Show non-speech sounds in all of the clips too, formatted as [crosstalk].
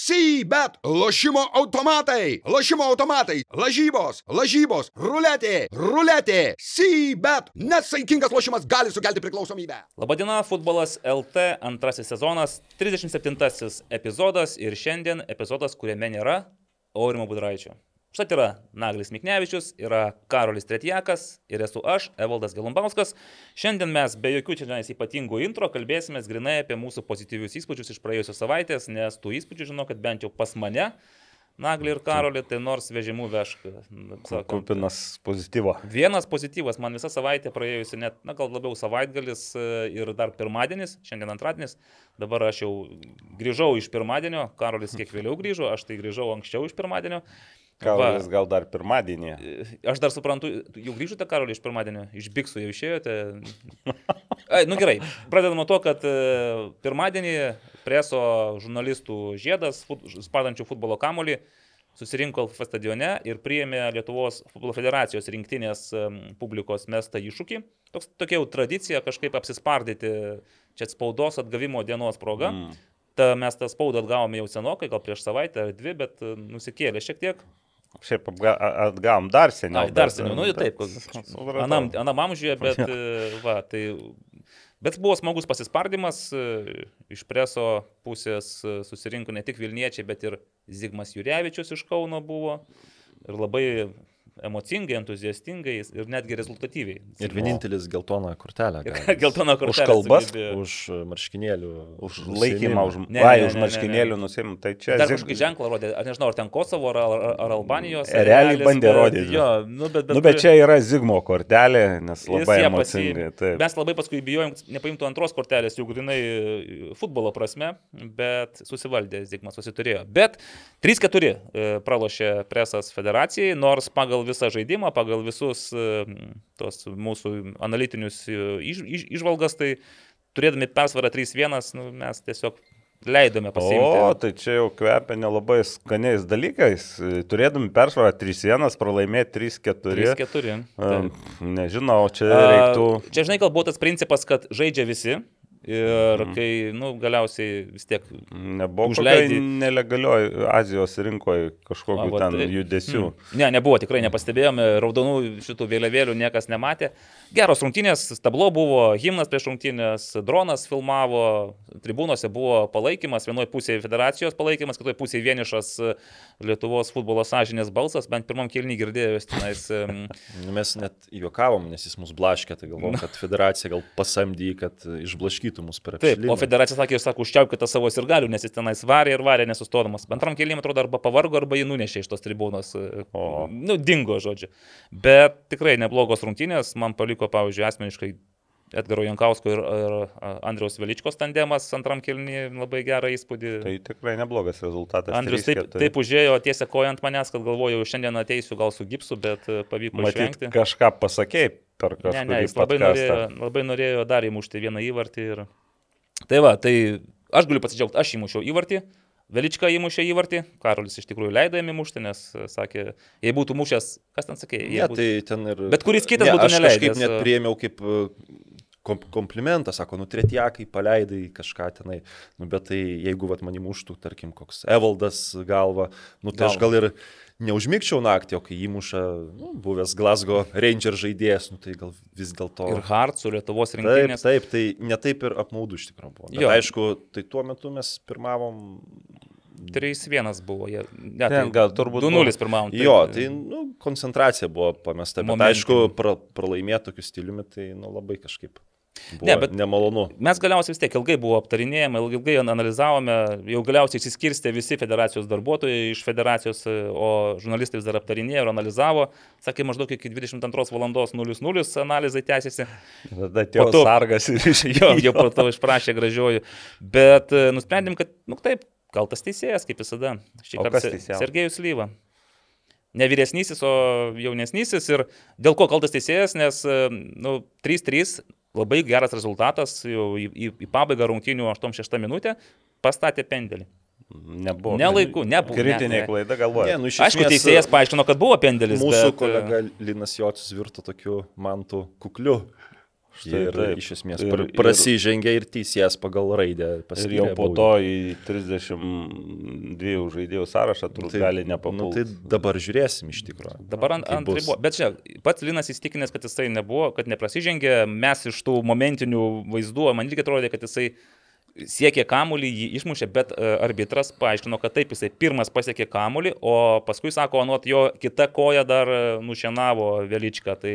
Sybet, lošimo automatai, lošimo automatai, lažybos, lažybos, ruletė, ruletė, Sybet. Nesaikingas lošimas gali sukelti priklausomybę. Labadiena, futbolas LT antrasis sezonas, 37 epizodas ir šiandien epizodas, kuriame nėra Aurimo Budraičio. Štai yra Naglis Miknevičius, yra Karolis Tretjakas ir esu aš, Evaldas Gelumbauskas. Šiandien mes be jokių čia nes ypatingų intro kalbėsime grinai apie mūsų pozityvius įspūdžius iš praėjusios savaitės, nes tų įspūdžių žinau, kad bent jau pas mane, Nagli ir Karolį, tai nors vežimų vežk. Kupinas pozityvo. Vienas pozityvas, man visą savaitę praėjusi, net, na gal labiau savaitgalis e, ir dar pirmadienis, šiandien antradienis, dabar aš jau grįžau iš pirmadienio, Karolis kiek vėliau grįžo, aš tai grįžau anksčiau iš pirmadienio. Karolis gal dar pirmadienį. Aš dar suprantu, jau grįžote Karolį iš pirmadienio, iš Biksų jau išėjote. [laughs] Ai, nu gerai, pradedam nuo to, kad e, pirmadienį preso žurnalistų žiedas, fut, spadančių futbolo kamolį, susirinko Alfa stadione ir priėmė Lietuvos futbolo federacijos rinktinės publikos mestą iššūkį. Toks, tokia jau tradicija kažkaip apsispardyti čia spaudos atgavimo dienos proga. Mm. Ta, mes tą spaudą atgavome jau senokai, gal prieš savaitę ar dvi, bet e, nusikėlė šiek tiek. Šiaip atgavom dar seniau. Ai, dar seniau, nu taip, [laughs] anam, anam amžiuje, bet, e, va, tai, bet buvo smagus pasispardymas, e, iš preso pusės e, susirinko ne tik Vilniečiai, bet ir Zigmas Jurevičius iš Kauno buvo. Ir labai emocingai, entuziastingai ir netgi rezultatyviai. Ir vienintelis geltoną kortelę. [laughs] geltoną kortelę. Už kalbas, sugebėjo. už marškinėlių. Už laikymą, už, ne, vai, ne, už marškinėlių nusim. Tai čia... Dar kažkokį ženklą rodė, aš nežinau, ar ten Kosovo, ar, ar, ar Albanijos. Ar Realiai bandė rodyti. Jo, nu, bet, bet, nu, bet čia yra Zigmo kortelė, nes labai emocingai. Mes labai paskui bijojom, nepaimtų antros kortelės, jau grinai futbolo prasme, bet susivaldė Zigmas, susiturėjo. Bet 3-4 e, pralošė presas federacijai, nors pagal visą žaidimą, pagal visus e, tos mūsų analitinius e, iš, iš, išvalgas, tai turėdami persvarą 3-1, nu, mes tiesiog leidome pasiimti. O, tai čia jau kvepia nelabai skaniais dalykais. Turėdami persvarą 3-1, pralaimėti 3-4. 3-4. Nežinau, čia reiktų. Čia žinai, gal buvo tas principas, kad žaidžia visi. Ir mhm. kai, nu, galiausiai vis tiek... Nebuvo užleidai nelegalioj Azijos rinkoje kažkokių A, ten tai, judesių. Mm. Ne, nebuvo, tikrai nepastebėjome, raudonų šitų vėliavėlių niekas nematė. Geros rungtynės, tablo buvo, himnas prieš rungtynės, dronas filmavo, tribūnose buvo palaikymas, vienoje pusėje federacijos palaikymas, kitoje pusėje vienišas Lietuvos futbolo sąžinės balsas, bent pirmam kilnį girdėjus tenais. [laughs] Nu, mes net juokavom, nes jis mus blaškė, tai galvom, kad federacija gal pasamdy, kad išblaškytų mus per apšilį. Taip, o federacija sakė, aš sakau, užčiaupkite savo ir galių, nes jis tenais varė ir varė nesustodamas. Antram kilnį, atrodo, arba pavargo, arba jį nunešė iš tos tribūnos. O. Nu, dingo, žodžiu. Bet tikrai neblogos rungtynės, man paliko, pavyzdžiui, asmeniškai Edgaro Jankausko ir, ir Andriaus Veličkos tandemas antram kelnį labai gerą įspūdį. Tai tikrai neblogas rezultatas. Andrius 3, taip, taip užėjo tiesia koja ant manęs, kad galvojau, šiandien ateisiu gal su gipsu, bet e, pavyko Matyt, išvengti. Kažką pasakėjai per kažką. Ne, ne, jis labai norėjo, labai norėjo dar įmušti vieną įvartį. Ir... Tai va, tai aš galiu pasidžiaugti, aš įmušiau įvartį. Velička įmušė įvartį, Karolis iš tikrųjų leido jam įmušti, nes e, sakė, jei būtų mušęs, kas ten sakė? Ne, būtų... tai ten ir... Bet kuris kitas ne, būtų neleidęs. Aš kažkaip net priėmiau kaip komplimentą, sako, nu tretiakai paleidai kažką tenai, nu bet tai jeigu vat manim užtų, tarkim, koks Evaldas galva, nu tai Galva. aš gal ir neužmigčiau naktį, o kai įmuša nu, buvęs Glasgow Ranger žaidėjas, nu tai gal vis dėlto. Ir Hart su Lietuvos rinktinės. Taip, taip, tai netaip ir apmaudu iš tikrųjų buvo. Bet, aišku, tai tuo metu mes pirmavom 3-1 buvo, jie. Ne, tai gal turbūt 2-0 pirmavom. Jo, tai nu, koncentracija buvo pamesta, bet Momentum. aišku, pra, pralaimėti tokiu stiliumi, tai nu, labai kažkaip ne, bet nemalonu. Mes galiausiai vis tiek ilgai buvo aptarinėjami, ilgai analizavome, jau galiausiai išsiskirstė visi federacijos darbuotojai iš federacijos, o žurnalistai vis dar aptarinėjo ir analizavo. Sakė, maždaug iki 22 val. 00 analizai tęsiasi. Tada atėjo to, sargas ir [laughs] išėjo. jau po to išprašė gražiuoju. Bet e, nusprendėm, kad, nu taip, kaltas teisėjas, kaip visada. Šį kartą Sergejus Lyva ne vyresnysis, o jaunesnysis. Ir dėl ko kaltas teisėjas, nes e, nu, 3-3 labai geras rezultatas, jau į, į, į pabaigą rungtynių 8-6 minutę pastatė pendelį. Nebuvo. Nelaiku, nebuvo. Kritinė ne, klaida galvoja. Ne, nu, esmės, Aišku, teisėjas paaiškino, kad buvo pendelis. Mūsų bet... kolega Linas Jocis virto tokiu mantų kukliu Štai Ir taip. iš esmės Ir- prasižengė ir teisėjas pagal raidę Ir jau po baudą. to į 32 žaidėjų sąrašą turbūt gali Nu, nepapulti. tai dabar žiūrėsim iš tikrųjų. Dabar ant, ant bus. ribo. Bet čia pats Linas įstikinęs, kad jisai nebuvo, kad neprasižengė. Mes iš tų momentinių vaizdų, man irgi atrodė, kad jisai siekė kamulį, jį išmušė, bet e, arbitras paaiškino, kad taip, jisai pirmas pasiekė kamulį, o paskui sako, nuot jo kita koja dar e, nušienavo Veličką. Tai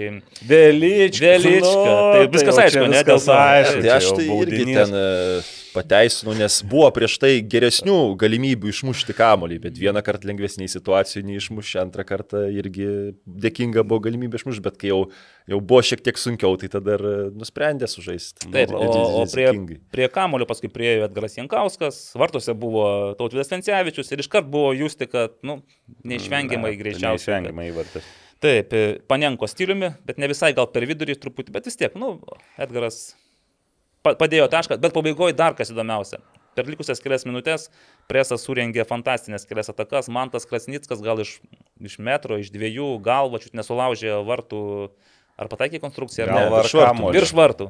Vėlyčka. Velička. Tai viskas aišku, ne, dėl Viskas aišku. Tai aš tai irgi baudinys. ten e, pateisinu, nes buvo prieš tai geresnių galimybių išmušti kamolį, bet vieną kartą lengvesniai situacijų neišmušė, antrą kartą irgi dėkinga buvo galimybė išmušti, bet kai jau, jau buvo šiek tiek sunkiau, tai tada ir nusprendė sužaisti. Taip, Nu, o, o prie, prie kamulio paskui priejo Edgaras Jankauskas, vartuose buvo Tautvidas Vencevičius ir iškart buvo justi, kad, nu, neišvengiamai Ne, greičiausiai. Neišvengiamai įvartis. Taip, Panenko stiliumi, bet ne visai gal per vidurį truputį, bet vis tiek, nu, Edgaras padėjo tašką, bet pabaigoje dar kas įdomiausia. Per likusias kelias minutės presas surengė fantastinės kelias atakas, Mantas Krasnickas gal iš, iš metro, iš dviejų galvačių nesulaužė vartų, ar pataikė konstrukciją, ar ne? Galva Virš vartų. Virš vartų.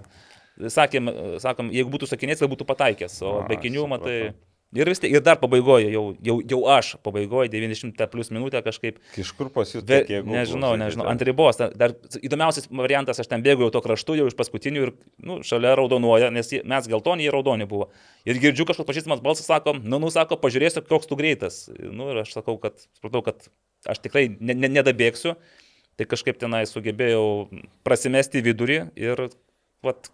Sakėm, sakom, jeigu būtų sakinės, tai būtų pataikęs, o be kinių, matai. supratau. Ir vis ir dar pabaigoje, jau, jau, jau aš pabaigoje, 90 plus minutę kažkaip Iš kur pas jūs Ve, tiek jėgų? nežinau, nežinau, ant ribos. Dar- įdomiausias variantas, aš ten bėgu jau to kraštu, jau iš paskutinių ir nu, šalia raudonuoja, nes mes geltoni, jie raudoni buvo. Ir girdžiu kažkoks pažįstamas balsas, sako, nu, nu, sako, pažiūrėsiu, koks tu greitas. Nu, ir aš sakau, kad, supratau, kad aš tikrai ne, ne, nedabėgsiu. Tai kažkaip tenai sugebėjau prasimesti vidurį ir, vat,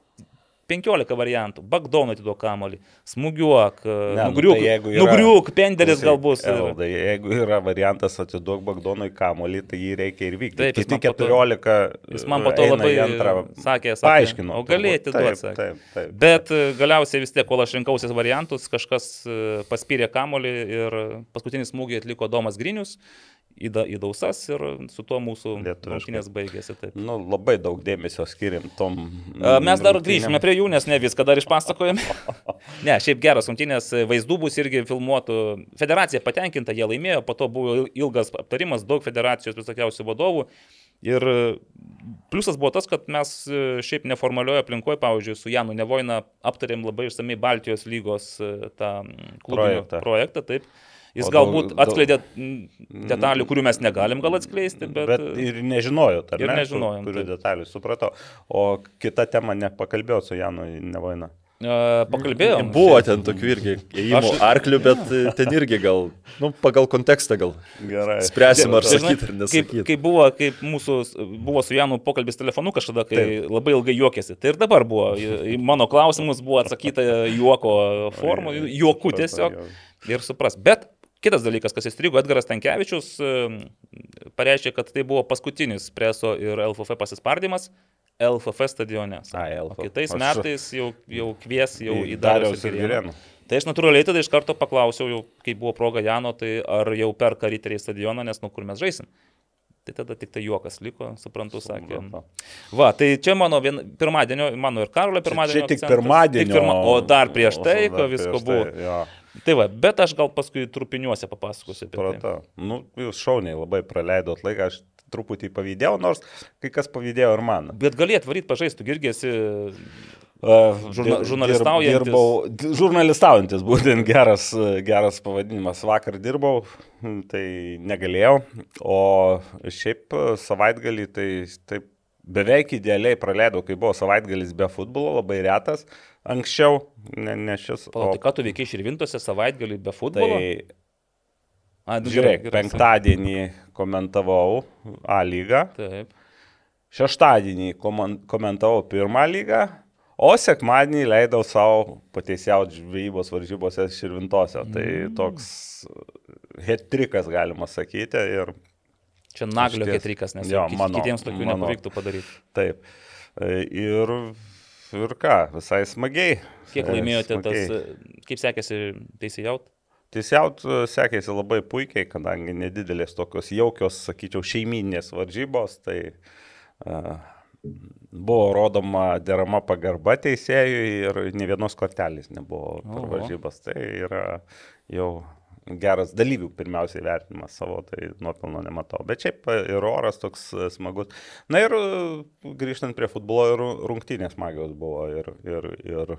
15 variantų. Bagdonų atiduok kamolį, smūgiuok, Ne, nu, nugriuk, tai jeigu yra- nugriuk, Klausyk, gal bus. Evaldai, jeigu yra variantas atiduok Bagdonui kamolį, tai jį reikia ir vykti. Taip, Kiti man po to- 14. Jis man po to eina labai antrą. sakė, sakė, Paaiškino. o galėjai turbūt. atiduot, Taip, sakė. taip, taip. Bet e, galiausiai vis tiek, kol aš rinkausi variantus, kažkas e, paspyrė kamolį ir paskutinį smūgį atliko Domas Grinius į, da, į dausas ir su tuo mūsų rungtynės baigėsi. Taip. Nu, labai daug dėmesio skiriam tom. Mes dar grįžime prie jų, nes ne viską dar išpasakojame. [laughs] Ne, šiaip geras rungtynės, vaizdų bus irgi filmuotų. Federacija patenkinta, jie laimėjo, po to buvo il- ilgas aptarimas, daug federacijos visokiausių vadovų. Ir pliusas buvo tas, kad mes e, šiaip neformalioje aplinkoje, pavyzdžiui, su Janu Nevoina aptarėm labai išsamei Baltijos lygos e, tą Projektą. projektą. Taip. Jis O galbūt daug- atskleidė mm, detalių, kurių mes negalim gal atskleisti, bet, Bet bet ir nežinojot, ar ir ne? nežinojom, Turiu taip. detalių, supratau. O kita tema nepakalbėjau su Janu Nevaina. e, pakalbėjom. Buvo ten tokių irgi ėjimų Aš- arklių, bet e, ten irgi gal, nu, pagal kontekstą gal. Gerai. Spręsim, ar sakyti ar nesakyti. kaip buvo, kaip mūsų, buvo su Janu pokalbis telefonu kažkada, kai Taip. labai ilgai juokėsi. Tai ir dabar buvo. Į, mano klausimus buvo atsakyta juoko forma, juoku tiesiog. Ir supras. Bet kitas dalykas, kas įstrigo, Edgaras Tankievičius e, pareiškė, kad tai buvo paskutinis preso ir LFF pasispardymas LFF stadione. sako. Ai, O LFF. kitais Aš- metais jau, jau kvies jau į Dariaus ir. Girėnų. Tai aš natūraliai tada iš karto paklausiau, jau, kai buvo proga Jano, tai ar jau perka riteriai stadioną, nes nu kur mes žaisim. Tai tada tik tai juokas liko, suprantu, sakė. Va, tai čia mano vien, pirmadienio, mano ir Karolio pirmadienio. Čia tik akcentas. pirmadienio. Tik pirma, o dar prieš tai, ko visko buvo. Tai, jo, Tai va, bet aš gal paskui trupiniuose papasakosiu apie tai. supratau. Nu, jūs šauniai labai praleidot laiką, aš truputį pavydėjau, nors kai kas pavydėjo ir man. Bet galėt varyti pažaistų, irgi esi Žurna, Žurna- žurnalistaujantis. Dirbau, di- žurnalistaujantis, būtent geras, geras pavadinimas. Vakar dirbau, tai negalėjau, o šiaip savaitgalį tai taip beveik idealiai praleidau, kai buvo savaitgalis be futbolo, labai retas. Anksčiau, ne, ne šis. Palauk, tai ką tu veikiai širvintose savaitgalį be futbolo? tai A, nu, žiūrėk, gerai, penktadienį komentavau A lygą, Taip. šeštadienį komentavau pirmą lygą, o sekmadienį leidau savo pateisiauti žvejybos varžybose širvintose. Tai Mm. toks hetrikas galima sakyti ir Čia naglio ketrikas, nes Jo, mano- kitiems tokių mano. nepavyktų padaryti. taip. E, Ir, ir ką, visai smagiai. Kiek E, laimėjote tas, smagiai. e, kaip sekėsi teisėjaut? Teisiaut e, sekėsi labai puikiai, kadangi nedidelės tokios jaukios, sakyčiau, šeiminės varžybos, tai uh, buvo rodoma derama pagarba teisėjui ir ne vienos kortelės nebuvo per Oho. varžybas. Tai yra jau geras dalyvių pirmiausiai vertinimas savo, tai nuopilno nematau. Bet šiaip e, ir oras toks e, smagus. Na ir e, grįžtant prie futbolo ir rungtynės smagios buvo. Ir, ir, ir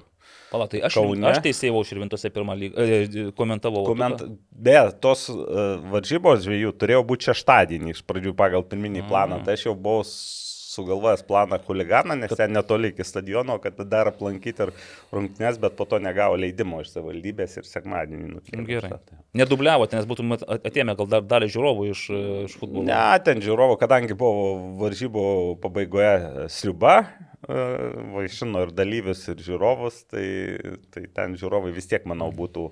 Pala, tai aš, Kaune. aš teisėjau Širvintose pirmą lygą, e, komentavau. Koment... Beje, tos varžybos žvėjų turėjo būti šeštadienį iš pradžių pagal pirminį planą. Mm. Tai aš jau buvau sugalvojęs planą huliganą, nes ten netoli iki stadiono, kad dar aplankyti ir rungtynės, bet po to negavo leidimo iš savivaldybės ir sekmadienį nukėlė. Gerai. Nedubliavote, nes būtum at- atėmę gal dar dalį žiūrovų iš, e, iš futbolo. Ne, ten žiūrovo, kadangi buvo varžybų pabaigoje sriuba, e, vaišino ir dalyvius, ir žiūrovus, tai, tai ten žiūrovai vis tiek, manau, būtų.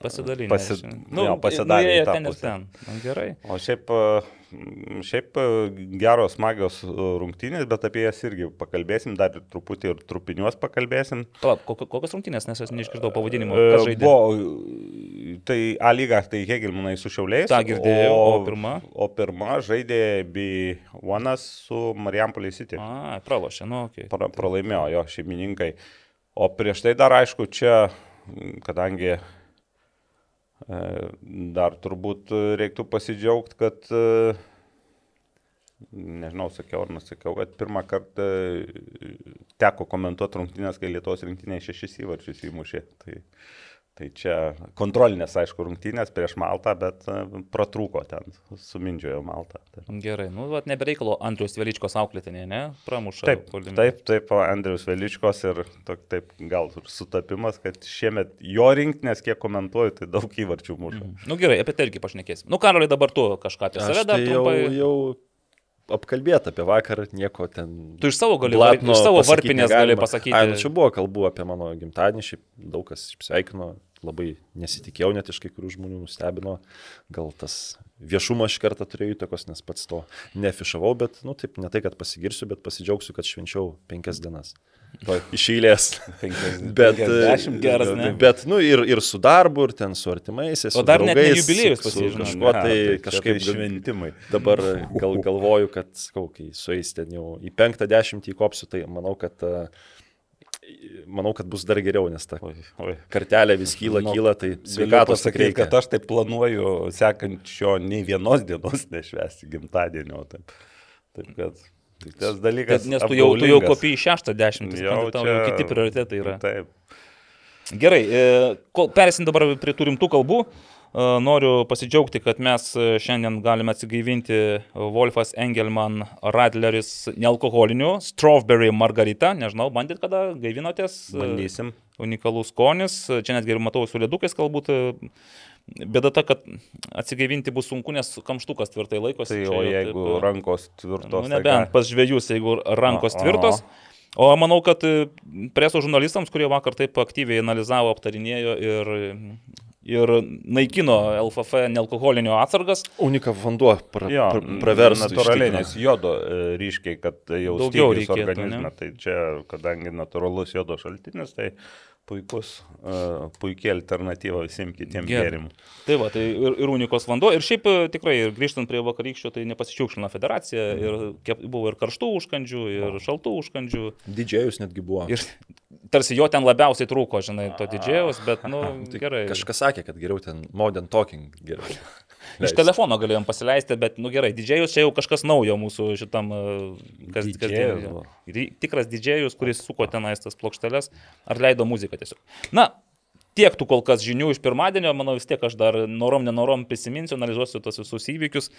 Pasidalinę. Pasi- nu, jo, pasidalė į nuėjo tą ten ir ten. Nu, gerai. O šiaip, e, šiaip e, geros, smagios e, rungtynės, bet apie jas irgi pakalbėsim, dar truputį ir trupiniuos pakalbėsim. Palauk, kok- kokios rungtynės, nes aš neišgirdau pavadinimo. E? Buvo, tai A lyga, tai Hegelmanai su Šiauliais. Ta girdėjau, o pirma? O pirma žaidė B1 su Marijampolė City. A, pralošė, nu. Okay. pra, pralaimėjo jo šeimininkai. O prieš tai dar aišku, čia, kadangi dar turbūt reiktų pasidžiaugti, kad, e, nežinau, sakiau ar nusakiau, kad pirmą kartą e, teko komentuoti rungtynės, kai Lietuvos rinktinė šešis įvarčius įmušė. Tai, tai čia kontrolinės, aišku, rungtynės prieš Maltą, bet e, pratrūko ten, sumindžiojo Maltą. Gerai, nu, vat nebereikalo Andrius Veličkos auklėtinė, ne? Pramuša. Taip, puolime. taip, taip, Andrius Veličkos ir tok, taip gal sutapimas, kad šiemet jo rinktinės, kiek komentuoju, tai daug įvarčių muša. Mm. Nu gerai, apie tai irgi pašnekėsim. Nu, Karoliai, dabar tu kažką apie save dar tai jau, trumpai. jau apkalbėti apie vakarą, nieko ten. Tu iš savo gali, blatno iš savo varpinės gali negalima. pasakyti. Ai, nu čia buvo kalbų apie mano gimtadienį, šiaip daug kas sveikino, labai nesitikėjau, net iš kai kurių žmonių nustebino. Gal tas viešumas šį kartą turėjo įtakos, nes pats to nefišavau, bet, nu taip, ne tai, kad pasigirsiu, bet pasidžiaugsiu, kad švenčiau penkias dienas. To iš eilės. [laughs] Bet, 50 geras, ne? bet, nu, ir, ir su darbu, ir ten su artimaisiais. O su dar net ne draugais, jubiliejus su- su pasižymėjo. Kažkuo tai kažkaip tai šventimai. Dabar gal galvoju, kad, sakau, kai sueis ten jau į penktą dešimtį kopsiu, tai manau, kad, a, manau, kad bus dar geriau, nes ta Oi, oi. kartelė vis kyla, Nu, kyla, tai sveikatos reikia. kad aš tai planuoju sekančio nei vienos dienos nešvesti gimtadienio. Taip, taip kad tai tas dalykas. Kad, nes tu jau, tu jau kopijai šeštą dešimtį, Jau jau, tau jau čia- kiti prioritetai yra. Taip. Gerai, e, kol perėsim dabar prie tų rimtų kalbų, noriu pasidžiaugti, kad mes e, šiandien galime atsigaivinti Wolfas Engelman Radleris nealkoholinių, Strawberry Margarita, nežinau, bandėt kada gaivinotės? E, Bandysim. Unikalus skonis, čia netgi ir matau su ledukais galbūt. e, Bėda ta, kad atsigaivinti bus sunku, nes kamštukas tvirtai laikosi. Tai o jeigu taip, e, rankos tvirtos. Nu, tai nebent pas žvėjus, jeigu rankos Aha. tvirtos. O manau, kad e, preso žurnalistams, kurie vakar taip aktyviai analizavo, aptarinėjo ir, ir naikino LFF nealkoholinio atsargas, Unika vanduo pra, Jo, pra, praverstų. iš Natūraliai, nes jodo e, ryškiai, kad jau Daugiau reikėtų, organizme. Tai čia, kadangi natūralus jodo šaltinis, tai puikus, uh, puikiai alternatyva visiems kitiems gėrimams. Tai va, tai ir, ir unikos vanduo. Ir šiaip e, tikrai, ir grįžtant prie vakarykščio, tai nepasičiaukšlina federacija. Ir kep- buvo ir karštų užkandžių, ir šaltų užkandžių. Didžėjus netgi buvo. Ir tarsi jo ten labiausiai trūko, žinai, to didžėjaus, bet, nu, Tai gerai. Kažkas sakė, kad geriau ten modern talking geriau. Iš telefono galėjom pasileisti, bet, nu gerai, didžėjus čia jau kažkas naujo mūsų šitam, e, kas, Didžėjus buvo. Ri- Tikras didžėjus, kuris suko tenais tas plokšteles, ar leido muziką tiesiog. Na, tiek tų kol kas žinių iš pirmadienio, manau vis tiek aš dar norom, nenorom prisiminsiu, analizuosiu tos visus įvykius.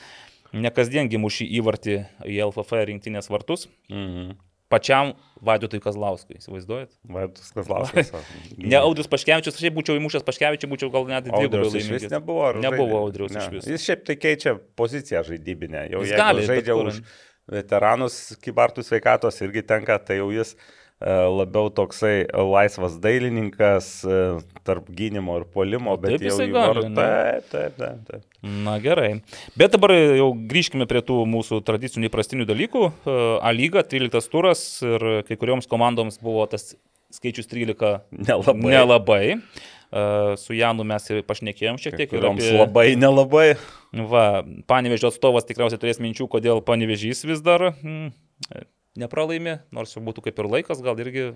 Ne kasdiengi mušį įvartį į LFF rinktinės vartus. Mhm. Pačiam Vaidutui Kazlauskui, įsivaizduojat? Vaidas Kazlauskas. [laughs] Ne Audrius Paškevičius, aš šiaip būčiau įmušęs Paškevičių, būčiau gal net dvigubai Audrius laimingas. nebuvo. Nebuvo žaidė? Audriaus Ne. iš vis. Jis šiaip tai keičia poziciją žaidybinę. Jau Jis gali, žaidžia už veteranus, kibartų sveikatos irgi tenka, tai jau jis labiau toksai laisvas dailininkas e, tarp gynimo ir polimo, bet taip jisai gali? Taip, taip, taip. taip. Na gerai. Bet dabar jau grįžkime prie tų mūsų tradicinių įprastinių dalykų. E, A lyga, 13 turas ir kai kurioms komandoms buvo tas skaičius 13 Nelabai. nelabai. E, Su Janu mes ir pašnekėjom šiek tiek. Kurioms apie- labai nelabai. Va, panevežio atstovas tikriausiai turės minčių, kodėl panevežys vis dar mm, nepralaimi, nors jau būtų kaip ir laikas, gal irgi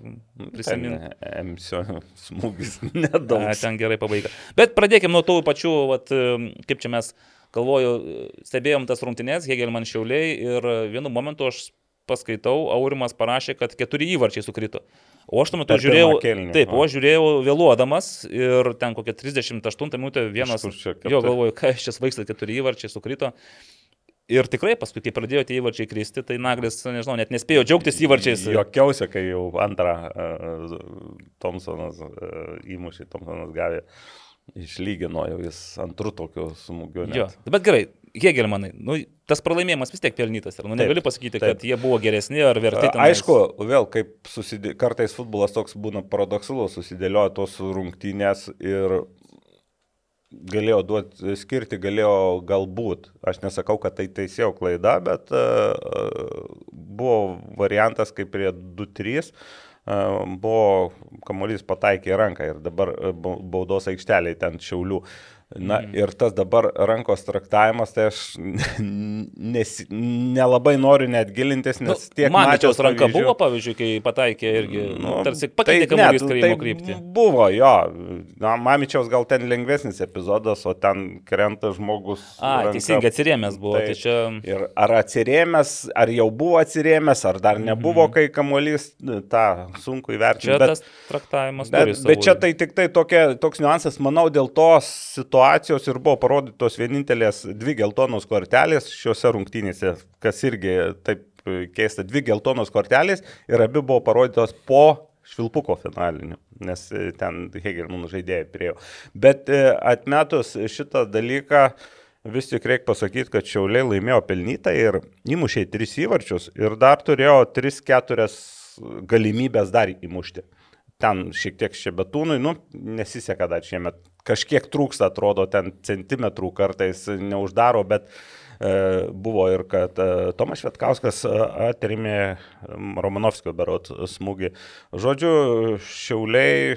prisiminti. Ten Emsio [laughs] smūgis nedaug. Ten gerai pabaiga. Bet pradėkime nuo tų pačių, vat, kaip čia mes, galvoju, stebėjom tas rungtynės, Hegelman Šiauliai ir vienu momentu aš paskaitau, Aurimas parašė, kad keturi įvarčiai sukrito. O aš tuo metu žiūrėjau, kėlinį, taip, o. aš žiūrėjau vėluodamas ir ten kokią 38 minutę vienas, čia jo galvoju, ką šis vaikstas keturi įvarčiai sukrito. Ir tikrai paskui, kai pradėjo tie įvarčiai kristi, tai Naglis, nežinau, net nespėjo džiaugtis įvarčiais. Jokiausia, kai jau antrą uh, Thompsonas uh, įmušė, Thompsonas gavė, išlygino jau jis antrų tokiu smūgiu. net. Jo, bet gerai, Hegelmanai, nu, tas pralaimėjimas vis tiek pelnytas. Ir, nu, Taip, negali pasakyti, taip. kad jie buvo geresni ar verti. Tenais. Aišku, vėl kaip susidė... kartais futbolas toks būna paradoksalus, susidėlioja tos rungtynės ir galėjo duoti, skirti, galėjo galbūt, aš nesakau, kad tai teisėjau klaida, bet uh, buvo variantas kaip prie 2-3, uh, buvo kamuolys pataikė ranką ir dabar uh, bau- baudos aikšteliai ten šiaulių. Na mm. ir tas dabar rankos traktavimas, tai aš nes, nelabai noriu net gilintis, Nu, nes tiek Mamičiaus mačiau ranka pavyzdžių. buvo, pavyzdžiui, kai pataikė irgi, nu, tarsi tai pakeitė tai karimo kryptį. Buvo, jo. Na, Mamičiaus gal ten lengvesnis epizodas, o ten krenta žmogus. A, ranka. teisingai atsirėmęs buvo. Tai Taip. čia... Ir ar atsirėmęs, ar jau buvo atsirėmęs, ar dar nebuvo, kai kamuolys, tą sunku įvertinti. Mhm. Čia bet- tas traktavimas. Bet, bet čia tai tik tai tokia, toks niuansas, manau, dėl tos situacijos ir buvo parodytos vienintelės dvi geltonos kortelės šiuose rungtynėse, kas irgi taip e, keista, dvi geltonos kortelės ir abi buvo parodytos po Švilpuko finaliniu, nes e, ten Hegelmanų žaidėjai priejo. Bet e, atmetus šitą dalyką, vis tik reikia pasakyti, kad Šiauliai laimėjo pelnytą ir įmušė tris įvarčius ir dar turėjo 3-4 galimybės dar įmušti ten šiek tiek šebetūnui, nu, nesiseka dar šiemet. Kažkiek trūksta, atrodo, ten centimetrų kartais neuždaro, bet e, buvo ir kad e, Tomas Švetkauskas e, atrėmė m, Romanovskio berot smūgį. Žodžiu, šiauliai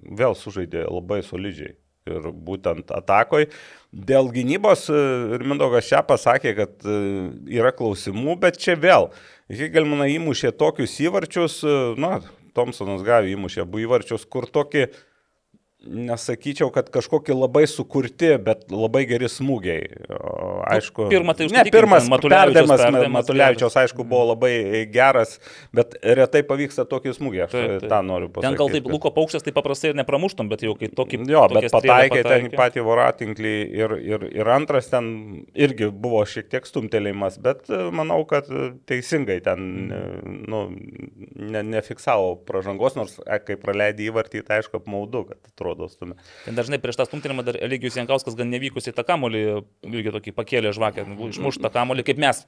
vėl sužaidė labai solidžiai. Ir būtent atakoj. Dėl gynybos ir Mindaugas čia pasakė, kad yra klausimų, bet čia vėl. Higelmana įmušė tokius įvarčius, na, Thompsonas gavė įmušė abu įvarčius, kur tokį, nesakyčiau, kad kažkokie labai sukurti, bet labai geri smūgiai. Aišku, pirmą tai ne, pirmas Matulevičiaus Matulevičiaus, aišku, buvo labai geras, bet retai pavyksta tokį smūgį, aš Taip, taip. tą noriu pasakyti. Ten gal taip Luko paukštis tai paprastai ir nepramuštum, bet jau kai tokį... Jo, bet strėlę pataikė ten pataikė. patį voratinklį ir, ir, ir antras ten irgi buvo šiek tiek stumtelėjimas, bet e, manau, kad teisingai ten e, nu, ne, nefiksavo pražangos, nors e, kai praleidė įvartį, tai aišku apmaudu, kad atrodo stumė. Ten dažnai prieš tą stumtelėjimą dar Eligijus Jankauskas gan nevykusiai tą kamolį, irgi tokį pakėlė žvakę, išmuštą kamolį, kaip mes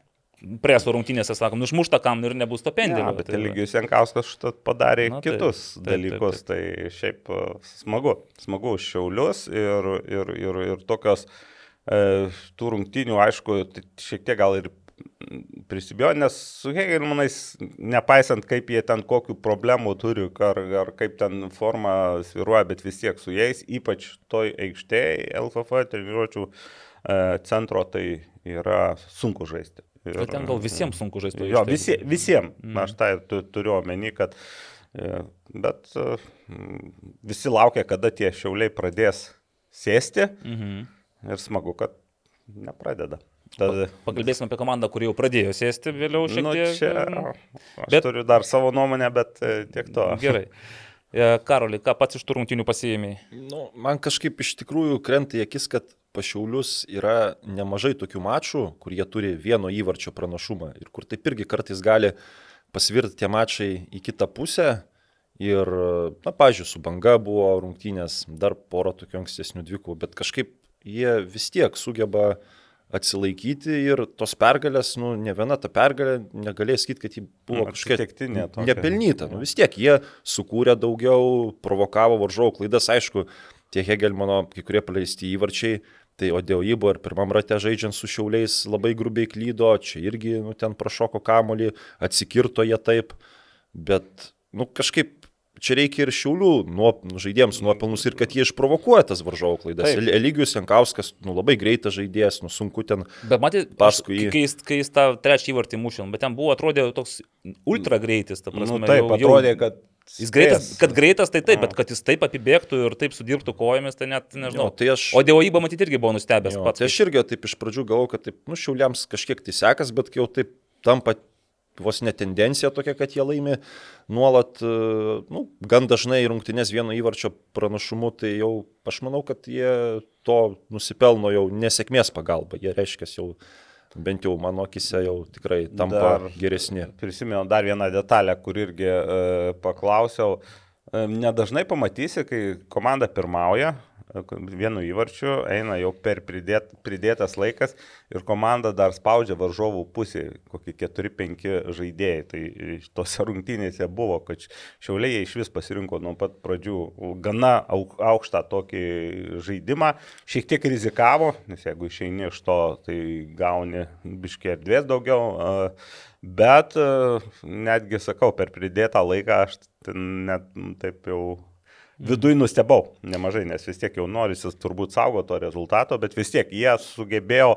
preso rungtynėse sakom, nu išmuštą kamolį ir nebus to pendelio. Ja, bet Tai. Eligijus Jankauskas šitą padarė Na, taip, kitus taip, dalykus, taip, tai šiaip e, smagu, smagu už šiaulius ir, ir, ir, ir tokios e, tų rungtynių, aišku, tai šiek tiek gal ir prisibėjo, nes su Hegelmanais, nepaisant kaip jie ten kokių problemų turi, ar, ar kaip ten forma sviruoja, bet vis tiek su jais, ypač toj aikštėje LFF treniruočių e, centro, tai yra sunku žaisti. Ir, Bet ten gal visiems sunku žaisti. Jo, aikštėj. visi, visiems. Mm. Aš tai turiu omeny, kad e, bet e, visi laukia, kada tie šiauliai pradės sėsti Mhm. ir smagu, kad nepradeda. Tad, Pakalbėsime apie komandą, kuri jau pradėjo sėsti vėliau šiek nu, tiek. čia, Bet- aš bet, turiu dar savo nuomonę, bet e, tiek to. [laughs] Gerai. E, Karoli, ką pats iš tų rungtynių pasiėmė? Nu, man kažkaip iš tikrųjų krenta į akis, kad pašiaulius yra nemažai tokių mačų, kur jie turi vieno įvarčio pranašumą ir kur taip irgi kartais gali pasvirti tie mačai į kitą pusę. Ir, na, pažiūrėjau, su banga buvo rungtynės, dar pora tokių ankstesnių dvikų, bet kažkaip jie vis tiek sugeba atsilaikyti ir tos pergalės, nu, ne viena ta pergalė, negalės sakyti, kad ji buvo Atsitiktinė tokia. nepelnyta. Nu, vis tiek jie sukūrė daugiau, provokavo varžovų klaidas, aišku, tie Hegelmano kai kurie paleisti įvarčiai, tai Odėojibo ir pirmam rate žaidžiant su šiauliais labai grubiai klydo, čia irgi nu, ten prašoko kamolį, atsikirto jie taip, bet nu, kažkaip čia reikia ir šiaulių nuo, žaidėjams nuopelnus ir kad jie išprovokuoja tas varžovų klaidas. Taip. El- Eligijus Jankauskas, nu, labai greitas žaidėjas, nu, sunku ten. Bet matai, Paskui kai jis, kai jis tą trečią įvartį mušė, bet ten buvo, atrodė toks ultra greitis, ta prasme. Nu, taip, jau- jau- atrodė, kad... Jis greitas, kad greitas tai taip, bet kad jis taip apibėgtų ir taip sudirbtų kojomis, tai net nežinau. Jo, tai aš- O įba matyti irgi buvo nustebęs Jo, pats. tai aš irgi taip iš pradžių galvojau, kad taip, nu, šiauliams kažkiek tai sekas, bet jau taip tampa vos ne tendencija tokia, kad jie laimi nuolat, e, nu, gan dažnai rungtynės vieno įvarčio pranašumu, tai jau aš manau, kad jie to nusipelno jau nesėkmės pagalba. Jie reiškia jau, bent jau mano akise jau tikrai tampa Dar- geresni. Prisimenu dar vieną detalę, kur irgi e, paklausiau. E, nedažnai pamatysi, kai komanda pirmauja, vienu įvarčiu eina jau per pridėt, pridėtas laikas ir komanda dar spaudžia varžovų pusį, kokie 4-5 žaidėjai. Tai tose rungtynėse buvo, kad šiauliai iš vis pasirinko nuo pat pradžių gana au- aukštą tokį žaidimą, šiek tiek rizikavo, nes jeigu išeini iš to, tai gauni biškiai erdvės daugiau. Bet netgi sakau, per pridėtą laiką aš net taip jau Vidui nustebau nemažai, nes vis tiek jau norisi turbūt saugo to rezultato, bet vis tiek jie sugebėjo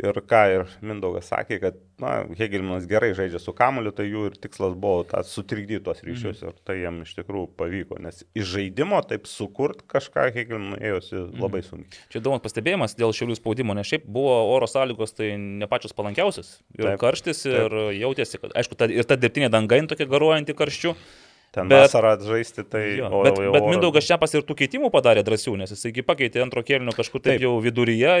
ir ką ir Mindaugas sakė, kad na, Hegelmanas gerai žaidžia su kamuliu, tai jų ir tikslas buvo tą sutrikdyti tos ryšius ir tai jiem iš tikrųjų pavyko, nes iš žaidimo taip sukurt kažką Hegelmanui ėjosi labai sunkiai. Čia įdomus pastebėjimas dėl šiaulių spaudimo, nes šiaip buvo oro sąlygos tai ne pačios palankiausias. Ir Taip, taip, karštis, ir jautėsi, kad, aišku, ta, ir ta dirbtinė danga tokia garuojanti karščiu. Ten Bet- vasarą žaisti, tai... Jo, o bet, jau bet Mindaugas čia pas ir tų keitimų padarė drąsių, nes jis iki pakeitė antro kėlinio kažkur taip, Taip. jau viduryje,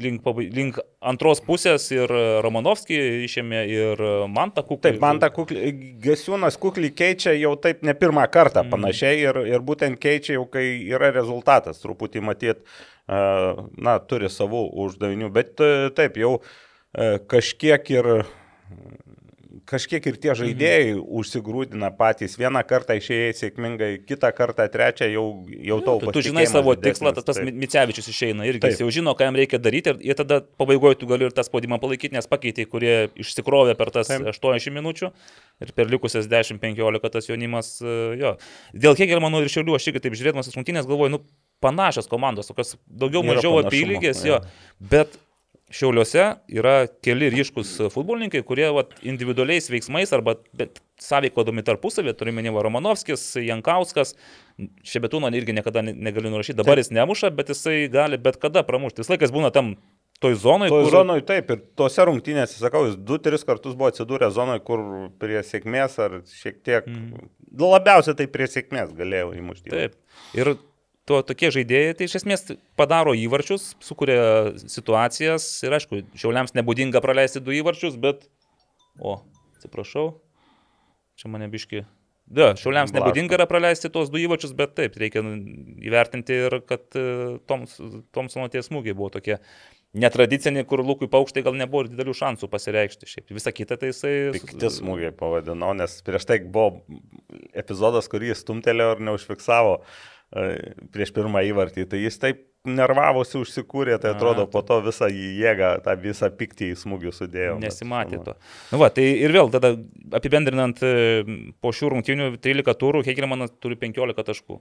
link, link antros pusės ir Romanovskį išėmė ir Mantą Kuklį. Taip, man tą kuklį, Gesiūnas kuklį keičia jau taip ne pirmą kartą panašiai ir, ir būtent keičia jau, kai yra rezultatas, truputį matyt, e, na, turi savų uždavinių, bet e, taip, jau e, kažkiek ir kažkiek ir tie žaidėjai mhm. užsigrūdina patys. Vieną kartą išėjai sėkmingai, kitą kartą, trečią jau, jau tau Tu, tu žinai savo tikslą, tas, taip. Micevičius išeina irgi, Taip. jis jau žino, ką jam reikia daryti ir, ir tada pabaigoje tu gali ir tą spaudimą palaikyti, nes pakeitė, kurie išsikrovė per tas Taip. 80 minučių ir per likusias 10-15 tas jaunimas, e, jo. Dėl Hegelmano ir Šiaulių aš irgi taip žiūrėdamas rungtynės galvoju, nu, panašios komandos, tokios daugiau mažiau apylygės, jo. jo. Bet Šiauliuose yra keli ryškus futbolininkai, kurie vat, individualiais veiksmais arba sąveikodomi tarpusavį, turime minėti Romanovskis, Jankauskas, Šebetūno irgi niekada ne- negaliu nurašyti, dabar jis nemuša, bet jisai gali bet kada pramušti. Jis laikas būna tam toj zonai, Toj kur... zonoj taip, ir tose rungtynėse, sakau, jis du, tris kartus buvo atsidūrę zonoje, kur prie sėkmės ar šiek tiek, mm. labiausiai tai prie sėkmės galėjo įmušti. Taip. Ir to, tokie žaidėjai tai iš esmės padaro įvarčius, sukuria situacijas ir aišku, šiauliams nebūdinga praleisti du įvarčius, bet... O, atsiprašau, čia mane biški. Da, šiauliams Blaško. nebūdinga yra praleisti tuos du įvarčius, bet taip, reikia įvertinti ir kad e, Toms, Tomsono tie smūgiai buvo tokie netradiciniai, kur Lukui paukštai gal nebuvo ir didelių šansų pasireikšti. Šiaip visą kitą tai jisai... Pikti smūgiai pavadinau, nes prieš tai buvo epizodas, kurį jis stumtelėjo ir neužfiksavo e, prieš pirmą įvartį. Tai jis taip nervavosi, užsikūrė, tai atrodo po to visą jėgą, tą visą piktį į smūgių sudėjo. bet, Nesimatė nu, to. Nu va, tai ir vėl tada apibendrinant e, po šių rungtynių 13 turų, Hegelmanas turi 15 taškų.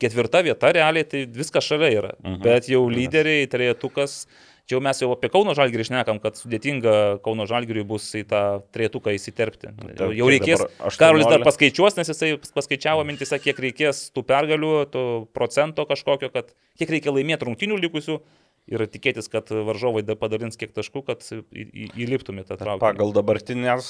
Ketvirta vieta realiai, tai viskas šalia yra. Mhm. Bet jau lyderiai, trejetukas, čia jau mes jau apie Kauno Žalgirį išnekam, kad sudėtinga Kauno Žalgiriui bus į tą trejetuką įsiterpti. Jau, Taip, jau kiek reikės? Karolis dar 18? paskaičiuos, nes jisai paskaičiavo mintise, kiek reikės tų pergalių, to procento kažkokio, kad kiek reikia laimėti rungtynių likusių. Ir tikėtis, kad varžovai dar padarins kiek taškų, kad į- į- įliptumė tą traukinį. Pagal dabartinės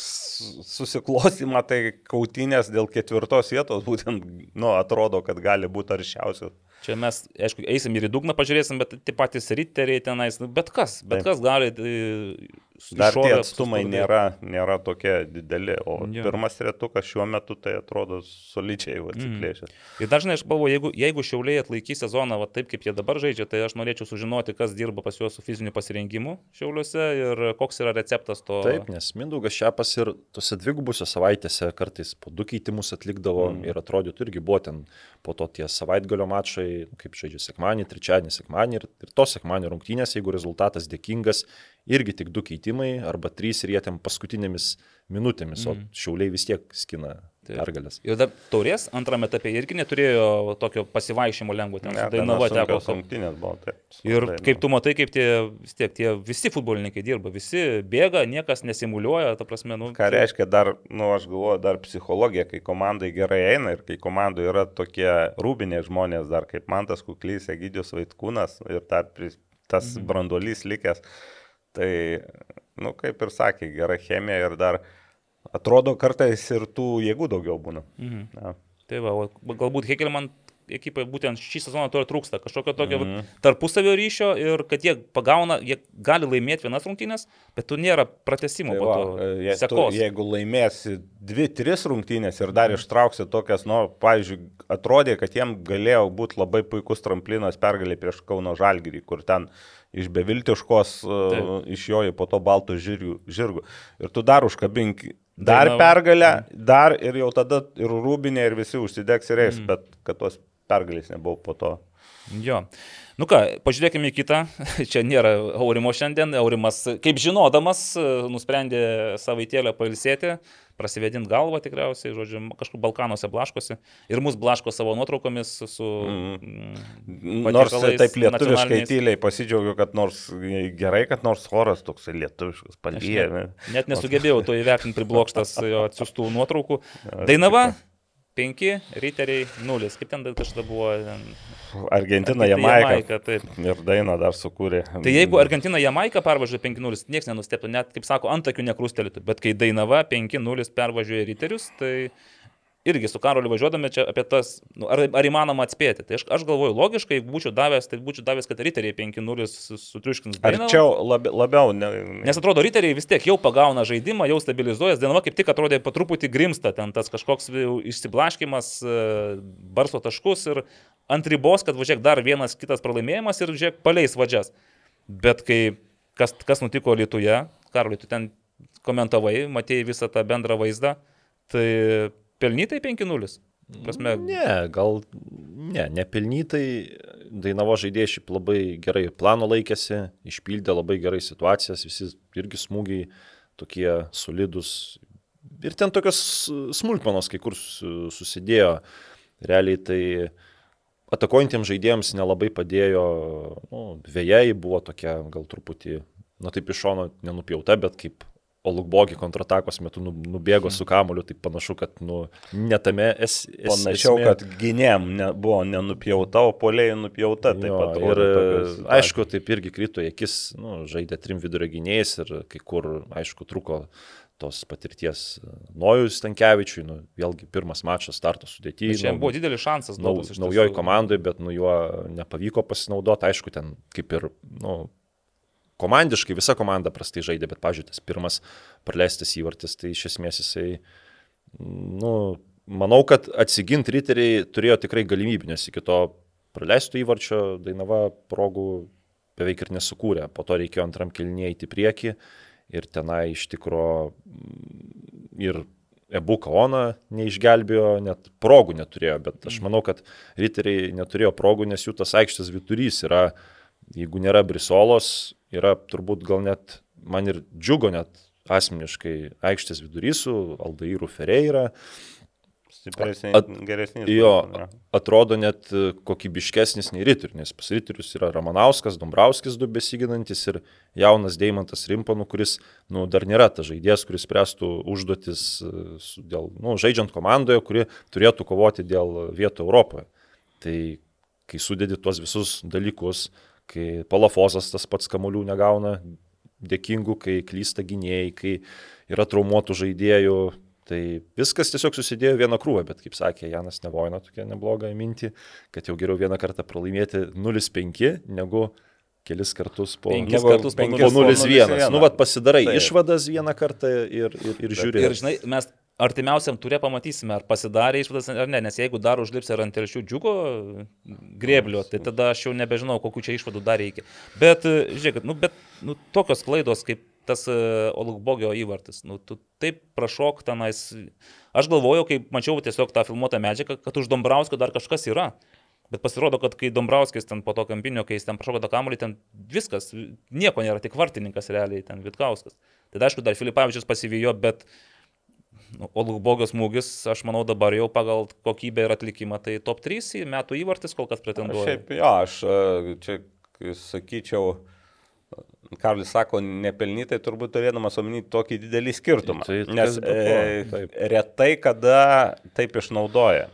susiklosimą, tai kautinės dėl ketvirtos vietos būtent, nu, atrodo, kad gali būti aršiausios. Čia mes, aišku, eisim ir į dugną pažiūrėsim, bet tie patys riteriai tenais, nu, bet kas, bet Taip. kas gali. Dar tie atstumai nėra, nėra tokie dideli, o Jo. pirmas retukas šiuo metu tai atrodo solidžiai Mm. atsiplėšęs. Ir dažnai aš galvoju, jeigu, jeigu šiauliai atlaikys sezoną va, taip, kaip jie dabar žaidžia, tai aš norėčiau sužinoti, kas dirba pas juos su fiziniu pasirengimu šiauliuose ir koks yra receptas to. Taip, nes Mindaugas Šiapas ir tose dvigubose savaitėse kartais po du keitimus atlikdavo mm. ir atrodytų irgi buvo ten po to tie savaitgalio mačai, kaip žaidžia sekmanį, trečiadienį, sekmanį ir, ir to sekmanį rungtynės, jeigu rezultatas dėkingas, irgi tik du keitimai arba trys ir jie ten paskutinėmis minutėmis, mm. o šiauliai vis tiek skina pergalės. Ir dar taurės antrame etape irgi neturėjo tokio pasivaikščiimo lengvo ten. Dainava teko. sunkios rungtynės buvo, taip. su Ir kaip tu matai, kaip tie, vis tiek, tie visi futbolininkai dirba, visi bėga, niekas nesimuliuoja, ta prasme, nu. Ką reiškia dar, nu, aš galvoju, dar psichologija, kai komandai gerai eina ir kai komandai yra tokie rūbiniai žmonės, dar kaip Mantas Kuklys, Egidijus Vaitkūnas ir pris- tas Mhm. branduolys likęs, tai, nu, kaip ir sakė, gera chemija ir dar atrodo kartais ir tų jėgų daugiau būna. Mhm. Ja. Tai va, o galbūt Hekelman ekipai būtent šį sezoną to ir trūksta, kažkokio tokio Mhm. mm. tarpusavio ryšio ir kad jie pagauna, jie gali laimėti vienas rungtynės, bet tu nėra pratesimo Tai po to. je, tu, jeigu laimėsi dvi, tris rungtynės ir dar ištrauksi tokias, nu, pavyzdžiui, atrodė, kad jiem galėjo būti labai puikus tramplinas pergalė prieš Kauno Žalgirį, kur ten iš beviltiškos uh, išjoji po to baltų žirgų. Ir tu dar užkabink dar Dainava. pergalę, dar ir jau tada ir rūbinė, ir visi užsidegs ir eis, mm. bet kad tos pergalės nebuvo po to. Jo. Nu ką, pažiūrėkime į kitą. [laughs] Čia nėra Aurimo šiandien. Aurimas, kaip žinodamas, nusprendė savaitėlę pailsėti, prasivėdinti galvą tikriausiai, žodžiu, kažkur Balkanuose blaškosi. Ir mus blaško savo nuotraukomis su... Mm. Nors taip lietuviškai tyliai pasidžiaugiu, kad nors gerai, kad nors oras toks lietuviškas, palyja. Net, net nesugebėjau to įvertinti priblokštas jo atsiųstų nuotraukų. Dainava 5, riteriai 0. Kaip ten kažkada buvo? Argentina, Jamaika. Jamaika. Taip. Ir dainą dar sukūrė. Tai jeigu Argentina Jamaika pervažiuoja 5-0, niekas nenusteptų, net, kaip sako, antakių nekrustelėtų. Bet kai Dainava 5-0 pervažiuoja riterius, tai irgi su Karoliu važiuodami čia apie tas, nu, ar, ar įmanoma atspėti. Tai aš, aš galvoju, logiškai, jeigu būčiau davęs, tai būčiau davęs, kad riteriai 5-0 sutriuškins. Arčiau labi, labiau. Ne, Nes atrodo, riteriai vis tiek jau pagauna žaidimą, jau stabilizuojas. Dainava kaip tik atrodė po truputį grimsta, ten tas kažkoks išsiblaškimas, e, barsto taškus ir ant ribos, kad važiuok dar vienas kitas pralaimėjimas ir žiūrėk, paleis vadžias. Bet kai kas, kas nutiko Lietuvoje, Karoliu, tu ten komentavai, matėjai visą tą bendrą vaizdą, tai pelnytai 5-0. Prasme, Ne, gal ne, nepelnytai. Dainavo žaidėjai šiaip labai gerai plano laikėsi, išpildė labai gerai situacijas, visi irgi smūgiai tokie solidus. Ir ten tokios smulkmenos kai kur su- susidėjo. Realiai tai atakuojantiems žaidėjams nelabai padėjo, nu, vėjai buvo tokia gal truputį, na taip iš šono nenupjauta, bet kaip Olugbogi kontratakos metu nu- nubėgo su kamoliu, tai panašu, kad nu, netame es, es, Panašiau, esmė. kad gynėm ne, buvo nenupjauta, o polėjai nupjauta. Taip Jo, pat. ir aišku, taip irgi krito į akis, nu, žaidė trim vidurio gynėjais ir kai kur, aišku, truko tos patirties Nojus Tankievičiui, nu, vėlgi pirmas mačas starto sudėtyje. čia buvo didelis šansas. nau, naujoji komandoje, bet nu juo nepavyko pasinaudoti, aišku, ten kaip ir, nu, komandiškai visa komanda prastai žaidė, bet, pažiūrėjau, tas pirmas praleistas įvartis, tai iš esmės jisai, nu, manau, kad atsiginti riteriai turėjo tikrai galimybę, nes iki to praleistų įvarčio Dainava progų beveik ir nesukūrė, po to reikėjo antram kelniai į priekį ir tenai iš tikro mm, ir Ebu Kaona neišgelbėjo, net progų neturėjo, bet aš manau, kad riteriai neturėjo progų, nes jų tas aikštės vidurys yra, jeigu nėra Brisolos, yra turbūt gal net, man ir džiugo net asmeniškai aikštės vidurys su Aldairu Ferreira. Stipresnis, At- geresnis. Jo, ne. atrodo net kokybiškesnis nei Riterius, nes pas Riterius yra Ramanauskas, Dombrauskis du besiginantis ir jaunas Deimantas Rimpanų, kuris nu, dar nėra ta žaidėjas, kuris spręstų užduotis, e, dėl, nu, žaidžiant komandoje, kuri turėtų kovoti dėl vietų Europoje. Tai kai sudedi tuos visus dalykus, kai Palafozas tas pats kamuolių negauna dėkingų, kai klysta gynėjai, kai yra traumuotų žaidėjų, Tai viskas tiesiog susidėjo vieną krūvą, bet kaip sakė Janas Nevoina, tokia nebloga mintį, kad jau geriau vieną kartą pralaimėti 0-5 negu kelis kartus po, Penkis negu kartus po po 0-1. 0-1. Nu, vad pasidarai Taip. išvadas vieną kartą ir, ir, ir žiūri. Ir žinai, mes artimiausiam turė pamatysime, ar pasidarė išvadas ar ne, nes jeigu dar užlips ir ant telšių džiugo grėblio, tai tada aš jau nebežinau, kokiu čia išvadų dar reikia. Bet, e, žiūrėkit, nu, bet nu, tokios klaidos kaip tas uh, Olukbogio įvartis, nu, tu taip prašok tenais. Aš galvojau, kai mačiau tiesiog tą filmuotą medžiagą, kad už Dombrauskio dar kažkas yra. Bet pasirodo, kad kai Dombrauskis ten po to kampinio, kai jis ten prašoko tą kamuolį, ten viskas, nieko nėra, tik vartininkas realiai, ten Vitkauskas. Tai aišku, dar Filipavičius pasivijo, bet nu, Olubogio smūgis, aš manau dabar jau pagal kokybę ir atlikimą, tai top 3 metų įvartis kol kas pretenduoja. Šiaip jo, aš e, čia sakyčiau, Karlis sako, nepelnytai turbūt turėdamas omeny tokį didelį skirtumą. Tai- tai nes ko, e, taip. retai kada taip išnaudoja.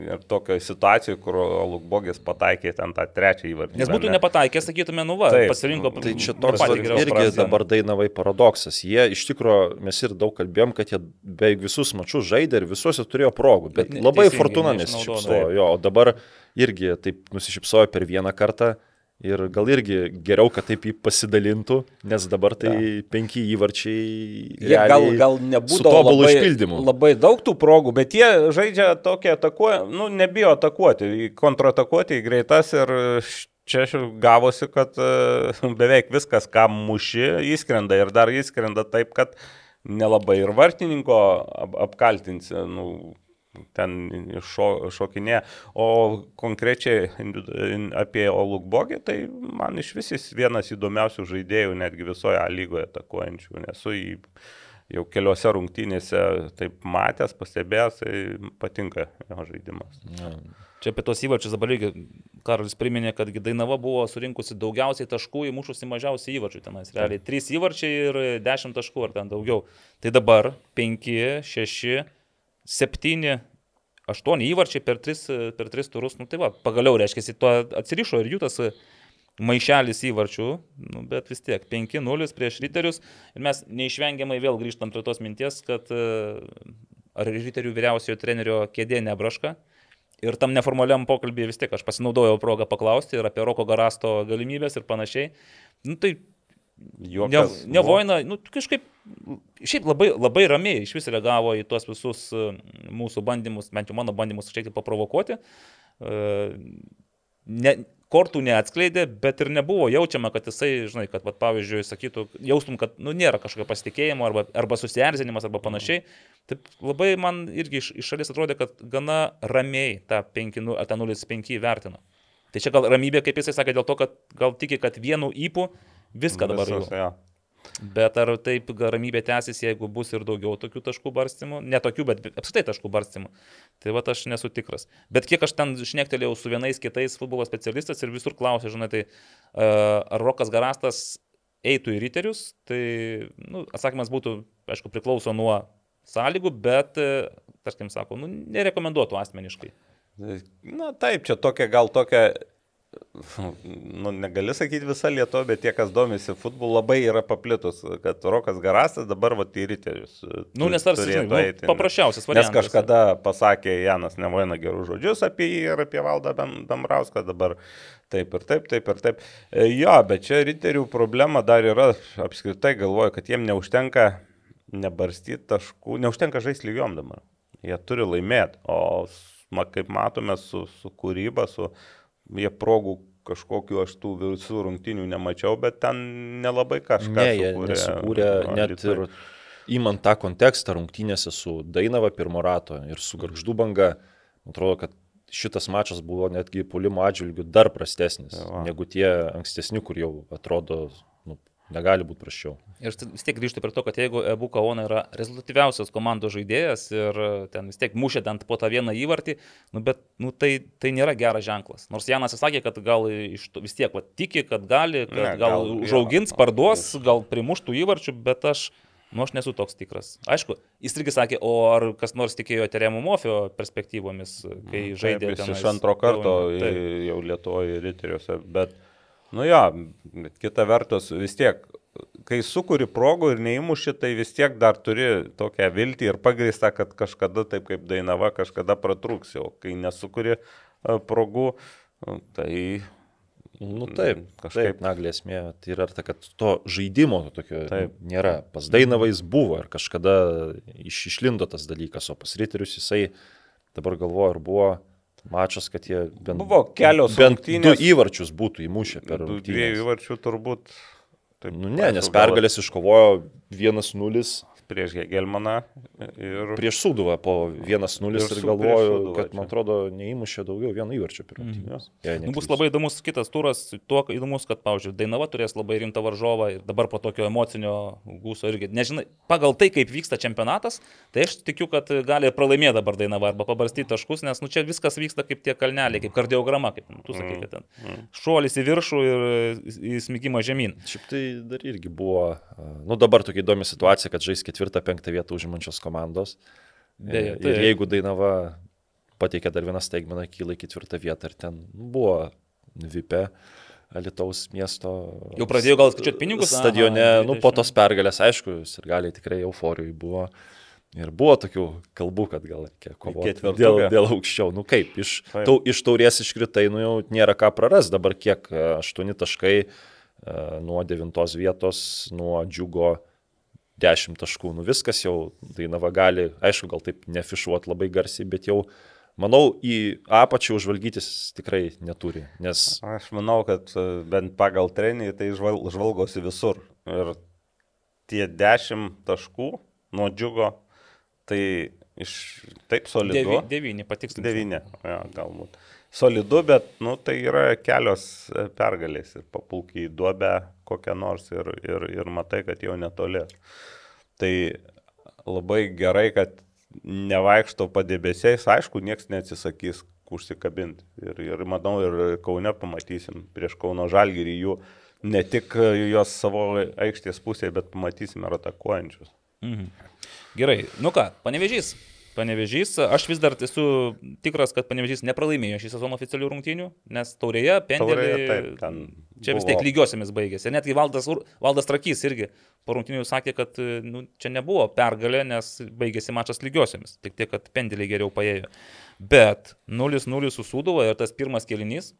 Ir tokio situacijų, kur Lukbogis pataikė ten tą trečią įvartį. Nes būtų ne? nepataikę, sakytume, nu va, Taip, pasirinko Tai čia toks patį irgi pradžią. dabar Dainavai paradoksas. Jie iš tikrųjų, mes ir daug kalbėjom, kad jie beveik visus mačius žaidė ir visuose turėjo progų, bet ne- labai teisingai, fortuna nesišypsojo. Jo, o dabar irgi taip nusišypsojo per vieną kartą. Ir gal irgi geriau, kad taip jį pasidalintų, nes dabar tai penki įvarčiai. Jie gal, gal tobulu labai, išpildymu. labai daug tų progų, bet jie žaidžia tokia atakuoja, nu, nebijo atakuoti, kontratakuoti į greitas ir čia gavosi, kad e, beveik viskas, ką muši, įskrenda ir dar įskrenda taip, kad nelabai ir vartininko ap apkaltinsi. Nu, ten šo, šokinė. O konkrečiai apie Olukbogį, tai man iš vis jis vienas įdomiausių žaidėjų netgi visoje A lygoje atakuojančių. Nesu jį jau keliose rungtynėse taip matęs, pastebėjęs, tai patinka jo žaidimas. Čia apie tos įvarčius dabar irgi Karolis priminė, kad Dainava buvo surinkusi daugiausiai taškų, įmušusi mažiausiai įvarčių tenais. Realiai 3 įvarčiai ir 10 taškų ar ten daugiau. Tai dabar 5, 6, 7, 8 įvarčiai per 3, per 3 turus. Nu tai va, pagaliau reiškia, tuo atsirišo ir jų tas maišelis įvarčių, nu, bet vis tiek 5-0 prieš riterius. Ir mes neišvengiamai vėl grįžtam prie tos minties, kad e, ar riterių vyriausiojo trenerio kėdė nebraška. Ir tam neformaliam pokalbėje vis tiek aš pasinaudojau progą paklausti ir apie Roko Garasto galimybės ir panašiai. Nu, tai Juokas ne buvo. Voina, nu, kažkaip, šiaip labai, labai ramiai iš vis reagavo į tuos visus e, mūsų bandymus, bent jau mano bandymus šiek tiek paprovokuoti. E, Ne, kortų neatskleidė, bet ir nebuvo jaučiama, kad jisai, žinai, kad, vat, pavyzdžiui, sakytų, jaustum, kad nu, nėra kažkokio pasitikėjimo arba, arba susierzinimas arba panašiai. Taip labai man irgi iš, iš šalies atrodė, kad gana ramiai tą 5, nu, ar tą 0,5 vertino. Tai čia gal ramybė, kaip jisai sakė, dėl to, kad gal tiki, kad vienu įpu viską dabar jau. Visus, jo. Bet ar taip ramybė tęsis, jeigu bus ir daugiau tokių taškų barstymų? Ne tokių, bet apskritai taškų barstymų. Tai va aš nesu tikras. Bet kiek aš ten šnektelėjau su vienais kitais futbolo specialistais ir visur klausė, žinai, tai e, ar Rokas Garastas eitų į riterius, tai nu, atsakymas būtų, aišku, priklauso nuo sąlygų, bet, e, tarkim, sako, nu, nerekomenduotų asmeniškai. Na taip, čia tokia gal tokia, nu, negali sakyti visą Lietuvą, bet tie, kas domisi futbolu, labai yra paplitus, kad Rokas Garastas dabar va į ryterius. Nu, nes tarsi, žinai, nu, paprasčiausias Nes variantas. kažkada pasakė Janas Nevaina gerus žodžius apie jį ir apie Valdą Dam- Dambrauską, dabar taip ir taip, taip ir taip. E, Jo, bet čia ryterių problema dar yra, apskritai galvoju, kad jiem neužtenka nebarstyti taškų, neužtenka žaisti lygiom dabar. Jie turi laimėti, o kaip matome su, su kūryba, su jie progų kažkokiu aš tų visų rungtinių nemačiau, bet ten nelabai kažką Ne, jie sukūrė. nesukūrė net ir įmant tą kontekstą rungtynėse su Dainava pirmo rato ir su Garždų banga, atrodo, kad šitas mačas buvo netgi pulimo atžvilgių dar prastesnis Jo. negu tie ankstesni, kur jau atrodo, negali būti prašiau. Ir vis tiek grįžtu prie to, kad jeigu Ebu Kaona yra rezultatyviausias komandos žaidėjas ir e, ten vis tiek mušė ten po tą vieną įvartį, nu, bet nu, tai, tai nėra geras ženklas. Nors Janas sakė, kad gal iš to, vis tiek va, tiki, kad gali, kad Ne, gal, gal užaugins, parduos, gal primuštų įvarčių, bet aš, nu, aš nesu toks tikras. Aišku, jis irgi sakė, o ar kas nors tikėjo Teremo Mofio perspektyvomis, kai žaidė Taip, jis iš antro karto į- jau Lietuvoje riteriuose, bet, nu jo, bet kita vertus vis tiek, kai sukuri progų ir neįmuši, tai vis tiek dar turi tokią viltį ir pagrįstą, kad kažkada taip kaip Dainava, kažkada pratrūks jau. Kai nesukuri e, progų, nu, tai Nu taip, kažkaip. kažkaip naglė esmė, tai yra ta, kad to žaidimo to tokio Taip. taip. nėra. Pas Dainavais buvo ir kažkada iš, išlindo tas dalykas, o pas Riterius jisai dabar galvoju, ar buvo mačas, kad jie bent, Buvo kelios bent du rungtynės. įvarčius būtų įmušę per tų dviejų rungtynės. įvarčių turbūt. Taip, Nu ne, nes aišku, gal- pergalės iškovojo 1-0, prieš Gelmaną ir... Prieš Suduvą po 1-0 Ir ir, galvoju, kad, čia. man atrodo, neįmušė daugiau vieno įvarčio per rungtynės. Mm. Nu, bus labai įdomus kitas turas, tuo įdomus, kad, pavyzdžiui, Dainava turės labai rimtą varžovą ir dabar po tokio emocinio gūso irgi. Nežinai, pagal tai, kaip vyksta čempionatas, tai aš tikiu, kad gali pralaimėti dabar Dainava arba pabarstyti taškus, nes nu, čia viskas vyksta kaip tie kalneliai, kaip kardiograma, kaip nu, tu sakai, kad ten šuolis į viršų ir į smigimą žemyn. Šiaip tai dar irgi buvo, nu dabar tokia įdomi situacija, kad žais ketvirtą, penktą vietą užimančios komandos. Ir, tai- ir jeigu Dainava pateikė dar vieną staigmeną, kyla į ketvirtą vietą ir ten buvo Vipe. Alitaus miesto. Jau pradėjo gal skaičiuot pinigus? Stadione, Aha, nu po tos pergalės, aišku, ir galiai tikrai euforijai buvo. Ir buvo tokių kalbų, kad gal reikia kovoti dėl, dėl aukščiau. Nu kaip, iš, tau, iš taurės iškritai, nu jau nėra ką praras. Dabar kiek, e, aštuoni taškai e, nuo devintos vietos, nuo džiugo 10 taškų. Nu viskas jau Dainava gali, aišku, gal taip nefišuot labai garsiai, bet jau, manau, į apačią užvalgytis tikrai neturi. Nes Aš manau, kad e, bent pagal trenį tai žval, žvalgosi visur. Ir tie 10 taškų nuo džiugo, tai iš taip solidu. Devi, devyni, patikslinti. Devyni, ja, galbūt. Solidu, bet nu, tai yra kelios e, pergalės ir papulkiai duobę kokią nors ir, ir, ir matai, kad jau netoli. Tai labai gerai, kad nevaikšto padebesiais, aišku, niekas neatsisakys užsikabinti. Ir, ir manau, ir Kaune pamatysim prieš Kauno Žalgirį jų ne tik juos savo aikštės pusėje, bet pamatysim ir atakuojančius. Mhm. Gerai, nu ką, panevežys. Panevežys, aš vis dar esu tikras, kad Panevežys nepralaimėjo šį sezoną oficialių rungtynių, nes taurėje, ten čia vis tiek lygiosiamis baigėsi. Netgi Valdas, Valdas Trakys irgi po rungtynių sakė, kad nu, čia nebuvo pergalė, nes baigėsi mačas lygiosiamis, tik tiek, kad pendeliai geriau paėjo. Bet 0-0 su Sūduva ir tas pirmas kelinys,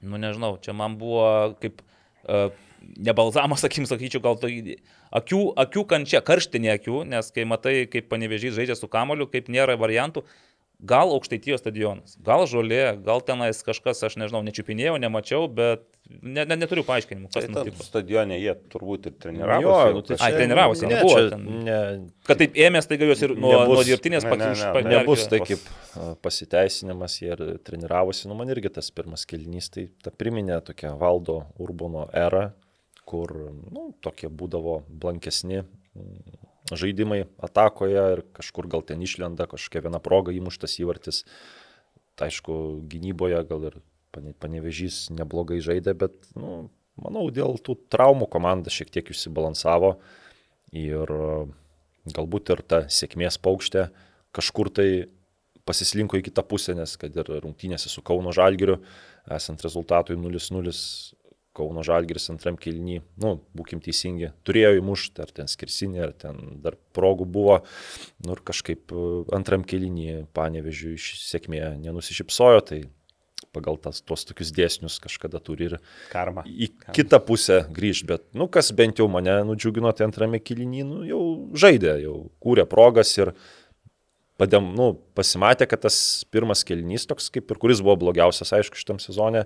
nu nežinau, čia man buvo kaip uh, nebalzamas, [laughs] sakykim, sakyčiau, gal tai akių, akių kančia, karštinė akių, nes kai matai, kaip panevežys žaidžia su kamoliu, kaip nėra variantų, gal aukštaitijos stadionas, gal žolė, gal tenais kažkas, aš nežinau, nečiupinėjau, nemačiau, bet ne, ne, neturiu paaiškinimų, Tai kas tam nutiko. stadione jie turbūt ir treniravosi. Jo, nu, tai Ai, treniravosi, ne, nebuvo čia ten. Ne, Kad taip ėmės, tai galios ir nuo, Nebus- nuo dirbtinės ne, ne, pakeiš. ne, nebus tai kaip pasiteisinimas, jie ir treniravosi, nu man irgi tas pirmas kelnys, tai ta priminė tokia valdo Urbono era, kur, nu, tokie būdavo blankesni mm, žaidimai atakoje ir kažkur gal ten išlenda kažkokia viena proga įmuštas įvartis. Tai aišku, gynyboje gal ir pane- panevežys neblogai žaidė, bet, nu, manau, dėl tų traumų komanda šiek tiek išsibalansavo ir a, galbūt ir ta sėkmės paukštė kažkur tai pasislinko į kitą pusę, nes kad ir rungtynėse su Kauno Žalgiriu, esant rezultatui 0-0, Kauno Žalgiris antram kilny, nu, būkim teisingi, turėjo įmušti, ar ten skirsinė, ar ten dar progų buvo, nu ir kažkaip e, antram kilny panevežiu sėkmė nenusišypsojo, tai pagal tas, tuos tokius dėsnius kažkada turi ir Karma. į kitą pusę grįž, bet, nu, kas bent jau mane nudžiugino, tai antrame kilinį, nu, jau žaidė, jau kūrė progas ir padėm, nu, pasimatė, kad tas pirmas kilinys toks, kaip ir kuris buvo blogiausias, aišku, šitam sezone,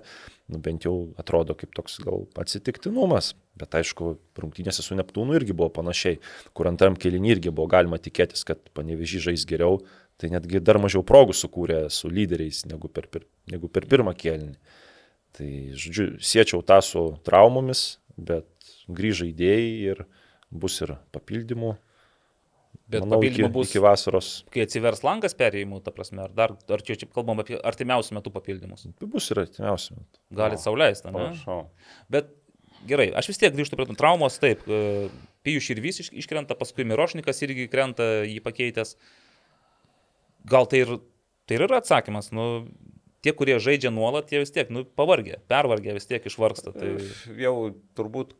nu, bent jau atrodo kaip toks gal atsitiktinumas, bet aišku, rungtynėse su Neptūnu irgi buvo panašiai, kur antram kilinį irgi buvo galima tikėtis, kad panevežį žais geriau, tai netgi dar mažiau progų sukūrė su lyderiais negu per, per, negu per pirmą kėlinį. Tai, žodžiu, siečiau tą su traumomis, bet grįžai idėjai ir bus ir papildymų. Bet Manau, papildymų iki, bus, iki vasaros kai atsivers langas perėjimų, ta prasme, ar dar, ar čia, čia kalbam apie artimiausių metų papildymus. bus ir artimiausių metų. Galit sauliaisti, ne? Prašau. Bet gerai, aš vis tiek grįžtu prie tų traumos, taip, e, Pijus Širvys iš- iškrenta, paskui Mirošnikas irgi krenta, jį pakeitęs. Gal tai ir, tai ir yra atsakymas, nu, tie, kurie žaidžia nuolat, jie vis tiek, nu, pavargę, pervargę, vis tiek išvargsta. Tai... Jau turbūt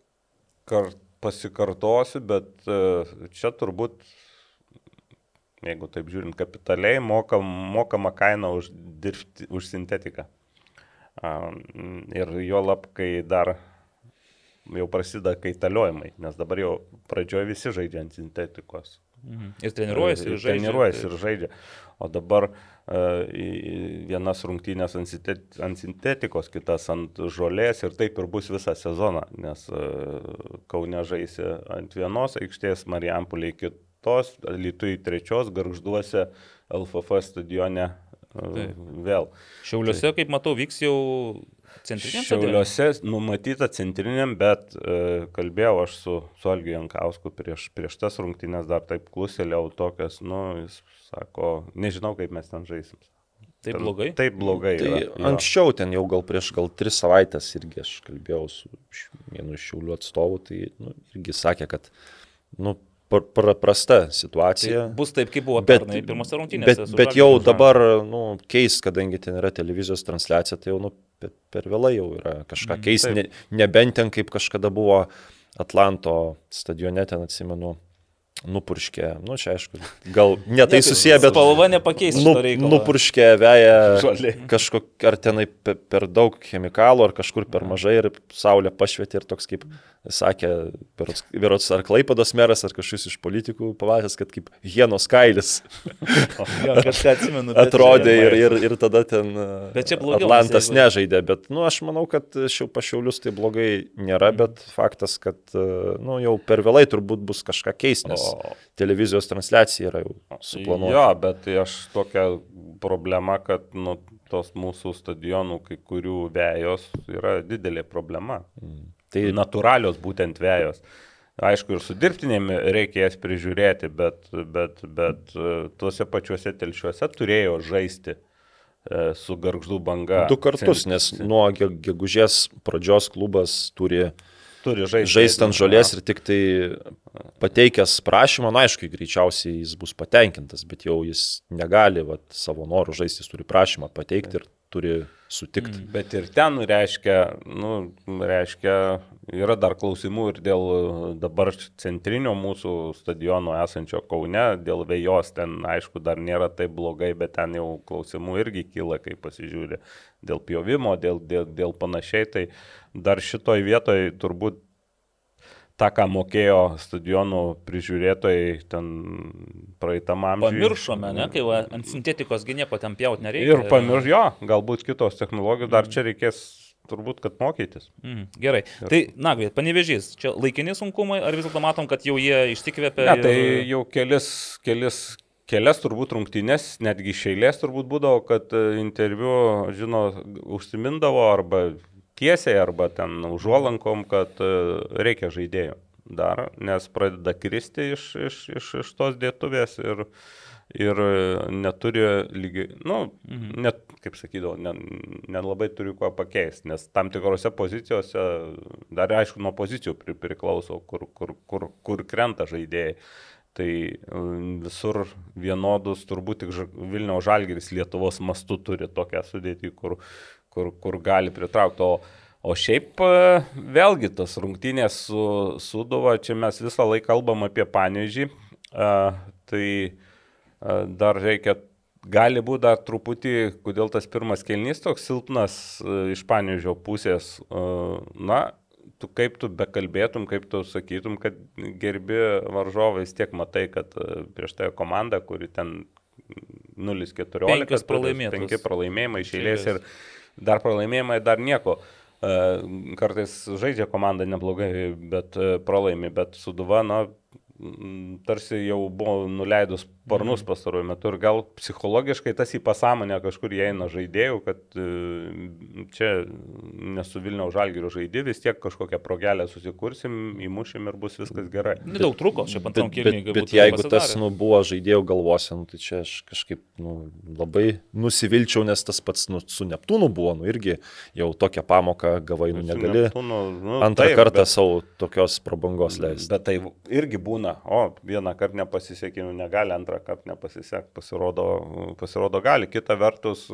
kar, pasikartosiu, bet e, čia turbūt, jeigu taip žiūrint kapitaliai, mokam, mokama kaina už, dirbti, už sintetiką. Ir jo lab, kai dar jau prasideda kaitaliojimai, nes dabar jau pradžioje visi žaidžia ant sintetikos. Mhm. Ir treniruojasi, ir žaidžia. Treniruojasi ir žaidžia. O dabar uh, vienas rungtynės ant sintet- ant sintetikos, kitas ant žolės ir taip ir bus visą sezoną, nes uh, Kaune žaisi ant vienos aikštės, Marijampuliai kitos, Lietuvai trečios, Garžduose, LFF stadione uh, Taip. vėl. Šiauliuose, kaip matau, vyks jau centriniam. Šiauliuose numatyta centriniam, bet e, kalbėjau aš su, su Algiu Jankausku prieš, prieš tas rungtynės, dar taip kluselėjau tokias, nu, jis sako, nežinau, kaip mes ten žaisim. Taip Ten blogai. Taip blogai. Tai yra, jo. anksčiau ten jau gal prieš gal tris savaitės irgi aš kalbėjau su vienu iš šiaulių atstovų, tai nu, irgi sakė, kad nu, prasta situacija. Tai bus taip, kaip buvo Bet, pernai pirmose rungtynėse. bet, bet jau dabar, nu, keis, kadangi ten yra televizijos transliacija, tai jau nu, per, per vėlai jau yra kažką keisti. taip. Ne, nebent ten kaip kažkada buvo Atlanto stadione, ten atsimenu, nupurškė, nu čia aišku, gal ne tai susiję, bet Spalva nepakeis nu, nupurškė veja Žolė. kažkok, ar tenai pe- per daug chemikalų, ar kažkur per mažai ir saulė pašvietė ir toks kaip sakė, berots ar Klaipados meras, ar kažkas iš politikų pavasęs, kad kaip hienos kailis [laughs] Jo, kažką atsimenu. atrodė ir, ir, ir tada ten blogiau, Atlantas jeigu- nežaidė, bet nu, aš manau, kad šiau pašiaulius tai blogai nėra, bet faktas, kad nu, jau per vėlai turbūt bus kažką keisti, nes televizijos transliacija yra jau suplanuota. Jo, bet tai aš tokia problema, kad nu, tos mūsų stadionų kai kurių vėjos yra didelė problema. Tai Tai natūralios būtent vėjos. Aišku, ir su dirbtinėm reikės prižiūrėti, bet, bet, bet e, tuose pačiuose telšiuose turėjo žaisti e, su garždų banga. Du kartus, nes nuo ge- gegužės pradžios klubas turi turi žaisti. žaisti ant žolės ir tik tai pateikęs prašymą, na aišku, greičiausiai jis bus patenkintas, bet jau jis negali vat, savo norų žaisti, jis turi prašymą pateikti ir turi sutikti. Mm. Bet ir ten reiškia, nu, reiškia, yra dar klausimų ir dėl dabar centrinio mūsų stadiono esančio Kaune, dėl vėjos ten, aišku, dar nėra taip blogai, bet ten jau klausimų irgi kyla, kai pasižiūri dėl pjovimo, dėl, dėl, dėl panašiai, tai dar šitoj vietoj turbūt tą, ką mokėjo stadionų prižiūrėtojai ten praeitam amžiui. Pamiršome, ne, kai va, ant sintetikos nieko ten pjaut nereikia. Ir pamirš, jo, galbūt kitos technologijos, dar čia reikės turbūt, kad mokytis. Mm, gerai. Tai, na, greit, panevežys. Čia laikini sunkumai, ar vis dėlto matom, kad jau jie išsikvėpė? Ne, tai jau kelis, kelis, kelias turbūt rungtynės, netgi iš eilės turbūt būdavo, kad e, interviu, žino, užsimindavo arba tiesiai, arba ten užuolankom, kad e, reikia žaidėjų dar, nes pradeda kristi iš, iš, iš, iš tos dėtuvės ir, ir neturi lygiai, nu, mhm. net, kaip sakydavau, nelabai ne turiu ko pakeisti, nes tam tikrose pozicijose, dar aišku, nuo pozicijų pri, priklauso, kur, kur, kur, kur krenta žaidėjai. Tai visur vienodus, turbūt tik Vilniaus Žalgeris Lietuvos mastu turi tokią sudėtį, kur, kur, kur gali pritraukti. O, o šiaip vėlgi tas rungtynės su Suduva, čia mes visą laiką kalbam apie panežį, tai dar reikia, gali būti dar truputį, kodėl tas pirmas kelnys toks silpnas iš panežio pusės. Na, tu kaip tu bekalbėtum, kaip tu sakytum, kad gerbi varžovai, vis tiek matai, kad prieš tai komanda, kuri ten 0-14, 5 pralaimėjimas. 5 pralaimėjimai iš eilės ir dar pralaimėjimai dar nieko. Kartais žaidžia komanda neblogai, bet pralaimi, bet Suduva, na, tarsi jau buvo nuleidus sparnus Mhm. pastaruoju metu ir gal psichologiškai tas į pasąmonę kažkur įeina žaidėjų, kad čia nesu Vilniaus žalgyrio žaidži, vis tiek kažkokią progelę susikursim, įmušim ir bus viskas gerai. Nedaug truko, šiaip Bet, antram bet, kilniui. bet jeigu tas nu, buvo žaidėjų galvose, nu, tai čia aš kažkaip nu, labai nusivilčiau, nes tas pats nu, su Neptūnu buvo, nu irgi jau tokią pamoką gavai, nu negali Neptūnu, nu, antrą taip, kartą bet- savo tokios prabangos leisti. Bet tai irgi būna, o vieną kartą nepasisekė, nu negali, antrą kartą nepasisekti, pasirodo, pasirodo gali. Kita vertus,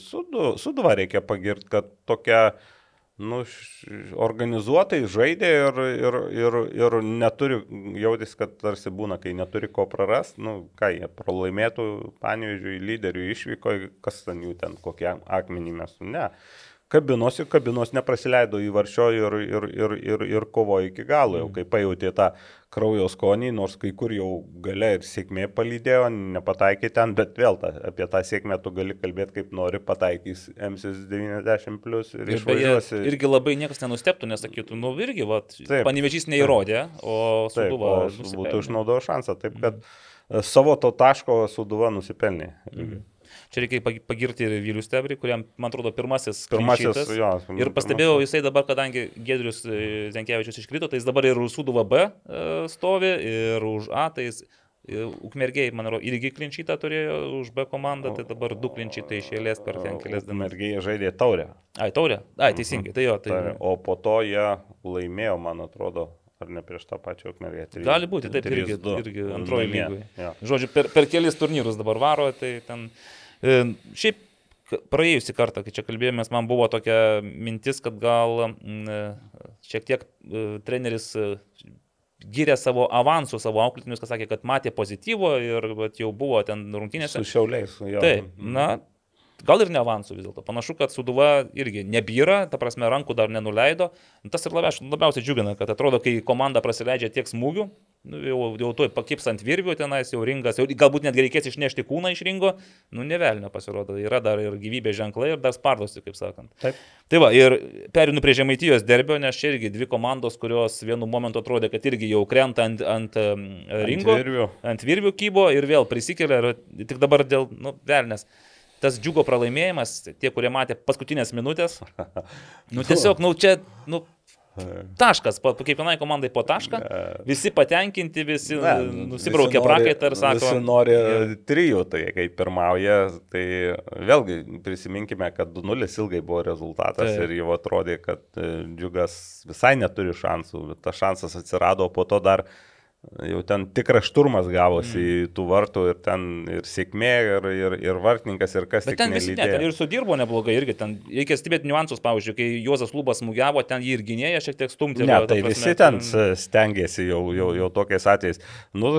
sudu, suduva reikia pagirti, kad tokia nu, organizuotai žaidė ir, ir, ir, ir neturi, jautis, kad tarsi būna, kai neturi ko prarasti, nu, ką jie pralaimėtų, pavyzdžiui, lyderių išvyko, kas ten jų ten, kokie akmenį mes, ne. Kabinosi, kabinos neprasileido į varšio ir, ir, ir, ir, ir kovojo iki galo, jau kai pajutė tą kraujo skonį, nors kai kur jau gale ir sėkmė palydėjo, nepataikė ten, bet vėl ta, apie tą sėkmę tu gali kalbėti kaip nori, pataikys MC90 plus ir, Ir beje, išvažiuosi. irgi labai niekas nenusteptų, nesakytų, nu irgi, va, Taip. panevežys neįrodė, o Taip, Suduva o s- būtų išnaudojo šansą, taip kad e, savo to taško suduva nusipelnė. Mhm. Čia reikia pag- pagirti ir Vilius Tebrį, kuriam, man atrodo, pirmasis. Pirmasis, jo. Ir pastebėjau, jisai dabar, kadangi Gedrius e, Zenkevičius iškrito, tai jis dabar ir už Suduvą B e, stovi, ir už A, tai jis e, Ukmergiai, man atrodo, irgi klinčytą turėjo už B komandą, tai dabar du klinčytai išėlės per ten kelias dienas. Mergiai žaidė taurę. Ai, taurė? Ai, teisingai, tai jo, tai. Tai, o po to jie laimėjo, man atrodo, ar ne prieš tą pačią ukmergę. Tri- Gali būti, taip, irgi, 3-2 irgi antroji lygoje. Jo. Žodžiu, per, per kelis turnyrus dabar varo, tai ten... E, šiaip praėjusį kartą, kai čia kalbėjomės, man buvo tokia mintis, kad gal e, šiek tiek e, treneris e, gyrė savo avansų, savo auklėtinius, kas sakė, kad matė pozityvo ir jau buvo ten rungtynėse. Su šiauliais. Jo. Taip, na, gal ir ne avansų vis dėlto. Panašu, kad Suduva irgi nebyra, ta prasme, rankų dar nenuleido. Tas ir labiausiai, labiausiai džiugina, kad atrodo, kai komanda prasileidžia tiek smūgių, nu, jau, jau tuoj pakips ant virvių tenais, jau ringas, jau, galbūt net reikės išnešti kūną iš ringo, nu, nevelnio pasirodo. Yra dar ir gyvybės ženklai ir dar spardosi, kaip sakant. Taip. Tai va, ir perinu prie Žemaitijos derbio, nes čia irgi dvi komandos, kurios vienu momentu atrodė, kad irgi jau krenta ant, ant ringo virvių. ant virvių kybo ir vėl prisikelia ir tik dabar dėl, nu, velnės. Tas džiugo pralaimėjimas, tie, kurie matė paskutinės minutės, [laughs] nu tiesiog, nu čia, nu, taškas, po, kiekvienai komandai po tašką, visi patenkinti, visi Ne, nusibraukė nori- prakaitą ir sako, Visi nori trijų, tai kai pirmauja, tai vėlgi prisiminkime, kad 2-0 ilgai buvo rezultatas Taip. ir jau atrodė, kad e, džiugas visai neturi šansų, bet tas šansas atsirado, po to dar jau ten tikras šturmas gavosi Mm. tų vartų ir ten ir sėkmė, ir, ir, ir vartininkas, ir kas Bet ten visi ne, nelydėjo. ten ir sudirbo neblogai irgi, ten reikia stebėti niuansus, pavyzdžiui, kai Juozas Lubas smūgiavo, ten jį ir gynėja šiek tiek stumti. Ne, tai visi ten stengiasi jau, jau, jau tokiais atvejais. Nu,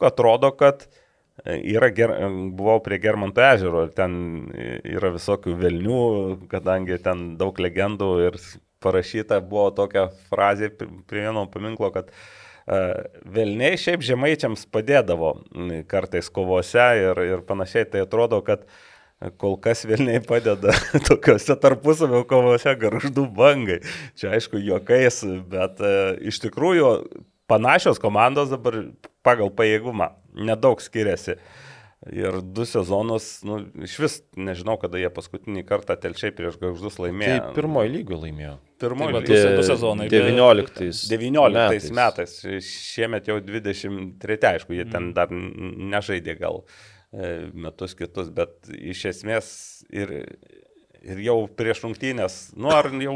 atrodo, kad yra ger... buvau prie Germanto ežero ir ten yra visokių velnių, kadangi ten daug legendų ir parašyta buvo tokia frazė prie vieno paminklo, kad uh, Velniai šiaip žemaičiams padėdavo kartais kovose ir, ir panašiai. Tai atrodo, kad kol kas Vilniai padeda [laughs] tokiuose tarpusavio kovose garždų bangai. Čia aišku, juokais, bet uh, iš tikrųjų panašios komandos dabar pagal pajėgumą nedaug skiriasi. Ir du sezonus, nu, iš vis nežinau, kada jie paskutinį kartą telčiai prieš garždus Tai laimėjo. pirmoji lygo laimėjo. Pirmoji Tai va, lyga. du se- du sezonai, bet- 19. 19 metais. Šiemet jau 23, aišku, jie Mm. ten dar nežaidė gal e, metus kitus, bet iš esmės ir, ir jau prieš rungtynės, nu ar jau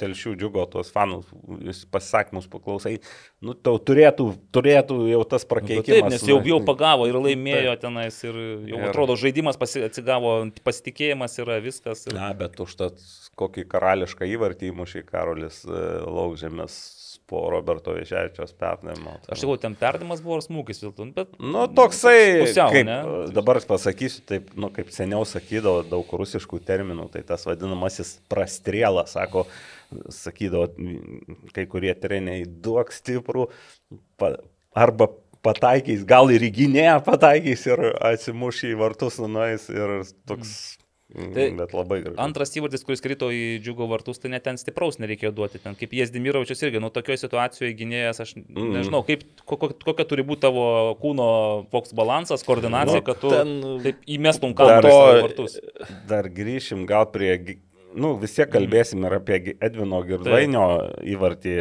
telšių džiugo tuos jūs pasisakymus paklausai, nu tau turėtų, turėtų jau tas Nu, prakeikimas. Taip, nes jau, nu, jau pagavo ir laimėjo tenais ir jau Ir- atrodo žaidimas pasi, atsigavo, pasitikėjimas yra viskas. Ir... Na, bet užtat kokį karališką įvartį įmušė Karolis e, Laukžėmės po Roberto Vieševičios pernamo. Aš sakau, ten perdamas buvo smūgis, dėlto, bet... Nu, toksai, pusiau, kaip, ne? dabar pasakysiu, taip, nu, kaip seniau sakydavo daug rusiškų terminų, tai tas vadinamasis prastrėlas, sako, sakydavo kai kurie treneriai, duok stiprų, pa, arba pataikys, gal ir į gynėją pataikys ir atsimuš į vartus nuais ir toks, Tai tai, bet labai gražu. Antras įvartis, kuris krito į džiugo vartus, tai net ten stipraus nereikėjo duoti. Ten kaip Jesdimirovičius irgi, nu tokioje situacijoje gynėjas, aš Mm. nežinau, kaip, ko, kokia turi būti tavo kūno koks balansas, koordinacija, Nu, kad tu ten taip įmestum kamuolį į vartus. Dar grįšim gal prie, nu vis tiek kalbėsim ir apie Edvino Girdvainio įvartį.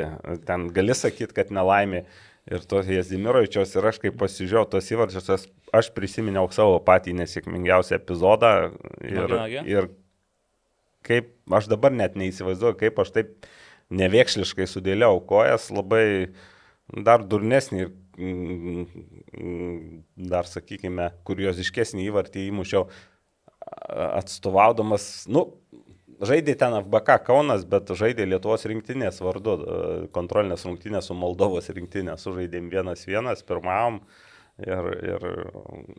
Ten gali sakyti, kad nelaimė. Ir tos Jezimirovičios ir aš kaip pasižiūrėjau tos įvarčius, aš, prisiminiau savo patį nesėkmingiausią epizodą. Ir, Nagi, nagi. ir kaip aš dabar net neįsivaizduoju, kaip aš taip nevėkšliškai sudėliau kojas, labai dar durnesnį ir mm, dar, sakykime, kurioziškesnį įvartį įmušiau atstovaudamas, nu, žaidė ten FBK Kaunas, bet žaidė Lietuvos rinktinės vardu, e, kontrolinės rungtynės su Moldovos rinktinė, sužaidėm vienas vienas, pirmavom Ir, ir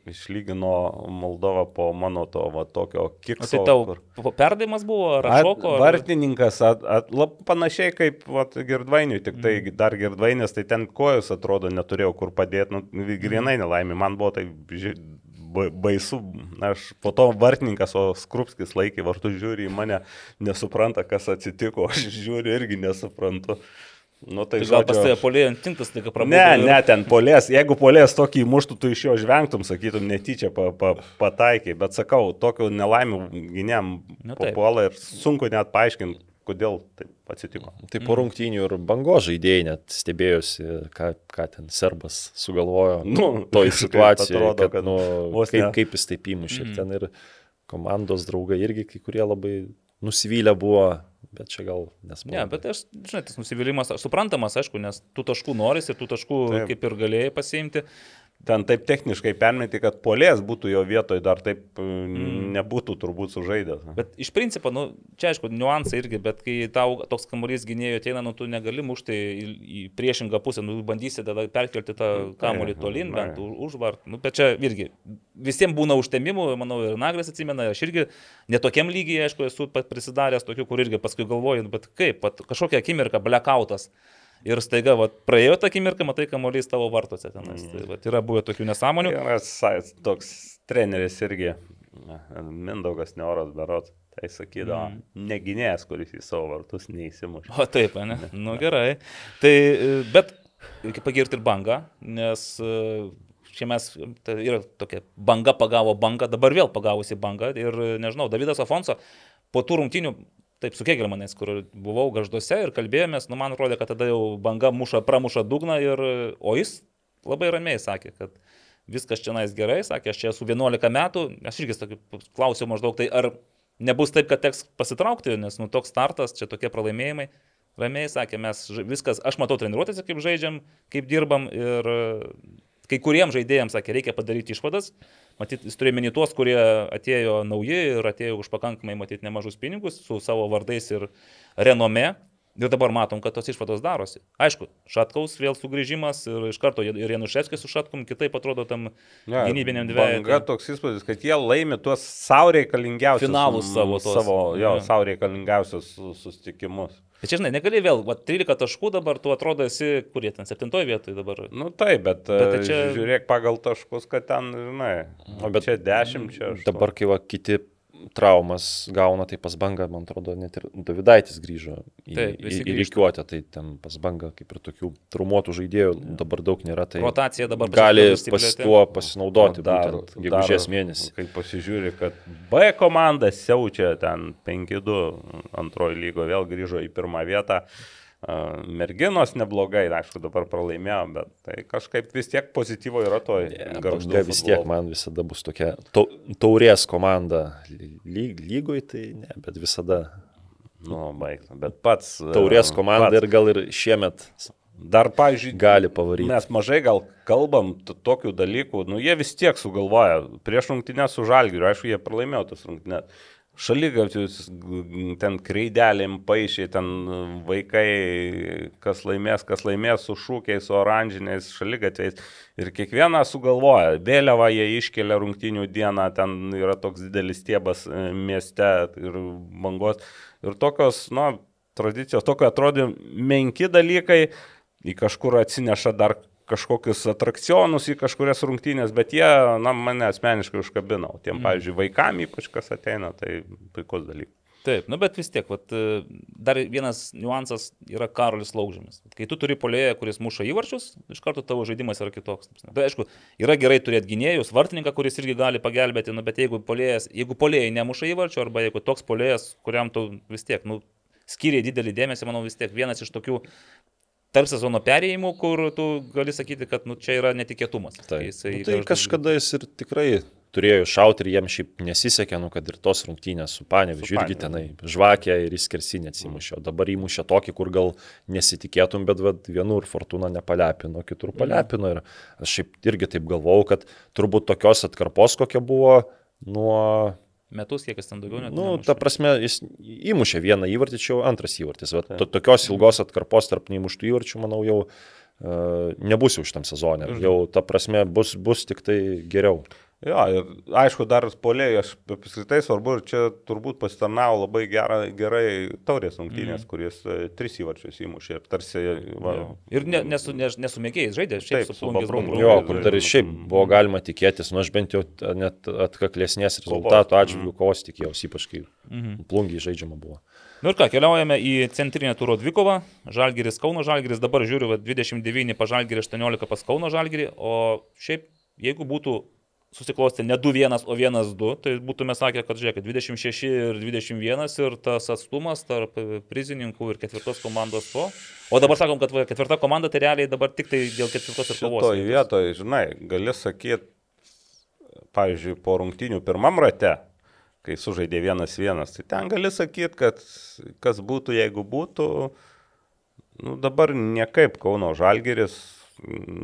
išlygino Moldovą po mano to va, tokio O kikso. tai tau kur- perdavimas buvo, ar At-. Vartininkas, at, at, lab, panašiai kaip vat, girdvainiui, tik tai Mhm. dar girdvainis, tai ten kojus atrodo neturėjau kur padėti, nu, grinai nelaimė, man buvo tai baisu, aš po to vartininkas, o Skrupskis laikė vartų žiūri į mane, nesupranta, kas atsitiko, [laughs] aš žiūriu irgi nesuprantu. Nu, tai Tai gal pas tai polėjo tinklas, tai ką prabudo. Ne, ir- ne, ten polės. Jeigu polės tokį muštų, tu iš jo žvengtum, sakytum, netyčia pa, pa, pataikiai. Bet sakau, tokių nelaimių gynėm Nu, papuola ir sunku net paaiškinti, kodėl taip atsitiko. Tai po rungtynių ir bango žaidėjai net stebėjosi, ką, ką ten serbas sugalvojo Nu, toj situacijoje, atrodo, kad, kad nu, kaip, kaip jis taip įmušė. Mhm. Mm. Ten ir komandos draugai irgi kai kurie labai nusivylę buvo, bet čia gal nesmulku. Ne, bet aš, žinai, tas nusivylimas suprantamas, aišku, nes tų taškų norisi ir tų taškų taip. kaip ir galėjai pasiimti. Ten taip techniškai permeti, kad polės būtų jo vietoje, dar taip mm. nebūtų turbūt sužaidęs. Bet iš principo, nu, čia aišku, niuansai irgi, bet kai tau toks kamuolys gynėjo ateina, nu, tu negali mušti į, į priešingą pusę, nu, bandysi tada perkelti tą kamuolį tolin, bent už- užvart. Nu, bet čia irgi visiems būna užtemimų, manau, ir Nagras atsimena, aš irgi netokiam lygiai, aišku, esu prisidaręs tokių, kur irgi paskui galvoju, nu, bet kaip, pat, kažkokia akimirka, blackoutas. Ir staiga, va, praėjo tą akimirką, matai, kamuolys tavo vartuose tenais. Mm. Tai, va, yra buvę tokių nesąmonių. Sais- toks treneris irgi, Mindaugas Neoras Berot, tai sakydavo, mm. neginės, kuris į savo vartus neįsimušė. O taip, ne? [laughs] Nu gerai. Tai, e, bet reikia pagirti ir bangą, nes e, čia mes, tai yra tokia banga pagavo bangą, dabar vėl pagavusi bangą ir nežinau, Davidas Afonso po tų rungtinių, taip su Kegelmanais, kur buvau gažduose ir kalbėjomės, nu man atrodo, kad tada jau banga muša, pramuša dugną ir, o jis labai ramiai sakė, kad viskas čia nais gerai, sakė, aš čia esu 11 metų, aš irgi klausiau maždaug, tai ar nebus taip, kad teks pasitraukti, nes nu toks startas, čia tokie pralaimėjimai. Ramiai sakė, mes viskas, aš matau treniruotėse, kaip žaidžiam, kaip dirbam ir kai kuriems žaidėjams sakė, reikia padaryti išvadas. Matyt, jis turėjo meni tuos, kurie atėjo nauji ir atėjo už pakankamai, matyt, nemažus pinigus su savo vardais ir renome. Ir dabar matom, kad tos išvados darosi. Aišku, Šatkaus vėl sugrįžimas ir iš karto ir Januševskis su Šatkum kitaip atrodo tam Ne, gynybiniam Banga dviejui. toks įspūdis, kad jie laimi tuos savo reikalingiausius Finalus mm, savo tuos. savo, jo, Jo. savo reikalingiausius su- susitikimus. Bet čia, žinai, negali vėl, va, 13 taškų dabar, tu atrodo esi, kurie ten, 7 vietoje dabar. Nu taip, bet, Bet tai bet čia- žiūrėk pagal taškus, kad ten, žinai, o bet čia 10, čia 8. Dabar, kai va, kiti traumas gauna, tai pas bangą, man atrodo, net ir Davidaitis grįžo į, Taip, į, į reikiuotę, tai ten pas bangą kaip ir tokių traumuotų žaidėjų dabar daug nėra, tai Rotacija dabar gali pas tuo pasinaudoti dar, gegužės mėnesį. Kai pasižiūri, kad B komanda siaučia ten 5-2 antroji lygo, vėl grįžo į pirmą vietą. Merginos neblogai, aišku, dabar pralaimėjo, bet tai kažkaip vis tiek pozityvo yra toj garždu Banga vis tiek man visada bus tokia tau- taurės komanda. Lyg, lygoj tai ne, bet visada Nu, baigta. Bet pats. taurės e, komanda pats- ir gal ir šiemet Dar, pavyzdžiui, gali pavaryti. Mes mažai gal kalbam tokių dalykų, nu jie vis tiek sugalvoja. Prieš rungtynę su Žalgiriu, aišku, jie pralaimėjo tas rungtynės. Šalygavius ten kreidelėm paaišė, ten vaikai, kas laimės, kas laimės su šūkiais, su oranžiniais šalygatviais. Ir kiekvieną sugalvoja. Vėliavą jie iškelia rungtynių dieną, ten yra toks didelis stiebas e, mieste ir bangos. Ir tokios, na, tradicijos, tokio atrodė menki dalykai, į kažkur atsineša dar kažkokius atrakcionus į kažkurias rungtynės, bet jie, na, mane asmeniškai užkabino. Tiem, pavyzdžiui, vaikam ypač kas ateina, tai puikus dalykas. Taip, nu bet vis tiek, vat, e, dar vienas niuansas yra Karolis Laužymis. Kai tu turi polėją, kuris muša įvarčius, iš karto tavo žaidimas yra kitoks. Tai aišku, yra gerai turėti gynėjus, vartininką, kuris irgi gali pagelbėti, nu, bet jeigu polėjas, jeigu polėjai nemuša įvarčių, arba jeigu toks polėjas, kuriam tu vis tiek, nu, skiriai didelį dėmesį, manau, vis tiek vienas iš tokių tarp sezono perėjimų, kur tu gali sakyti, kad nu, čia yra netikėtumas. Tai, jisai nu, tai kažkas- kažkada jis ir tikrai turėjo šauti ir jiem šiaip nesisekė, nu, kad ir tos rungtynės su Panevižiu irgi tenai žvakė ir įskersinė atsimušė. O dabar įmušė tokį, kur gal nesitikėtum, bet vad, vienur Fortuna nepalepino, kitur palepino. Ir aš šiaip irgi taip galvojau, kad turbūt tokios atkarpos, kokia buvo nuo Metus, kiek jis ten daugiau net. Nu, nemuša. ta prasme, jis įmušė vieną įvartį, čia jau antras įvartis. Bet to, tokios ilgos atkarpos tarp neįmuštų įvarčių, manau, jau nebus jau šitam sezonė. Jau ta prasme bus, bus tik tai geriau. Jo, ir aišku, dar polėjai, aš apskritai svarbu ir čia turbūt pasitarnavo labai gera, gerai taurės rungtynės, mm. kuris e, tris įvarčius įmušė ir tarsi... Va, ja. Ir ne, nesu, ne, nesumėgėjai žaidė, šiaip Taip, su. Babrungu. Jo, kur dar ir šiaip buvo galima tikėtis, nu aš bent jau net atkaklesnės rezultatų atžvilgių kovos tikėjausi, ypač kai plungiai žaidžiama buvo. Nu ir ką, keliaujame į centrinę turo dvikovą. Žalgiris Kauno Žalgiris, dabar žiūriu, va, 29 pa Žalgirį, 18 pas Kauno Žalgirį, o šiaip jeigu būtų susiklosti ne 2-1, o 1-2, tai būtume sakę, kad žiūrėk, 26 ir 21 ir tas atstumas tarp prizininkų ir ketvirtos komandos to. O dabar sakom, kad va, ketvirta komanda tai realiai dabar tik tai dėl ketvirtos ir kovos. Šitoj vietoje, žinai, gali sakyti, pavyzdžiui, po rungtynių pirmam rate, kai sužaidė vienas vienas, tai ten gali sakyti, kad kas būtų, jeigu būtų, nu, dabar niekaip Kauno Žalgeris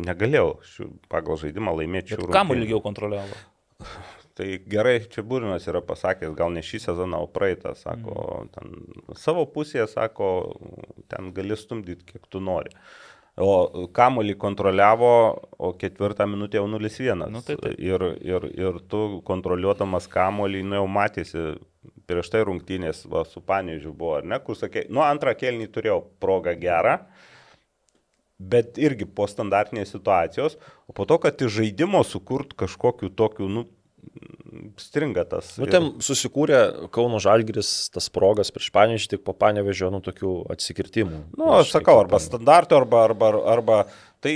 negalėjau šių, pagal žaidimą laimėti šių Kam ilgiau kontroliavo? [laughs] Tai gerai, čia Būrinas yra pasakęs, gal ne šį sezoną, o praeitą, sako, ten savo pusėje, sako, ten gali stumdyti, kiek tu nori. O kamuolį kontroliavo, o ketvirtą minutę jau 0-1. Nu, tai taip. ir, ir, ir tu kontroliuodamas kamuolį, nu jau matėsi, prieš tai rungtynės va, su Panežiu buvo, ar ne, kur sakė, nu antrą kelnį turėjau progą gerą, bet irgi po standartinės situacijos, o po to, kad iš žaidimo sukurt kažkokiu tokiu, nu, stringa tas. Nu, ten susikūrė Kauno Žalgiris tas progas prieš Panežį, tik po Panevežio, nu, tokių atsikirtimų. Nu, aš sakau, arba standarto, arba, arba, arba tai,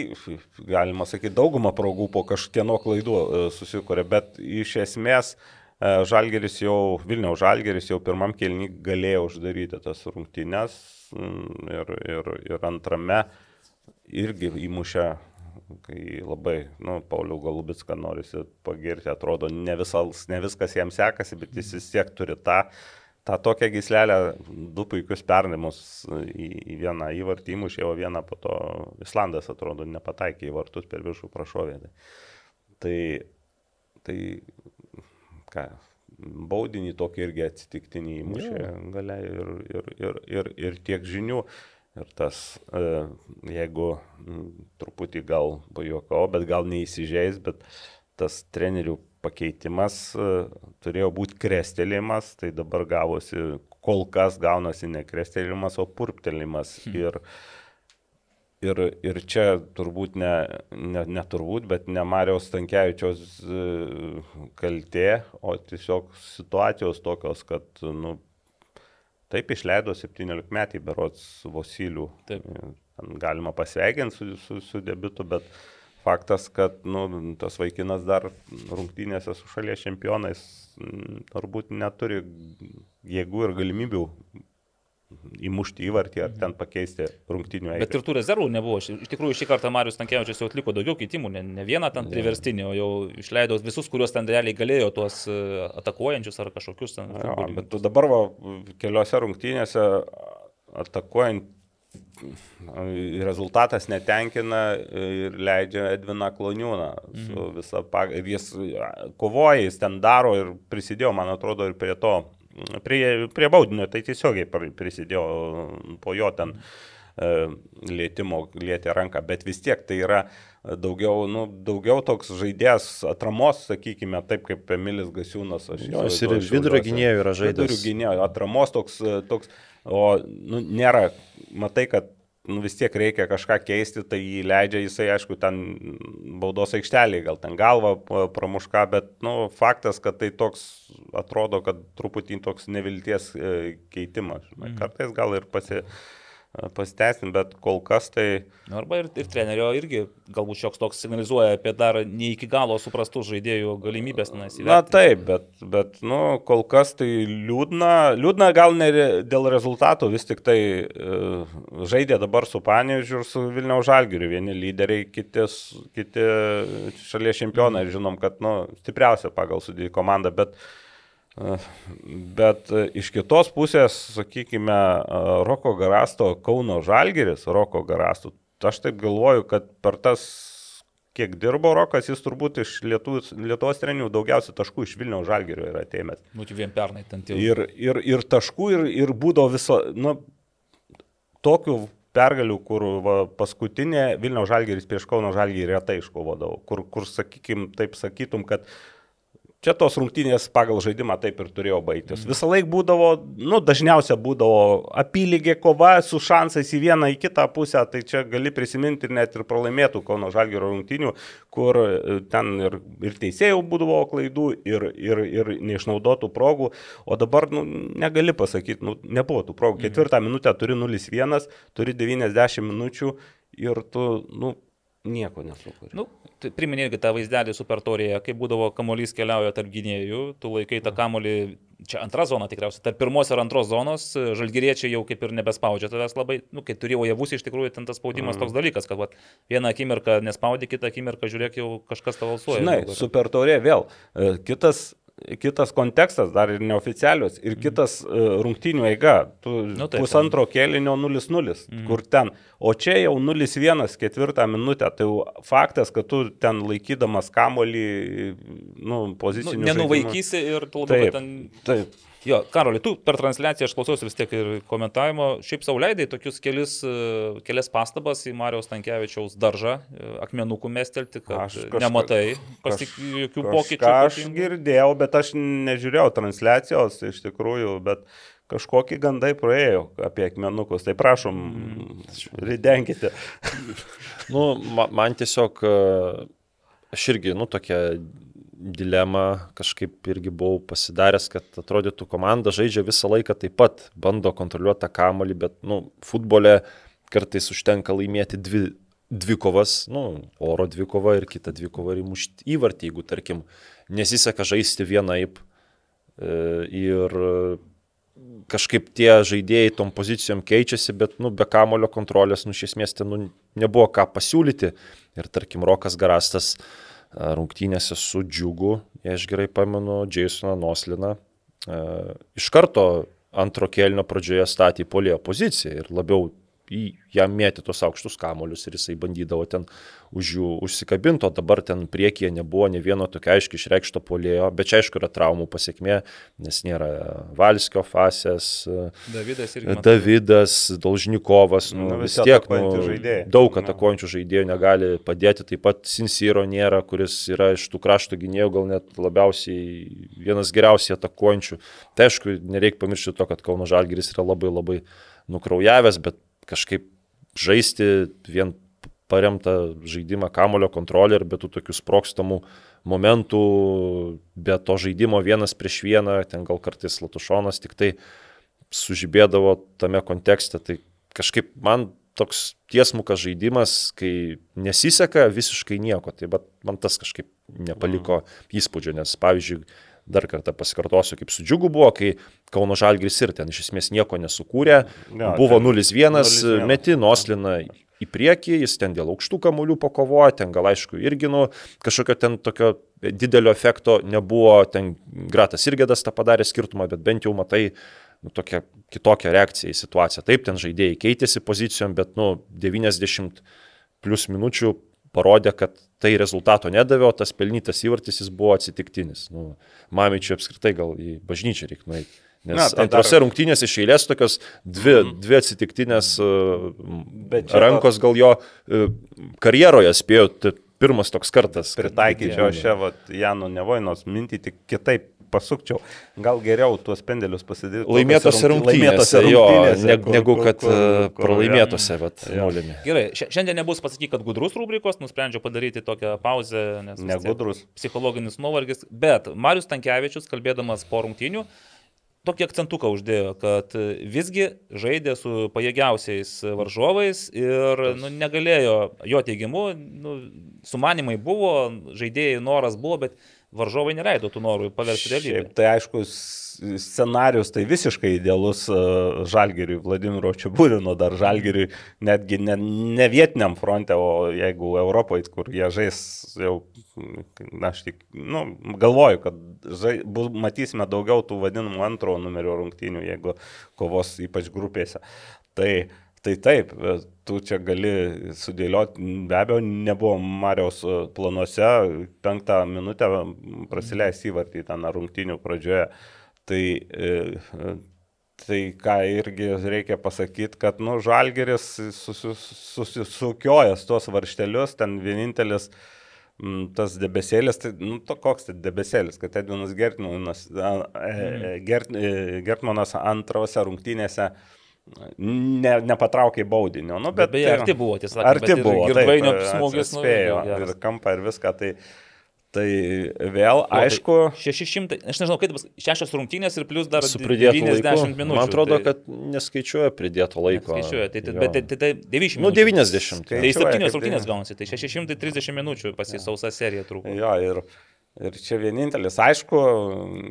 galima sakyti, daugumą progų po kažkieno klaidų e, susikūrė, bet iš esmės e, Žalgeris jau, Vilniaus Žalgeris jau pirmam kelnį galėjo uždaryti tas rungtynes mm, ir, ir, ir antrame irgi įmušė, kai labai, nu, Pauliau Galubitską norisi pagirti, atrodo, ne, visas, ne viskas jam sekasi, bet jis vis tiek turi tą, tą tokią gislelę, du puikius perdavimus į, į vieną įvartį įmušė, o vieną po to Islandas, atrodo, nepataikė į vartus per viršų prašovė. Tai, tai ką, baudinį tokį irgi atsitiktinį įmušė galia ir, ir, ir, ir, ir tiek žinių. Ir tas, e, jeigu truputį gal pajuokau, bet gal neįsižeis, bet tas trenerių pakeitimas e, turėjo būti krestelėjimas, tai dabar gavosi, kol kas gaunasi ne krestelėjimas, o purptelėjimas. Hmm. Ir, ir, ir čia turbūt ne, ne, ne turbūt, bet ne Marijos Tankievičios e, kaltė, o tiesiog situacijos tokios, kad, nu, Taip išleido 17 metį berots Vosilių. Taip. Ten Galima pasveikinti su, su, su debitu, bet faktas, kad nu, tas vaikinas dar rungtynėse su šalies čempionais m, turbūt neturi jėgų ir galimybių įmušti įvartį ar ten pakeisti rungtynių eigą. Bet ir tų rezervų nebuvo. Iš tikrųjų, šį kartą Marius Tankievičius jau atliko daugiau keitimų, ne, ne vieną ten priverstinį, o jau išleido visus, kuriuos ten realiai galėjo, tuos e, atakuojančius ar kažkokius ten. Jo, futbolininkus. bet dabar va, keliose rungtynėse atakuojant rezultatas netenkina ir leidžia Edviną Kloniūną su visa pag... ir Jis kovoja, jis ten daro ir prisidėjo, man atrodo, ir prie to, prie, prie baudinio, tai tiesiogiai pri- prisidėjo po jo ten e, lėtimo, lėtė ranką, bet vis tiek tai yra daugiau, nu, daugiau toks žaidėjas atramos, sakykime, taip kaip Emilis Gasiūnas. aš Jo, jis ir vidurio gynėjų yra žaidęs. Vidurio gynėjo, atramos toks, toks o nu, nėra, matai, kad nu, vis tiek reikia kažką keisti, tai jį leidžia, jisai aišku, ten baudos aikštelį, gal ten galva pa- pramuška, bet nu, faktas, kad tai toks, atrodo, kad truputį toks nevilties e, keitimas. Žinai, kartais gal ir pasi, pasiteisin, bet kol kas tai... Nu, Arba ir, ir trenerio irgi galbūt šioks toks signalizuoja apie dar ne iki galo suprastų žaidėjų galimybės. Na, Na taip, bet, bet nu, kol kas tai liūdna. Liūdna gal ne dėl rezultatų, vis tik tai e, žaidė dabar su Panežiu ir su Vilniaus Žalgiriu. Vieni lyderiai, kiti, kiti šalies čempionai. Žinom, kad nu, stipriausia pagal sudėjį komanda, bet, e, bet e, iš kitos pusės, sakykime, e, Roko Garasto Kauno Žalgiris, Roko Garasto, aš taip galvoju, kad per tas kiek dirbo Rokas, jis turbūt iš Lietuvos, Lietuvos trenerių daugiausia taškų iš Vilniaus Žalgirio yra. Nu, tai vien pernai ten tie. Ir, ir, ir taškų, ir, ir būdo viso, nu, tokių pergalių, kur va, paskutinė Vilniaus Žalgeris prieš Kauno Žalgerį retai iškovodavo, kur, kur sakykim, taip sakytum, kad Čia tos rungtynės pagal žaidimą taip ir turėjo baigtis. Mhm. Visą laiką būdavo, nu, dažniausiai būdavo apylygė kova su šansais į vieną, į kitą pusę, tai čia gali prisiminti ir net ir pralaimėtų Kauno Žalgėro rungtynių, kur e, ten ir, ir teisėjų būdavo klaidų, ir, ir, ir neišnaudotų progų, o dabar, nu, negali pasakyti, nu, nebuvo tų progų. Mhm. Ketvirtą minutę turi 0-1, turi 90 minučių ir tu, nu, nieko nesukuri. Nu, tai priminė irgi tą vaizdelį supertorijoje, kai būdavo kamuolys keliauja tarp gynėjų, tu laikai tą kamuolį, čia antra zona tikriausiai, tarp pirmos ir antros zonos, žalgyriečiai jau kaip ir nebespaudžia tavęs labai, nu, kai turėjau javus iš tikrųjų, ten tas spaudimas toks dalykas, kad va, vieną akimirką nespaudė, kitą akimirką žiūrėk, jau kažkas tavo valsuoja. Žinai, supertorė vėl. E, Kitas kitas kontekstas, dar ir neoficialius, ir kitas uh, rungtynių eiga. Tu Nu, taip, pusantro kėlinio 0-0, kur ten. O čia jau 0-1 ketvirtą minutę. Tai jau faktas, kad tu ten laikydamas kamolį, nu, Nu, pozicinių. nenuvaikysi ir tu labai Taip, ten... taip. Jo, Karoli, tu per transliaciją aš klausiausi vis tiek ir komentavimo, šiaip sauliaidai tokius kelis, e, kelias pastabas į Marijos Tankievičiaus daržą, e, akmenukų mestelti, kad Aš kažka- nematai pasik, kaž- jokių pokyčių. Aš girdėjau, bet aš nežiūrėjau transliacijos iš tikrųjų, bet kažkokie gandai praėjo apie akmenukus. Tai prašom, ridenkite. Nu, ma, man tiesiog, e, aš irgi, nu, tokia dilema kažkaip irgi buvau pasidaręs, kad atrodytų komanda žaidžia visą laiką taip pat, bando kontroliuoti tą kamolį, bet, nu, futbole kartais užtenka laimėti dvi, dvi kovas, nu, oro dvi kova ir kita dvi kova ir įmušti įvartį, jeigu, tarkim, nesiseka žaisti vienaip e, ir kažkaip tie žaidėjai tom pozicijom keičiasi, bet, nu, be kamulio kontrolės, nu, iš esmės ten, nu, nebuvo ką pasiūlyti. Ir, tarkim, Rokas Garastas a, rungtynėse su Džiugu, aš gerai pamenu, Jasoną Nosliną, iš karto antro kelnio pradžioje statė į polėjo poziciją ir labiau jam mėtė tos aukštus kamolius ir jisai bandydavo ten už jų užsikabinto, dabar ten priekyje nebuvo ne vieno tokio aiškiai išreikšto polėjo, bet čia aišku yra traumų pasiekmė, nes nėra Valskio fasės, Davidas irgi. Davidas, Dolžnikovas, nu, Nu, vis tiek nu, žaidėjai. daug Nu. atakuojančių žaidėjų negali padėti, taip pat Sinsiro nėra, kuris yra iš tų krašto gynėjų gal net labiausiai vienas geriausiai atakuojančių. Tai aišku, nereikia pamiršti to, kad Kauno Žalgiris yra labai labai nukraujavęs, bet kažkaip žaisti vien paremtą žaidimą kamulio kontrolę ir be tų tokių sprokstamų momentų, be to žaidimo vienas prieš vieną, ten gal kartais Latušonas tik tai sužibėdavo tame kontekste. Tai kažkaip man toks tiesmukas žaidimas, kai nesiseka visiškai nieko. Tai man tas kažkaip nepaliko įspūdžio, nes pavyzdžiui, dar kartą pasikartosiu, kaip su džiugu buvo, kai Kauno Žalgris ir ten iš esmės nieko nesukūrė, Jo, buvo ten 0-1, 0:1. meti Noslina į priekį, jis ten dėl aukštų kamuolių pakovojo, ten gal aišku irgi nu kažkokio ten tokio didelio efekto nebuvo, ten Gratas Irgedas tą padarė skirtumą, bet bent jau matai nu, tokią kitokią reakciją į situaciją. Taip, ten žaidėjai keitėsi pozicijom, bet nu 90 plus minučių parodė, kad tai rezultato nedavė, o tas pelnytas įvartis jis buvo atsitiktinis. Nu, Mamičiui apskritai gal į bažnyčią reikia nueiti. Nes Na, tai antrose dar- rungtynėse iš eilės tokios dvi, mm. dvi atsitiktinės uh, rankos gal jo uh, karjeroje spėjo, pirmas toks kartas. Pritaikyčiau šią vat, Jano Nevainos mintį, tik kitaip pasukčiau. Gal geriau tuos pendelius pasidėti. Laimėtose rungtynėse, jo, ne, negu kad uh, pralaimėtose, bet nulėmė. Gerai, šia- šiandien nebus pasakyk, kad gudrus rubrikos, nusprendžiau padaryti tokią pauzę, nes Negudrus. psichologinis nuovargis, bet Marius Tankievičius, kalbėdamas po rungtynių, tokį akcentuką uždėjo, kad visgi žaidė su pajėgiausiais varžovais ir nu, negalėjo, jo teigimu, nu, sumanimai buvo, žaidėjai noras buvo, bet varžovai neleido tų norų paversti realybę. Tai aišku, scenarius tai visiškai idealus uh, Žalgiriui, Vladimiro Čiabūrino dar Žalgiriui, netgi ne, ne vietiniam fronte, o jeigu Europoje, kur jie žais jau, na, aš tik, nu, galvoju, kad žai, bus, matysime daugiau tų vadinamų antro numerio rungtynių, jeigu kovos ypač grupėse. Tai Tai taip, tu čia gali sudėlioti, be abejo, nebuvo Marijos e, planuose, penktą minutę prasileisti įvartį ten rungtinių pradžioje. Tai e, e, Tai ką irgi reikia pasakyti, kad, nu, Žalgeris susisukiojęs tuos varštelius, ten vienintelis tas debesėlis, tai, nu, to koks tai debesėlis, kad Edvinas Gertmanas, e, Gertmanas antrose rungtynėse ne, nepatraukė baudinio. Nu, bet, Beje, arti buvo, tiesą sakant. Arti buvo. Ir Dvainio smūgis, nu, spėjo ir kampą ir viską. Tai, Tai vėl, o, aišku. Tai 600, aš nežinau, kaip bus, 6 rungtynės ir plus dar su pridėtu 90 minučių. Man atrodo, tai, kad neskaičiuoja pridėto laiko. Skaičiuoja, tai, tai, bet tai, tai, tai 90 Nu, minučių. 90. Tai 7 rungtynės gaunasi, tai 630 minučių pasisausa serija trūko. Jo, ir, ir čia vienintelis, aišku,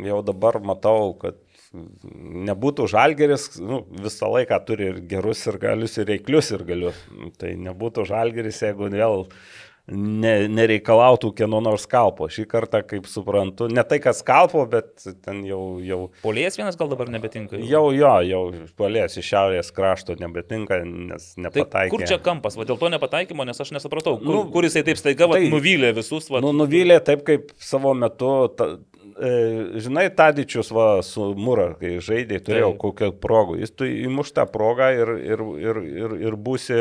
jau dabar matau, kad nebūtų žalgeris, nu, visą laiką turi ir gerus ir galius, ir reiklius ir galius. Tai nebūtų žalgeris, jeigu vėl ne, nereikalautų kieno nors skalpo. Šį kartą, kaip suprantu, ne tai, kad skalpo, bet ten jau... jau Polės vienas gal dabar nebetinka. Jau, jo, jau polės iš šiaurės krašto nebetinka, nes nepataikė. Tai kur čia kampas? Va, dėl to nepataikymo, nes aš nesupratau, kur, nu, kur jisai taip staiga va, tai, nuvylė visus. Va, nu, nuvylė taip, kaip savo metu... Ta, Žinai, Tadičius va, su Mūra, kai žaidė, turėjo tai. kokią progą. Jis tu įmuš tą progą ir, ir, ir, ir, ir, būsi,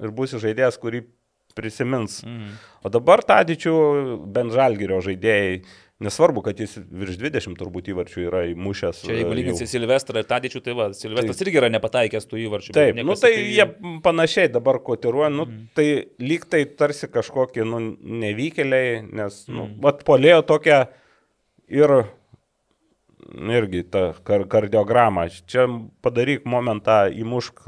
ir būsi žaidėjas, kurį prisimins. Mm. O dabar Tadičių bent žalgerio žaidėjai, nesvarbu, kad jis virš 20 turbūt įvarčių yra įmušęs. Čia jeigu lyginsi Silvestrą ir Tadičių, tai va, Silvestras tai, irgi yra nepataikęs tų įvarčių. Taip, nu tai jie panašiai dabar kotiruoja, nu mm. tai lyg tai tarsi kažkokie nu, nevykėliai, nes, nu, mm. vat polėjo tokia ir irgi ta kar kardiograma. Čia padaryk momentą, įmušk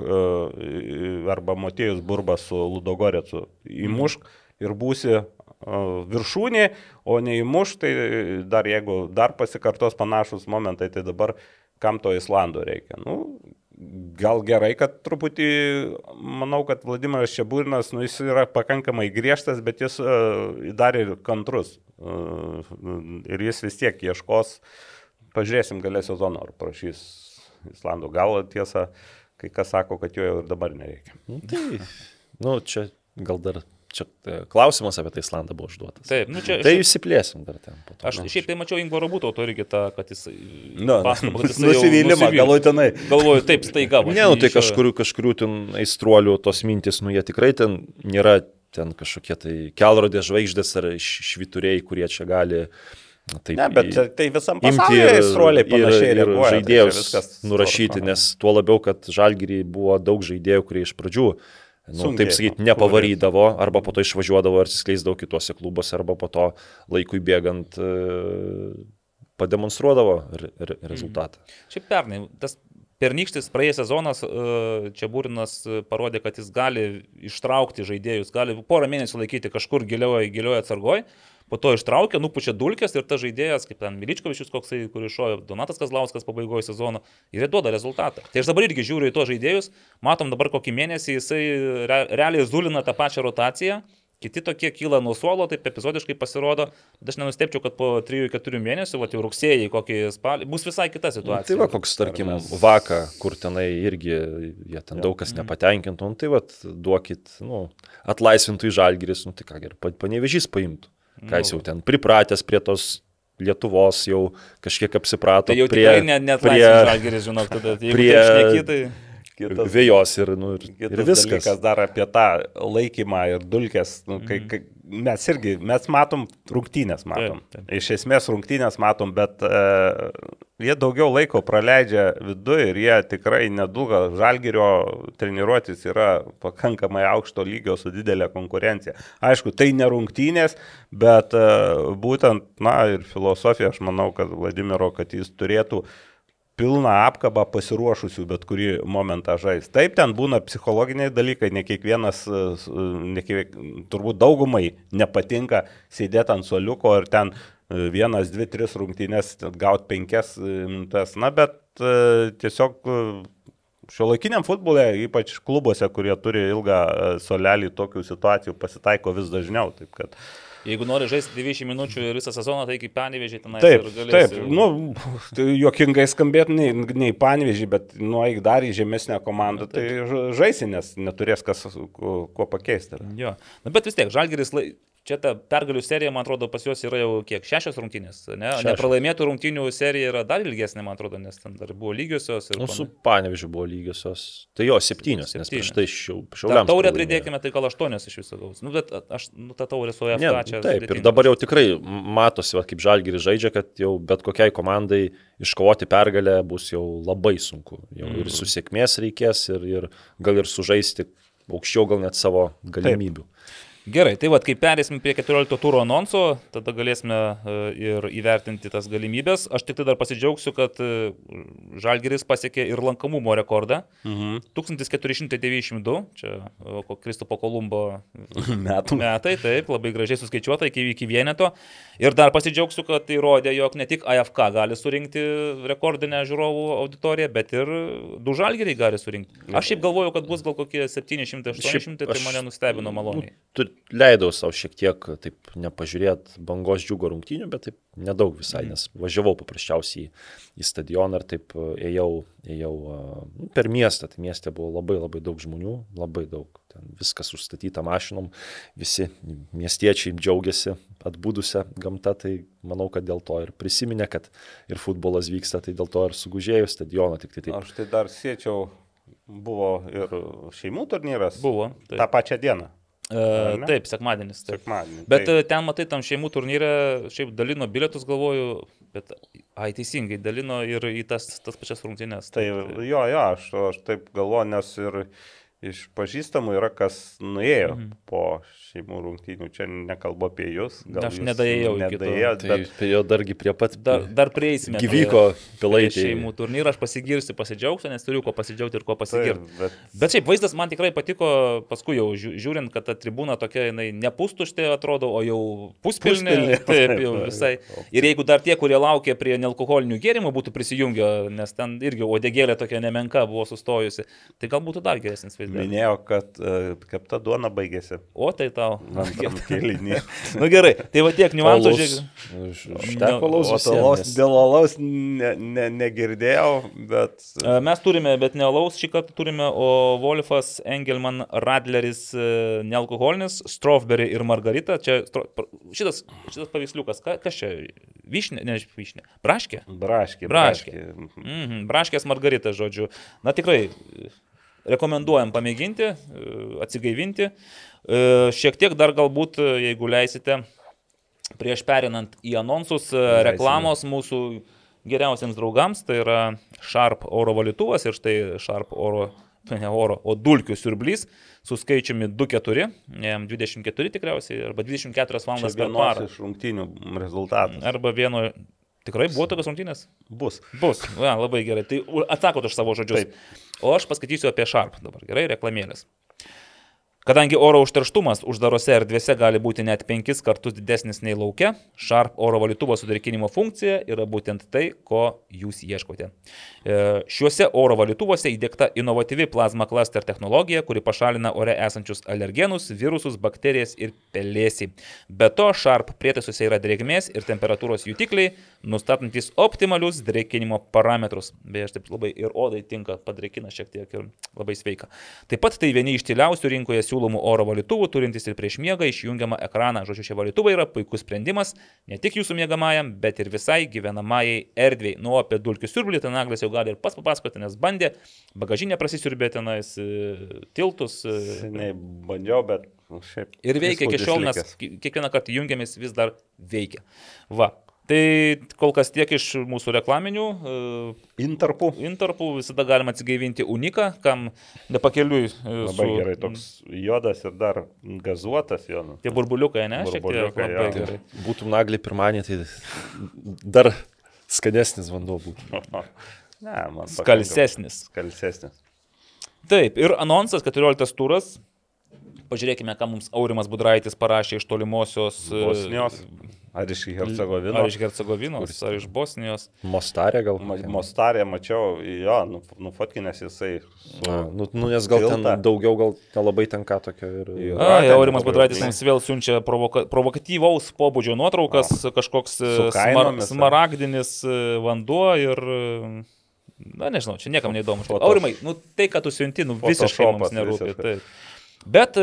arba Motėjus Burba su Ludogorecu, įmušk ir būsi viršūnė, o neįmuš, tai dar jeigu dar pasikartos panašus momentai, tai dabar kam to Islando reikia. Nu, gal gerai, kad truputį, manau, kad Vladimiras Čiabūrinas, nu, jis yra pakankamai griežtas, bet jis uh, dar ir kantrus. Uh, ir jis vis tiek ieškos pažiūrėsim galę sezono, ar prašys Islandų. Gal tiesa, kai kas sako, kad jo jau ir dabar nereikia. Nu, tai, nu, čia gal dar čia e, klausimas apie tai Islandą buvo užduotas. Taip, nu čia. Tai išsiplėsim dar ten. To, aš nu. šiaip tai mačiau Ingvaro būto to irgi tą, kad jis... Nu, nusivylimą, galutinai. Galvoju, taip, staiga. Ne, nu tai kažkurių, kažkurių ten aistruolių tos mintis, nu jie tikrai ten nėra ten kažkokie tai kelrodė žvaigždės ar švituriai, kurie čia gali uh, Taip, ne, bet tai visam pasaulyje aistruoliai panašiai ir, ir, ir žaidėjus tai nurašyti, nes tuo labiau, kad žalgyrį buvo daug žaidėjų, kurie iš pradžių, nu, Sunkiai, taip sakyti, nepavarydavo, arba po to išvažiuodavo ir atsiskleisdavo kitose klubuose, arba po to laikui bėgant e, pademonstruodavo re, rezultatą. Mhm. Šiaip pernai, tas pernykštis praėjęs sezonas, e, čia Būrinas parodė, kad jis gali ištraukti žaidėjus, gali porą mėnesių laikyti kažkur gilioje, gilioje atsargoje po to ištraukia, nupučia dulkės ir ta žaidėjas, kaip ten Miličkovičius, koksai, kuris šojo Donatas Kazlauskas pabaigoje sezono, ir jie duoda rezultatą. Tai aš dabar irgi žiūriu į tos žaidėjus, matom dabar kokį mėnesį jisai re, realiai zulina tą pačią rotaciją. Kiti tokie kyla nuo suolo, taip epizodiškai pasirodo, aš nenustepčiau, kad po 3-4 mėnesių, va, jau rugsėjai, kokį spalį, bus visai kita situacija. Tai va, koks, tarkim, mes... vaka, kur tenai irgi, jie ten daug kas nepatenkintų, nu, tai va, duokit, nu, atlaisvintų į žalgiris, nu, tai ką gerai, panevežys paimtų. Ką jis jau ten pripratęs prie tos Lietuvos jau kažkiek apsiprato. Tai jau prie, net, net prie žalgeris, žinok, tada prie šnekėtai. Kitas, vėjos ir, nu, ir, ir viskas. Dalykas dar apie tą laikymą ir dulkės. Nu, kai, mhm. kai, mes irgi, mes matom rungtynės, matom. Taip, taip. Iš esmės rungtynės matom, bet uh, jie daugiau laiko praleidžia viduje ir jie tikrai neduga. Žalgerio treniruotis yra pakankamai aukšto lygio su didelė konkurencija. Aišku, tai ne rungtynės, bet uh, būtent, na ir filosofija, aš manau, kad Vladimiro, kad jis turėtų uh, pilną apkabą pasiruošusių bet kurį momentą žais. Taip, ten būna psichologiniai dalykai, ne kiekvienas, ne kiek, turbūt daugumai nepatinka sėdėti ant soliuko ir ten e, vienas, dvi, tris rungtynės, gauti penkias e, minutės. Na, bet e, tiesiog šio laikiniam futbole, ypač klubuose, kurie turi ilgą solelį, tokių situacijų pasitaiko vis dažniau. Taip, kad, uh, Jeigu nori žaisti 20 minučių ir visą sezoną, tai kaip panevežį ten taip, galėsi... taip, nu, tai juokingai skambėtų nei, nei panevežį, bet nueik dar į žemesnę komandą, Na, tai žaisi, nes neturės kas kuo, pakeisti. Jo, Na, bet vis tiek, Žalgeris čia ta pergalių serija, man atrodo, pas juos yra jau kiek, šešios rungtynės, ne? Šešios. Nepralaimėtų rungtynių serija yra dar ilgesnė, man atrodo, nes ten dar buvo lygiosios ir... Nu, su Panevižiu buvo lygiosios. Tai jo, septynios, nes prieš Septynios. tai šiauliams. taurę pralaimėjo. pridėkime, tai gal aštuonios iš viso gaus. Nu, bet aš, nu, ta taurė su Ne, čia. taip, ir sudėtinga. dabar jau tikrai matosi, va, kaip žalgiri žaidžia, kad jau bet kokiai komandai iškovoti pergalę bus jau labai sunku. Jau ir Mhm. su sėkmės reikės, ir, ir gal ir sužaisti aukščiau gal net savo galimybių. Gerai, tai vad, kai perėsim prie 14 turo anonso, tada galėsime e, ir įvertinti tas galimybės. Aš tik tai dar pasidžiaugsiu, kad e, Žalgeris pasiekė ir lankomumo rekordą. Mhm. 1492, čia e, Kristupo Kolumbo [laughs] Metų. metai, taip, labai gražiai suskaičiuota iki, iki vieneto. Ir dar pasidžiaugsiu, kad tai rodė, jog ne tik AFK gali surinkti rekordinę žiūrovų auditoriją, bet ir du žalgeriai gali surinkti. Aš šiaip galvojau, kad bus gal kokie 700-800, tai mane nustebino maloniai. Nu, leidau savo šiek tiek taip nepažiūrėti bangos džiugo rungtynių, bet taip nedaug visai, nes važiavau paprasčiausiai į, į stadioną ir taip e, ėjau, ėjau e, nu, per miestą. Tai mieste buvo labai labai daug žmonių, labai daug. Ten viskas užstatyta mašinom, visi miestiečiai džiaugiasi atbūdusią gamtą, tai manau, kad dėl to ir prisiminė, kad ir futbolas vyksta, tai dėl to ir sugužėjo stadioną, tik tai taip. Aš tai dar siečiau, buvo ir šeimų turnyras. Buvo. Ta Taip, pačia diena. Ne? taip sekmadienis. Taip. Sekmadienį. Bet tai, e, ten, matai, tam šeimų turnyre šiaip dalino bilietus, galvoju, bet, ai, teisingai, dalino ir į tas, tas pačias rungtynės. tai jo, jo, aš, aš taip galvoju, nes ir iš pažįstamų yra kas nuėjo Mhm. po šeimų rungtynių. Čia nekalbu apie jūs. Aš nedaėjau iki to. Nedaėjot, Tai bet prie jo dargi prie pat Dar, dar prieisime. prie- gyvyko pilaitė. šeimų turnyrą, aš pasigirsiu, pasidžiaugsiu, nes turiu ko pasidžiaugti ir ko pasigirti. bet Bet šiaip vaizdas man tikrai patiko, paskui jau žiū- žiūrint, kad ta tribūna tokia, jinai nepustuštė atrodo, o jau puspilnė. Puspilnė, [laughs] Taip, jau visai. Ir jeigu dar tie, kurie laukia prie nealkoholinių gėrimų, būtų prisijungę, nes ten irgi odegėlė tokia nemenka buvo sustojusi, tai gal būtų dar geresnis vaizdas. minėjo, kad uh, kepta duona baigėsi. O tai tau. Antram kėlinį. Na gerai, tai va tiek niuansų. Žiūrėk. Užteko alaus dėl alaus ne, ne, negirdėjau, bet... Mes turime, bet ne alaus šį kartą turime, o Wolfas, Engelman, Radleris, e, nealkoholinis, Strawberry ir Margarita. Čia šitas, šitas paveiksliukas, ka, kas čia? Vyšnė, ne vyšnė. Braškė? Braškė. Braškė. Mhm. Mhm, braškės Margarita, žodžiu. Na tikrai, rekomenduojam pamėginti, e, atsigaivinti. E, Šiek tiek dar galbūt, e, jeigu leisite, prieš perinant į anonsus, reklamos mūsų geriausiems draugams, tai yra Sharp oro valytuvas ir štai Sharp oro, [laughs] ne oro, o dulkių siurblys su skaičiumi 2-4, jam 24 tikriausiai, arba 24 Čia valandas per parą. iš rungtynių rezultatas. Arba vieno, tikrai buvo tokios rungtynės? Bus. Bus, ja, labai gerai. Tai atsakot už savo žodžius. Taip. O aš paskaitysiu apie Sharp dabar. Gerai, reklamėlės. Kadangi oro užterštumas uždarose erdvėse gali būti net penkis kartus didesnis nei laukia, Sharp oro valytuvo sudrėkinimo funkcija yra būtent tai, ko jūs ieškote. E, Šiuose oro valytuvuose įdėkta inovatyvi plazma cluster technologija, kuri pašalina ore esančius alergenus, virusus, bakterijas ir pelėsį. Be to, Sharp prietaisuose yra drėgmės ir temperatūros jutikliai, nustatantis optimalius drėkinimo parametrus. Beje, aš taip labai ir odai tinka, padrėkina šiek tiek ir labai sveika. Taip pat tai vieni iš tyliausių rinkoje siūlomų oro valytuvų, turintys ir prieš miegą išjungiamą ekraną. Žodžiu, šie valytuvai yra puikus sprendimas ne tik jūsų miegamajam, bet ir visai gyvenamajai erdvėjai. Nu, apie dulkių siurblį ten Naglis jau gali ir pas papasakoti, nes bandė, bagažinė prasisiurbė tenais e, tiltus. e, Seniai bandžiau, bet nu, šiaip. Ir veikia iki šiol, ki- kiekvieną kartą jungiamės vis dar veikia. Va. Tai kol kas tiek iš mūsų reklaminių e, Intarpų. intarpų, visada galima atsigaivinti uniką, kam nepakeliui. e, Labai gerai, toks juodas ir dar gazuotas jo. nu. Tie burbuliukai, ne? Šiek tiek Burbuliukai, jo. gerai. Būtum naglį pirmąjį, tai dar skanesnis vanduo būtų. [laughs] Ne, man. Skalsesnis. Skalsesnis. Taip, ir anonsas 14 turas. Pažiūrėkime, ką mums Aurimas Budraitis parašė iš tolimosios e, Bosnijos. Ar iš Hercegovinos. Ar iš Hercegovinos, ar iš Bosnijos. Mostarė gal. Ma- Mostarė mačiau, jo, nu, nufotkinęs jisai. Su... A, nu, nu, nes gal ten Tiltą. daugiau, gal nelabai tenka tokio ir... A, ten Aurimas jau- mums vėl siunčia provoka, provokatyvaus pobūdžio nuotraukas, kažkoks e, smar, smaragdinis e, vanduo ir... e, Na, nežinau, čia niekam neįdomu. Foto- Aurimai, nu tai, ką tu siunti, nu visiškai mums nerūpi. visiškai. Taip. Bet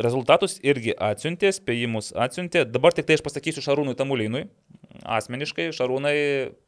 rezultatus irgi atsiuntė, spėjimus atsiuntė. Dabar tik tai aš pasakysiu Šarūnui Tamulinui. Asmeniškai, Šarūnai,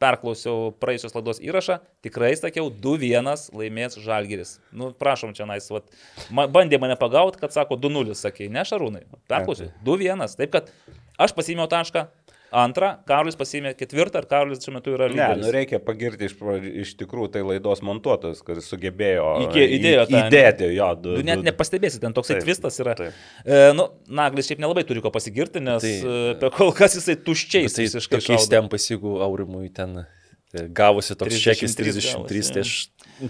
perklausiau praėjusios laidos įrašą, tikrai sakiau, 2-1 laimės Žalgiris. Nu, prašom čia, nais, vat, ma, bandė mane pagauti, kad sako 2-0, sakė, ne Šarūnai, perklausiau, 2-1. Taip kad aš pasimiau tašką, Antra, Karolis pasiėmė ketvirtą ir Karolis šiuo metu yra Ne, lyderis. nu reikia pagirti iš, iš tikrųjų tai laidos montuotojas, kuris sugebėjo Įkė- įdėjo į- tą- įdėti jo. Du, net du- nepastebėsi, ten toksai Taip, tvistas yra. taip. E, nu, Naglis šiaip nelabai turi ko pasigirti, nes Tai- e, kol kas jisai tuščiais Tai visiškai tokiais tempais, jeigu Aurimui ten e, gavosi toks 33 čekis gavosi, 33, tai aš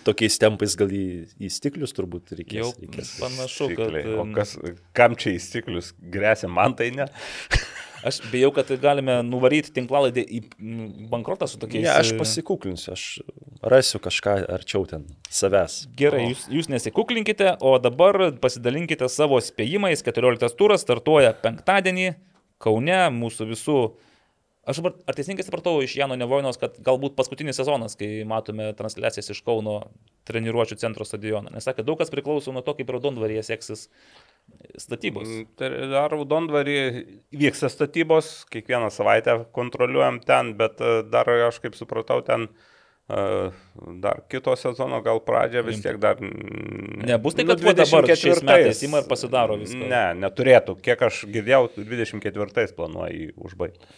tokiais tempais gal į, į stiklius turbūt reikės. Jau reikės. panašu, kad... Stikliai. O e, kas, kam čia į stiklius grėsia, man tai ne. Aš bijau, kad galime nuvaryti tinklalaidį į bankrotą su tokiais. Ne, aš e, pasikuklinsiu, aš rasiu kažką arčiau ten savęs. Gerai, jūs, jūs nesikuklinkite, o dabar pasidalinkite savo spėjimais. 14 turas startuoja penktadienį Kaune, mūsų visų. Aš dabar, ar teisingai supratau iš Jano Nevojnos, kad galbūt paskutinis sezonas, kai matome transliacijas iš Kauno treniruočio centro stadiono. Nes sakė, daug kas priklauso nuo to, kaip Raudondvaryje seksis statybos. Tai Dar Raudondvarį vyksta statybos, kiekvieną savaitę kontroliuojam ten, bet e, dar aš kaip supratau, ten e, dar kito sezono gal pradžia vis tiek dar... mm, Nebus tai, nu, kad va dabar šiais 24-ais. metais ima ir pasidaro viską. Ne, neturėtų. Kiek aš girdėjau, 24 planuoja jį užbaigti.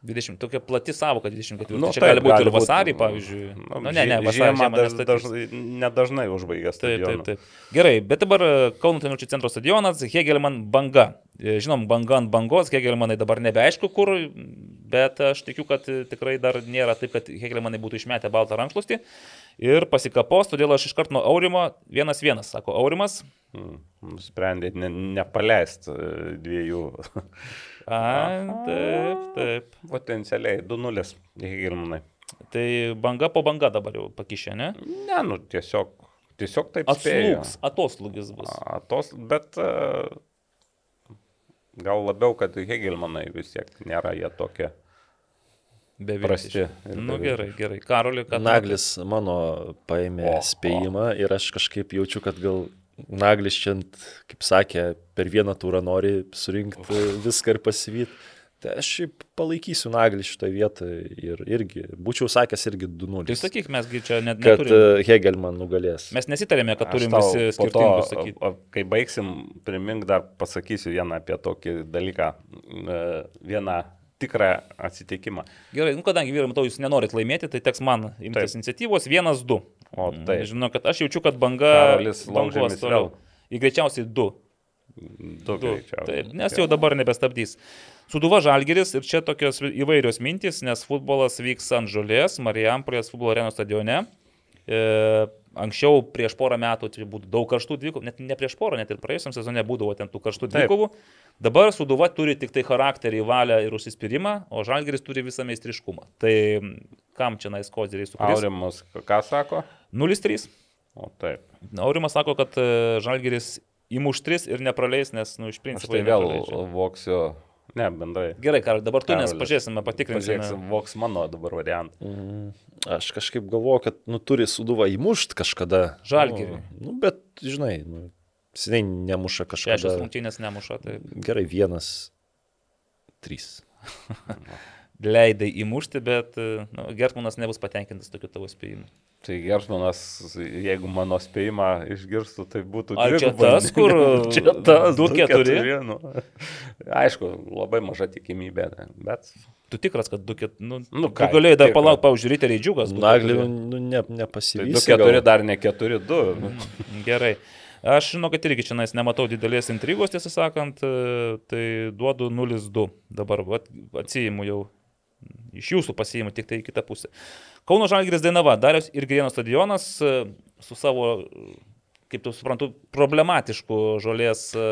20, tokia plati savoka 24. Nu, Nu, čia taip, gali būti gali ir būt. vasarį, pavyzdžiui. Nu, Nu, ne, ne, vasarį žiemą daž, dažnai, nedažnai užbaigia Taip, taip, taip. Gerai, bet dabar e, Kauno Tenučių centro stadionas, Hegelman banga. E, Žinom, banga ant bangos, Hegelmanai dabar nebeaišku kur, bet aš tikiu, kad e, tikrai dar nėra taip, kad Hegelmanai būtų išmetę baltą rankšluostį ir pasikapos, todėl aš iškart nuo Aurimo vienas vienas, sako Aurimas. Mm, Nusprendė ne, nepaleisti dviejų. A, taip, taip. Potencialiai 2-0 Hegirmanai. Tai banga po banga dabar jau pakišė, ne? Ne, nu tiesiog, tiesiog taip. Atslūgs, atoslūgis bus. Atos, bet e, gal labiau, kad Hegelmanai vis tiek nėra jie tokie prasti. Beviltiški. ir Nu beviltiški. gerai, gerai. Karoli, kad... Naglis mano paėmė O, spėjimą ir aš kažkaip jaučiu, kad gal Naglis čia, kaip sakė, per vieną turą nori surinkti viską ir pasivyti. Tai aš šiaip palaikysiu Naglį šitoje vietoje ir irgi, būčiau sakęs irgi 2-0. Tai sakyk, mesgi čia net kad neturime. e, Hegelman nugalės. Mes nesitarėme, kad turim visi skirtingus sakyti. o- o Kai baigsim, primink dar pasakysiu vieną apie tokį dalyką, e, vieną tikrą atsitikimą. Gerai, nu kadangi vyram to jūs nenorit laimėti, tai teks man imtis Taip. iniciatyvos. Vienas, du. O taip, Žinau, kad aš jaučiu, kad banga... Karolis toliau. vėl. Į greičiausiai du. du du. greičiausiai. Taip, nes jau dabar nebestabdys. Suduva Žalgeris ir čia tokios įvairios mintys, nes futbolas vyks ant žolės, Marijampolės futbolo arenos stadione. E, anksčiau prieš porą metų tai būtų daug karštų dvikovų, net ne prieš porą, net ir praėjusiam sezone būdavo ten tų karštų dvikovų. Dabar Suduva turi tik tai charakterį, valią ir užsispyrimą, o Žalgeris turi visą meistriškumą. Tai mm, kam čia nais kozeriai sukūrė? Aurimas, ką sako? 0-3. O taip. Aurimas sako, kad e, Žalgeris įmuš 3 ir nepraleis, nes, nu, iš principo... tai vėl voksiu. Ne, bendrai. Gerai, Karol, dabar tu, nes Karolis. pažiūrėsime, patikrinsime. Pažiūrėksim, voks mano dabar variantą. Mm, Aš kažkaip galvoju, kad nu, turi suduva įmušt kažkada. Žalgirį. Nu, nu, bet, žinai, nu, seniai nemuša Šešios kažkada. rungtynės nemuša, tai Gerai, vienas, trys. [laughs] leidai įmušti, bet e, nu, Gertmanas nebus patenkintas tokiu tavo spėjimu. Tai Gersmanas, jeigu mano spėjimą išgirstų, tai būtų Ar čia tas, kur [laughs] čia tas, du, keturi? Nu. Aišku, labai maža tikimybė, bet Tu tikras, kad du ket... Nu, Nu ką, tu galėjai dar tikra. palauk, paužiūrėti reidžiukas. Naglį, nu, ne, tai nepasivys. 2-4 dar ne 4-2. Gerai. Aš žinau, kad irgi čia nematau didelės intrigos, tiesą sakant, e, tai duodu 0-2. Dabar vat, atsijimu jau. Iš jūsų pasijimu tik tai į kitą pusę. Kauno Žalgiris Dainava, Darius ir Grieno stadionas e, su savo, e, kaip tu suprantu, problematišku žolės e,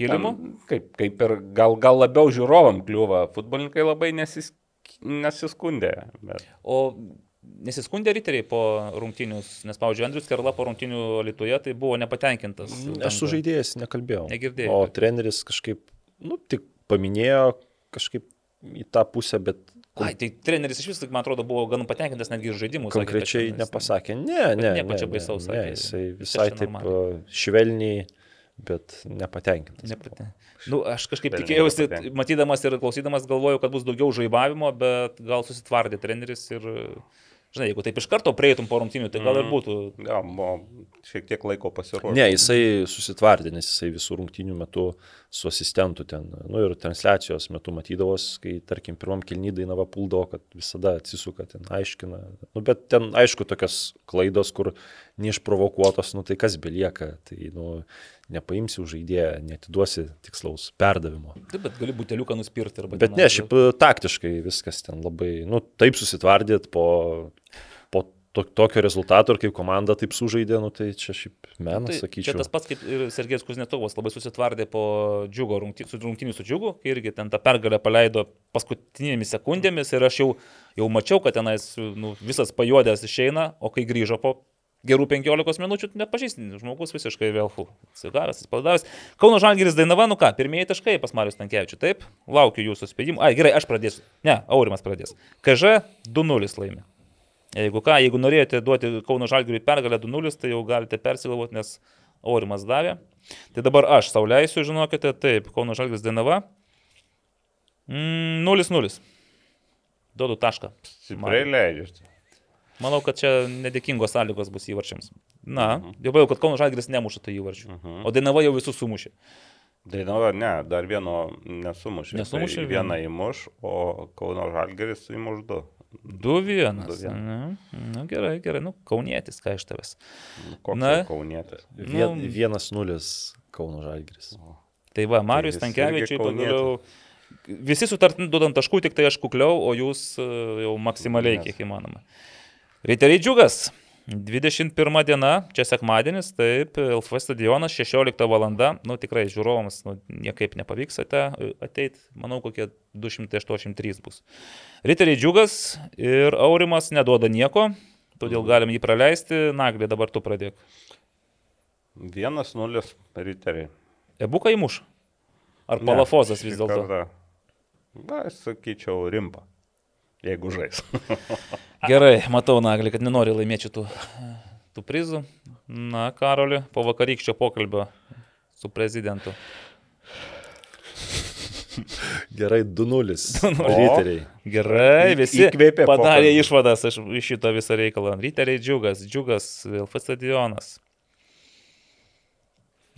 kilimu. Ten Kaip, kaip ir gal, gal labiau žiūrovam kliūva, futbolininkai labai nesis, nesiskundė. Bet... O nesiskundė riteriai po rungtinius, nes, pavyzdžiui, Andrius Kerla po rungtinių Lietuvoje tai buvo nepatenkintas. Aš su žaidėjas nekalbėjau. Negirdėjai. O treneris kažkaip, nu, tik paminėjo kažkaip į tą pusę, bet Ai, tai treneris iš vis, man atrodo, buvo gan patenkintas netgi ir žaidimų. sakė, konkrečiai čia- nepasakė. Ne, ne. nieko ne, čia ne, baisaus Ne, jisai visai čia taip normaliai. uh, švelniai bet nepatenkintas. Nepate. Nu, aš kažkaip Švelniai tikėjausi, matydamas ir klausydamas, galvojau, kad bus daugiau žaibavimo, bet gal susitvardė treneris ir, žinai, jeigu taip iš karto prieitum po rungtinių, tai gal ir Mhm. būtų. Ja, buvo šiek tiek laiko pasiruošti. Ne, jisai susitvardė, nes jisai visų rungtynių metu su asistentu ten, nu ir transliacijos metu matydavos, kai, tarkim, pirmam kilny dainava puldavo, kad visada atsisuka ten, aiškina. Nu, bet ten, aišku, tokios klaidos, kur neišprovokuotos, nu tai kas belieka, tai, nu, nepaimsi už žaidėją, netiduosi tikslaus perdavimo. Taip, bet gali buteliuką nuspirti arba... Bet ne, šiaip taktiškai viskas ten labai, nu, taip susitvardėt po, po to, tokio rezultato ir kaip komanda taip sužaidė, nu, tai čia šiaip menas, Tai sakyčiau. Čia tas pats kaip ir Sergejus Kuznetovas labai susitvardė po džiugo rungty, su rungtynių su džiugu, irgi ten tą pergalę paleido paskutinėmis sekundėmis ir aš jau, jau mačiau, kad tenais nu, visas pajuodęs išeina, o kai grįžo po gerų 15 minučių, nepažįstin, žmogus visiškai vėl fu. Sigavęs, atsipalaidavęs. Kauno Žalgiris Dainava, nu ką, pirmieji taškai pas Marius Tankievičių, taip, laukiu jūsų spėjimų. Ai, gerai, aš pradėsiu. Ne, Aurimas pradės. KŽ 2-0 laimė. Jeigu ką, jeigu norėjote duoti Kauno Žalgiriui pergalę 2-0, tai jau galite persigalvoti, nes Aurimas davė. Tai dabar aš savo leisiu, žinokite, taip, Kauno Žalgiris Dainava. Mm, 0-0. Duodu tašką. Stipriai leidžiasi. Manau, kad čia nedėkingos sąlygos bus įvarčiams. Na, jau baigiau, kad Kauno Žalgiris nemuša tai įvarčių. Mhm. O Dainava jau visus sumušė. Dainava, ne, dar vieno nesumušė. Nesumušė Tai vieną įmuš, o Kauno Žalgeris įmuš du. 2-1. 2-1. Na, na gerai, gerai, nu, kaunietis, ką iš tavęs. Koks Na. Kaunietis. Vien, nu- vienas nulis Kauno Žalgiris. Tai va, Marius irgi kaunietis. pagaliau. Visi sutartinti duodant taškų, tik tai aš kukliau, o jūs e, jau maksimaliai, kiek įmanoma. Riteriai džiugas. 21 diena, čia sekmadienis, taip, LF stadionas, 16 val. Nu tikrai žiūrovams nu, niekaip nepavyks ateiti, manau, kokie 283 bus. Riteriai džiugas ir Aurimas neduoda nieko, todėl galim jį praleisti. Naglė, dabar tu pradėk. Vienas nulis riteriai. Ebuka įmuš. Ar palafozas vis dėlto? Na, aš sakyčiau, rimpa. Jeigu žais. [laughs] Gerai, matau, Naglį, kad nenori laimėti šitų tų prizų. Na, Karoli, po vakarykščio pokalbio su prezidentu. [laughs] Gerai, 2-0. O. [laughs] Riteriai. Gerai, visi įkvėpė padarė pokalbį. išvadas iš šito visą reikalą. Riteriai džiugas, džiugas, LF stadionas.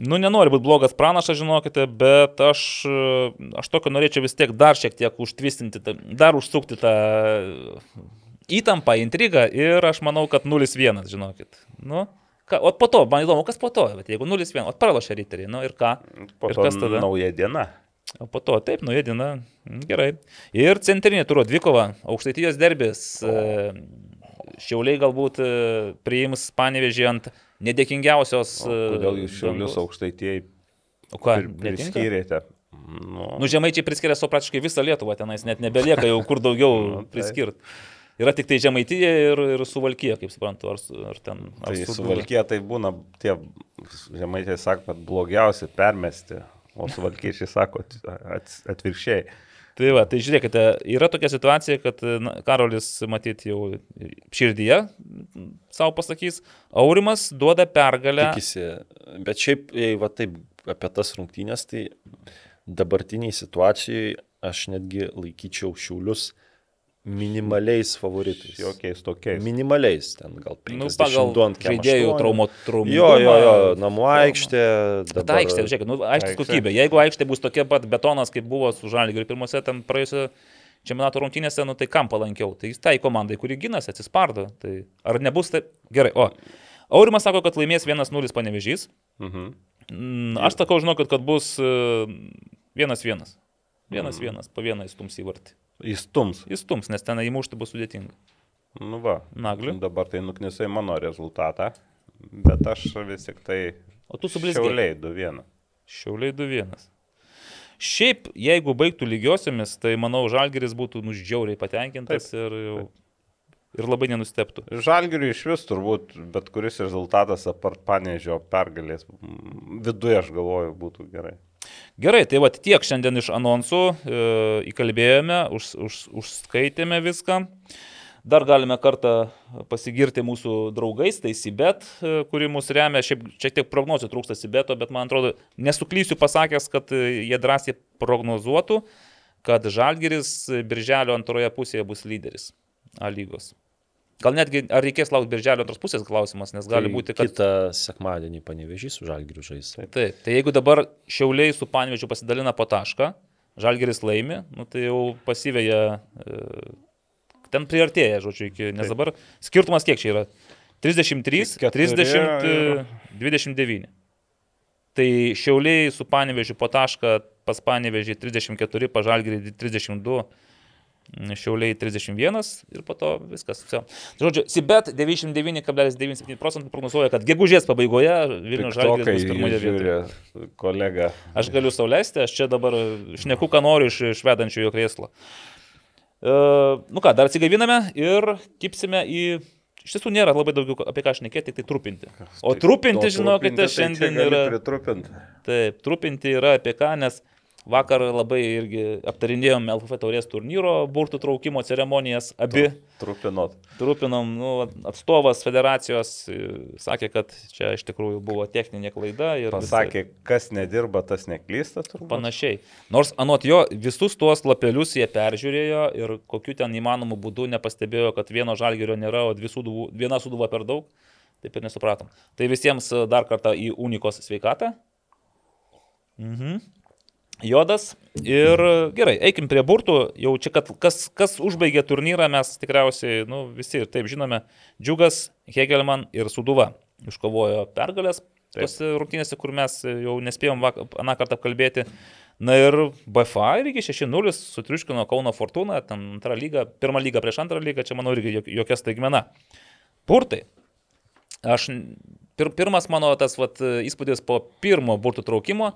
Nu, nenori būti blogas pranašas, žinokite, bet aš, e, aš tokio norėčiau vis tiek dar šiek tiek užtvistinti, dar užsukti tą įtampą, intrigą ir aš manau, kad 0-1, žinokit. Nu, ką, o po to, man įdomu, kas po to, bet jeigu 0-1, o pralašė riteriai, nu ir ką? Po Ir kas tada? nauja diena. O po to, taip, nuėjo diena. Mm, Gerai. Ir centrinė turo dvikova, aukštaitijos derbis. e, Šiauliai galbūt e, priims panevežį ant nedėkingiausios. O Kodėl e, jūs šiaulius O ką? pri- netinka? priskyrėte? Nu, Nu, žemaičiai priskiria savo praktiškai visą Lietuvą, tenais net nebelieka jau kur daugiau [laughs] Nu, tai. priskirti. Yra tik tai žemaitija ir, ir suvalkija, kaip suprantu, ar, ar ten. Ar tai suvalkė tai būna tie žemaitė sako, kad blogiausia permesti, o suvalkiečiai sako at, atvirkščiai. Tai va, tai žiūrėkite, yra tokia situacija, kad na, Karolis, matyt, jau širdyje savo pasakys, Aurimas duoda pergalę. Tikisi. Bet šiaip, jei va taip apie tas rungtynės, tai dabartiniai situacijai aš netgi laikyčiau šiulius minimaliais favoritais. Jokiais tokiais. Minimaliais, ten gal 52 Nu, pagal žaidėjų 8. traumo traumų. Jo, jo, jo, namų aikštė. Bet dabar- aikštė, žiūrėkit, nu, aikštės Aikštė. kokybė. Jeigu aikštė bus tokia pat betonas, kaip buvo su Žalgiriu pirmose tam praėjusio čempionato rungtynėse, nu tai kam palankiau? Tai jis tai komandai, kuri gynasi, atsispardo. Tai ar nebus taip? Gerai, o. Aurimas sako, kad laimės 1-0 panevežys. Mhm. Mm, Aš sakau, žinokit, kad bus e, 1-1. 1-1, po vieną įstums įvartį. Įstums. Įstums, nes ten įmušti bus sudėtinga. Nu va. Nagliu. Dabar tai nuknisai mano rezultatą, bet aš vis tik tai O tu sublizgiai. šiauliai 2-1. Šiauliai 2-1. Šiaip, jeigu baigtų lygiosiomis, tai manau, Žalgeris būtų nuždžiauriai patenkintas Taip, ir, jau, ir labai nenusteptų. Žalgiriui iš vis turbūt bet kuris rezultatas apart panežio pergalės viduje, aš galvoju, būtų gerai. Gerai, tai va tiek šiandien iš anonsų e, įkalbėjome, už, už, užskaitėme viską. Dar galime kartą pasigirti mūsų draugais, tai Sibet, e, kuri mus remia, šiaip šiek tiek prognozių trūksta Sibeto, bet man atrodo, nesuklysiu pasakęs, kad e, jie drąsiai prognozuotų, kad Žalgiris birželio antroje pusėje bus lyderis A lygos. Gal netgi, ar reikės laukti birželio antros pusės klausimas, nes gali Tai būti, kad... Kitą sekmadienį panevežys su žalgiriu žais. Taip, tai jeigu dabar Šiauliai su Panvežiu pasidalina po tašką, Žalgeris laimi, nu, tai jau pasivėja, e, ten priartėja, žodžiu, iki, nes Taip. dabar skirtumas kiek čia yra? 33, Keturi 30, ir- 29. Tai Šiauliai su Panvežiu po tašką, pas Panvežį 34, pa Žalgerį 32. Šiauliai 31 ir po to viskas. Vse. Žodžiu, Sibet 99,97 procentų prognozuoja, kad gegužės pabaigoje Vilnius Žalgiris bus pirmoje vietoje. kolega. Aš galiu sauliaisti, aš čia dabar šneku, ką noriu iš, iš vedančiojo krėslo. E, nu ką, dar atsigaviname ir kipsime į... Iš tiesų nėra labai daugiau apie ką šnekėti, tik tai trupinti. O trupinti, žinokite, šiandien yra... Taip, trupinti yra apie ką, nes vakar labai irgi aptarinėjom LFF taurės turnyro burtų traukimo ceremonijas, abi Trupinot. trupinom, nu, atstovas federacijos e, sakė, kad čia iš tikrųjų buvo techninė klaida ir... visai- Pasakė, kas nedirba, tas neklysta. turbūt. Panašiai. Nors anot jo visus tuos lapelius jie peržiūrėjo ir kokiu ten įmanomu būdu nepastebėjo, kad vieno žalgerio nėra, o suduvų, viena suduva per daug. Taip ir nesupratom. Tai visiems e, dar kartą į Unikos sveikatą. Mhm. Jodas. Ir gerai, eikim prie burtų. Jau čia, kad kas, kas užbaigė turnyrą, mes tikriausiai nu, visi ir taip žinome. Džiugas, Hegelman ir Suduva iškovojo pergalės tose rungtynėse, kur mes jau nespėjom vak- aną kartą apkalbėti. Na ir BFA irgi 6-0 sutriuškino Kauno Fortuna, ten antrą lygą, pirmą lygą prieš antrą lygą, čia manau irgi jok- jokia staigmena. Burtai. Aš, pir, pirmas mano tas vat, įspūdis po pirmo burtų traukimo,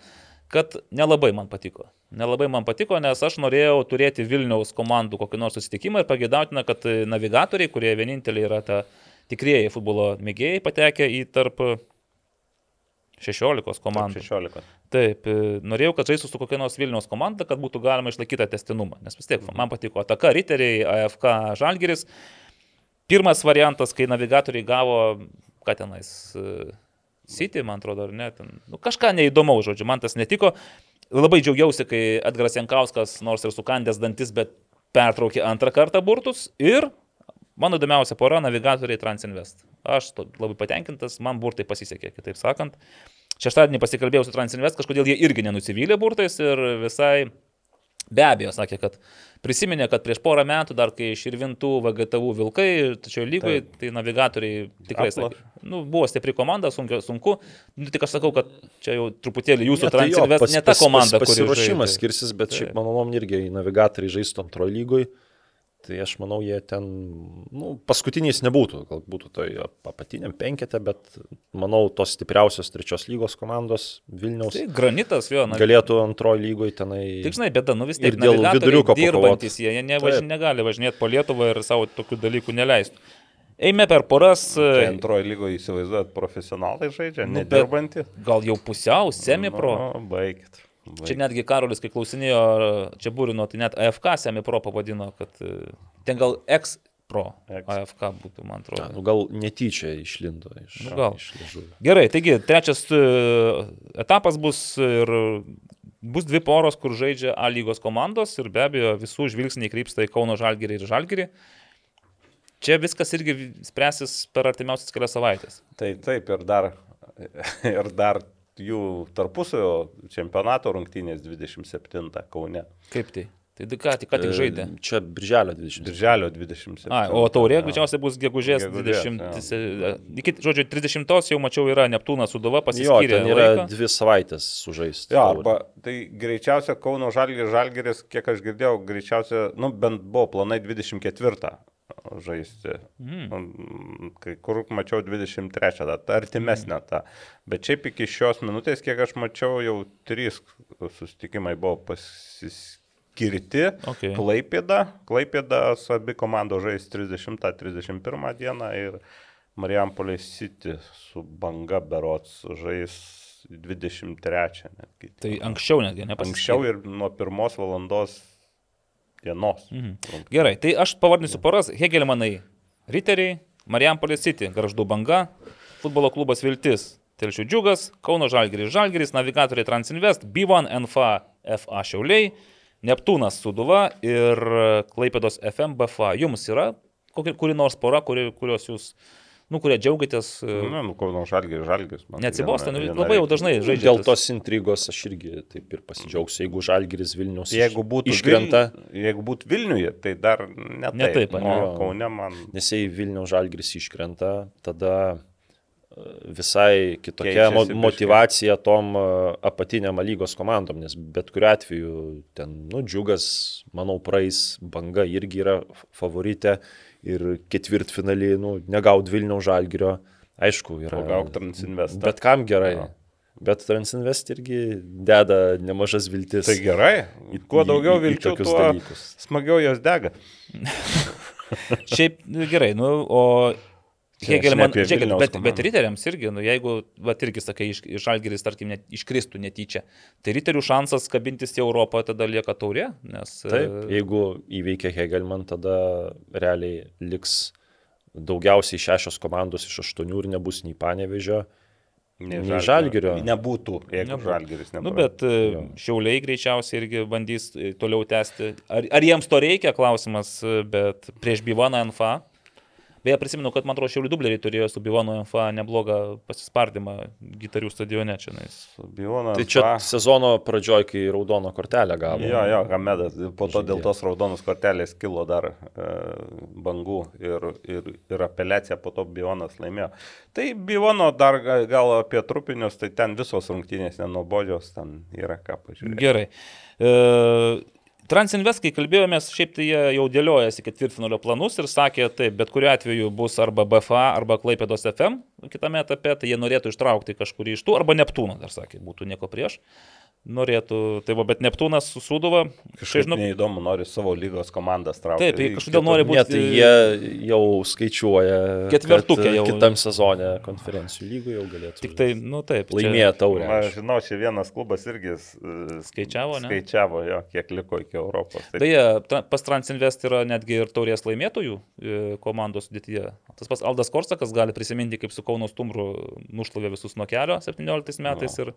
kad nelabai man patiko. Nelabai man patiko, nes aš norėjau turėti Vilniaus komandų kokį nors susitikimą ir pagėdautina, kad navigatoriai, kurie vieninteliai yra ta tikrieji futbolo mėgėjai, patekę į tarp 16 komandų. 16. Taip, e, norėjau, kad žaistų su kokia nors Vilniaus komanda, kad būtų galima išlaikyti testinumą. Nes vis tiek man patiko Ataka, Riteriai, AFK, Žalgiris. Pirmas variantas, kai navigatoriai gavo, ką tenais, e, City, man atrodo, ar ne, ten, nu, kažką neįdomaus, žodžiu, man tas netiko. Labai džiaugiausi, kai Edgaras Jankauskas, nors ir sukandęs dantis, bet pertraukė antrą kartą burtus ir mano įdomiausia pora - navigatoriai Transinvest. Aš labai patenkintas, man burtai pasisekė, kitaip sakant. Šeštadienį pasikalbėjau su Transinvest, kažkodėl jie irgi nenusivylė burtais ir visai be abejo sakė, kad prisiminė, kad prieš porą metų dar kai iširvintų VGTV vilkai, tačiau lygoje, tai navigatoriai tikrai sakė, nu, buvo stipri komanda, sunku, sunku. Nu, tik aš sakau, kad čia jau truputėlį jūsų Ne, tai pas- ne ta pas- komanda, pas- kuri Pasiruošimas žaidė. skirsis, bet Taip. šiaip mano nuomonė irgi navigatoriai žaistų antrojo lygoj. Tai aš manau, jie ten, nu, paskutiniais nebūtų, gal būtų toj apatiniam penkete, bet manau, tos stipriausios trečios lygos komandos Vilniaus Tai granitas, jo, na, galėtų antrojo lygoj tenai. Tik žinai, bėda, nu vis tiek Ir dėl viduriuko dirbantis, jie, jie nevaž, negali važinėti po Lietuvą ir savo tokių dalykų neleistų. Eime per poras, Tai antrojo lygoje įsivaizduojat profesionalai žaidžia, Nu, bet- nedirbantį. gal jau pusiau, semi-pro. Nu, baigit. Čia netgi Karolis, kai klausinėjo, čia būrino, tai net AFK semi-pro pavadino, kad e, ten gal ex-pro Ex. AFK būtų, man atrodo. nu, gal netyčia išlindo iš, Nu, gal. iš liežuvio. Gerai, taigi trečias e, etapas bus ir bus dvi poros, kur žaidžia A lygos komandos ir be abejo visų žvilgsniai krypsta į Kauno Žalgirį ir Žalgirį. Čia viskas irgi spręsis per artimiausias kelias savaitės. Tai taip ir dar, ir dar jų tarpusio čempionato rungtynės 27 Kaune. Kaip tai? Tai ką, tik ką tik žaidė. E, Čia birželio 20. Birželio 27. A, o taurė Jo. greičiausiai bus gegužės Gegužės, 20. Iki, žodžiu, 30 jau mačiau yra Neptūnas Suduva Jo, pasiskyrė. ten yra laiką. dvi savaitės sužaisti. Jo, arba tai greičiausia Kauno Žalgiris, Žalgiris, kiek aš girdėjau, greičiausia, nu bent buvo planai 24 žaisti. Mm. Kai kur mačiau 23 datą, artimesnę tą. Bet šiaip iki šios minutės, kiek aš mačiau, jau trys susitikimai buvo pasiskirti. Okay. Klaipėda, Klaipėda su abi komandos žais 30-31 dieną ir Marijampolė City su banga berots žais 23 netgi. Tai anksčiau netgi, ne Anksčiau ir nuo pirmos valandos Vienos. Mhm. Gerai, tai aš pavardinsiu poras. Hegelmanai, Riteriai, Marijampolės City, Garždų banga, futbolo klubas Viltis, Telšių džiugas, Kauno Žalgiris Žalgiris, Navigatoriai Transinvest, B1 NFA FA Šiauliai, Neptūnas Suduva ir Klaipėdos FM BFA. Jums yra kokia, kuri nors pora, kuri, kurios jūs, nu, kurie džiaugiatės, Na, nu, Kauno Žalgiris, Žalgiris. man tai neatsibosta, nu, viena- labai jau dažnai žaidžiate. Dėl tos intrigos aš irgi taip ir pasidžiaugsiu, jeigu Žalgiris Vilnius Jeigu būtų, iškrenta, Vil... jeigu būtų Vilniuje, tai dar ne taip. Ne taip, o Jo. Kaune man nes jei Vilnius Žalgiris iškrenta, tada e, visai kitokia Keičiasi motivacija tom e, apatiniam lygos komandom, nes bet kuriu atveju ten, nu, džiugas, manau, praeis, banga irgi yra f- favoritė ir ketvirtfinalį, nu, negaud Vilnius Žalgirio, aišku, yra. Pagauk Transinvestą. Bet kam gerai. Jo. Bet Transinvest irgi deda nemažas viltis. Tai gerai. Kuo į- daugiau į- į vilčių, tokius tuo dalykus. smagiau jos dega. [laughs] [laughs] Šiaip gerai, nu, o Hegel man, Vilniaus bet, komandą. bet riteriams irgi, nu, jeigu, va, irgi sakai, iš, iš Algeris, tarkim, net iškristų netyčia, tai riterių šansas kabintis į Europą tada lieka taurė, nes... Taip, e, jeigu įveikia Hegelman, tada realiai liks daugiausiai šešios komandos iš aštuonių ir nebus nei Panevežio. Nei Žalgirio. Nebūtų, jeigu Nebūtų. Žalgiris nebūtų. Nu, bet e, šiauliai greičiausiai irgi bandys e, toliau tęsti. Ar, ar jiems to reikia, klausimas, bet prieš Bivaną NFA. Beje, prisimenu, kad man atrodo, šiaulių dubleriai turėjo su Bivanu NFA neblogą pasispardymą gitarių stadione čia. Bijona. Tai čia sezono pradžioj, kai raudono kortelę gavo. Jo, jo, Gamedas. Po to dėl Žaidėjas. tos raudonos kortelės kilo dar e, bangų ir, ir, ir apeliacija, po to Bionas laimėjo. Tai Biono dar ga- gal apie trupinius, tai ten visos rungtynės nenubodžios, ten yra ką pažiūrėti. Gerai. E, Transinvest, kai kalbėjomės, šiaip tai jie jau dėliojasi ketvirtfinalio planus ir sakė, taip, bet kuriu atveju bus arba BFA, arba Klaipėdos FM kitame etape, tai jie norėtų ištraukti kažkurį iš tų, arba Neptūną, dar sakė, būtų nieko prieš. Norėtų, tai va, bet Neptūnas su Suduva, Kažkaip kažkaip, žinau, neįdomu, nori savo lygos komandas traukti. Taip, į kažkodėl nori Ne, būt- tai jie jau skaičiuoja, e, jau. Kitam sezone konferencijų lygų jau galėtų. tik tai, nu taip. čia laimėję taurę. Na, žinau, čia vienas klubas irgi Skaičiavo, ne? Skaičiavo jo, kiek liko iki Europos. Tai Beje, pas Transinvest yra netgi ir taurės laimėtojų e, komandos sudėtyje. Tas pas Aldas Korsakas gali prisiminti, kaip su Kauno Stumbru nušlavė visus nuo kelio 17 metais ir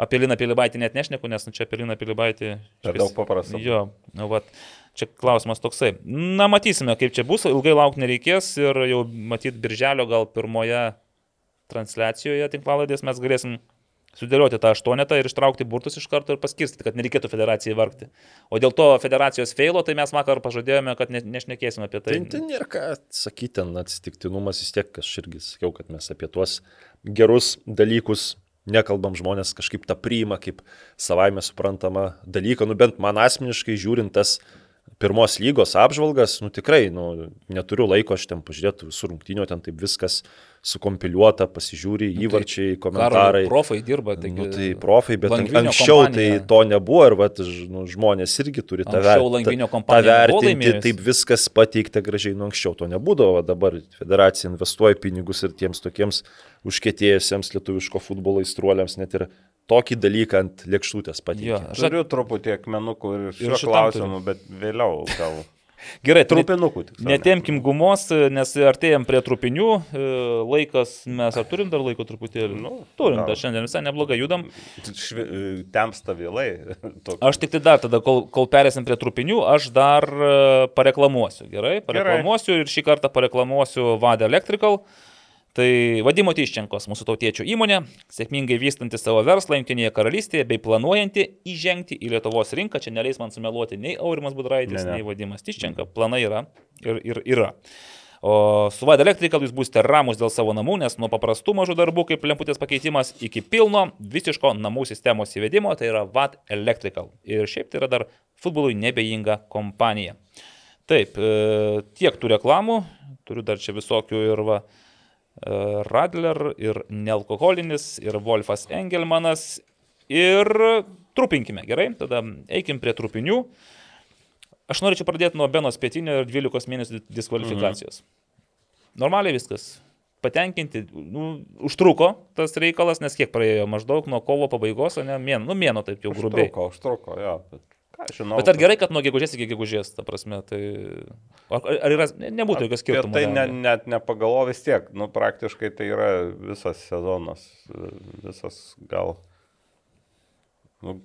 apie Liną Pilibaitį net nešneku, nes nu, čia apie Liną Pilibaitį... Per daug paprasta. Jo, nu, vat, čia klausimas toksai. Na, matysime, kaip čia bus, ilgai laukti nereikės ir jau matyt, birželio gal pirmoje transliacijoje tinklaladės mes galėsim sudėlioti tą aštuonetą ir ištraukti burtus iš karto ir paskirstyti, kad nereikėtų federacijai vargti. O dėl to federacijos feilo, tai mes vakar pažadėjome, kad ne, nešnekėsime apie tai. Tai, nėra ką sakyti, atsitiktinumas vis tiek, aš irgi sakiau, kad mes apie tuos gerus dalykus nekalbam, žmonės kažkaip tą priima kaip savaime suprantama dalyką, nu bent man asmeniškai žiūrint tas pirmos lygos apžvalgas, nu tikrai, nu, neturiu laiko aš ten pažiūrėti visų rungtynių, ten taip viskas sukompiliuota, pasižiūri, įvarčiai, komentarai. Karo profai dirba, taigi. Nu, tai profai, bet anksčiau kompanija. tai to nebuvo ir vat, nu, žmonės irgi turi tą nebuvo vertinti, taip viskas pateikta gražiai, nu anksčiau to nebūdavo, dabar federacija investuoja pinigus ir tiems tokiems užkėtėjusiems lietuviško futbolo įstruoliams net ir tokį dalyką ant lėkštutės Jo, pateikia. aš Turiu truputį akmenukų ir šiuo klausimu, bet vėliau gal. [laughs] Gerai, net- Trupinukų tik. Netempkim gumos, nes artėjom prie trupinių. e, Laikas, mes ar turim dar laiko truputėlį? Nu, turim, dar šiandien visai neblogai judam. Švi... Temsta vėlai. [laughs] Toks- Aš tik tai dar tada, kol, kol perėsim prie trupinių, aš dar e, pareklamuosiu. Gerai, pareklamuosiu ir šį kartą pareklamuosiu Vada Electrical. Tai Vadimo Tyščenkos, mūsų tautiečių įmonė, sėkmingai vystanti savo verslą Junktinėje karalystėje bei planuojanti įžengti į Lietuvos rinką. Čia neleis man sumeluoti nei Aurimas Budraitis, Ne, ne. nei Vadimas Tyščenka. Planai yra ir, ir yra. O su Vada Electrical jūs būsite ramus dėl savo namų, nes nuo paprastų mažų darbų kaip lemputės pakeitimas iki pilno visiško namų sistemos įvedimo, tai yra Vad Electrical. Ir šiaip tai yra dar futbolui nebejinga kompanija. Taip, e, tiek tų reklamų, turiu dar čia visokių ir va, Radler, ir nealkoholinis, ir Wolfas Engelmanas, ir trupinkime, gerai, tada eikim prie trupinių. Aš norėčiau pradėti nuo Benos pietinio ir 12 mėnesių diskvalifikacijos. Mhm. Normaliai viskas. Patenkinti, nu, užtruko tas reikalas, nes kiek praėjo maždaug nuo kovo pabaigos, o ne mėno, nu mėno taip jau grubiai. Užtruko, užtruko, jo. Bet Ką žinau. Bet ar gerai, kad nuo gegužės iki gegužės, ta prasme, tai... Ar, ar yra, ne- nebūtų jokio skirtumo. Ir tai ne, net nepagalvo vis tiek, nu praktiškai tai yra visas sezonas, visas gal. Nu,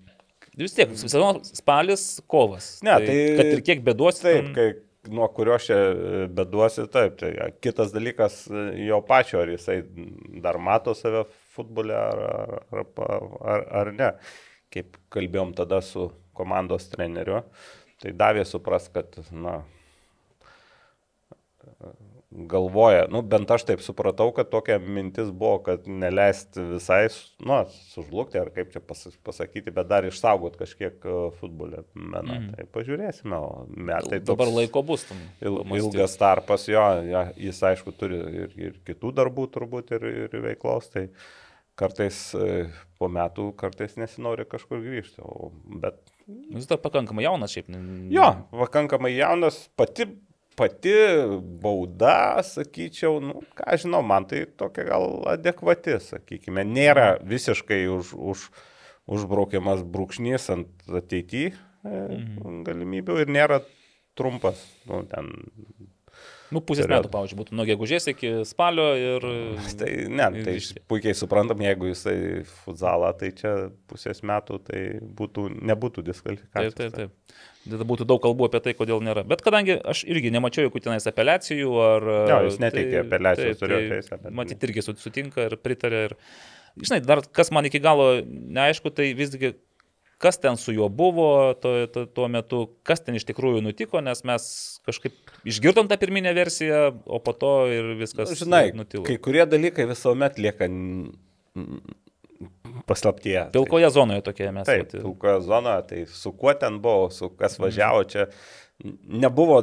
Vis tiek, sezonas spalis, kovas. Ne, tai- Kad ir kiek bėduosi. taip, ten- kai nuo kurio čia beduosi, taip. Tai kitas dalykas jo pačio, ar jisai dar mato save futbole ar, ar, ar, ar ne. Kaip kalbėjom tada su komandos treneriu, tai davė supras, kad, na, galvoja, nu bent aš taip supratau, kad tokia mintis buvo, kad neleisti visai, nu, sužlugti, ar kaip čia pas, pasakyti, bet dar išsaugot kažkiek e, futbolę meną. Mm. Tai pažiūrėsime, o metai Dabar toks laiko bus tam. Ilgas tarpas, jo, ja, jis aišku turi ir, ir kitų darbų turbūt ir, ir veiklos, tai kartais e, po metų, kartais nesinori kažkur grįžti, o, bet Jis dar pakankamai jaunas šiaip. jo, pakankamai jaunas, pati, pati bauda, sakyčiau, nu, ką žinau, man tai tokia gal adekvati, sakykime, nėra visiškai už, už, užbraukiamas brūkšnys ant ateityje Mhm. galimybių ir nėra trumpas, nu, ten Nu, pusės metų, pavyzdžiui, būtų nuo gegužės iki spalio ir... [laughs] Tai ne, tai puikiai suprantam, jeigu jisai futzalą, tai čia pusės metų, tai būtų, nebūtų Taip, diskvalifikacijos. taip, taip. Tada būtų daug kalbų apie tai, kodėl nėra. Bet kadangi aš irgi nemačiau jokių tenais apeliacijų ar... Jo, jis neteikė apeliacijos, turėjo teisę, bet- Matyt, irgi su- sutinka ir pritarė. Ir, žinai, dar kas man iki galo neaišku, tai visgi kas ten su juo buvo tuo, tuo, tuo metu, kas ten iš tikrųjų nutiko, nes mes kažkaip išgirdom tą pirminę versiją, o po to ir viskas Nu, Žinai, nutilo. kai kurie dalykai visuomet lieka n- paslaptyje. Pilkoje zonoje tokie mes. Taip, vat, pilkoje zonoje, tai su kuo ten buvo, su kas važiavo čia. Nebuvo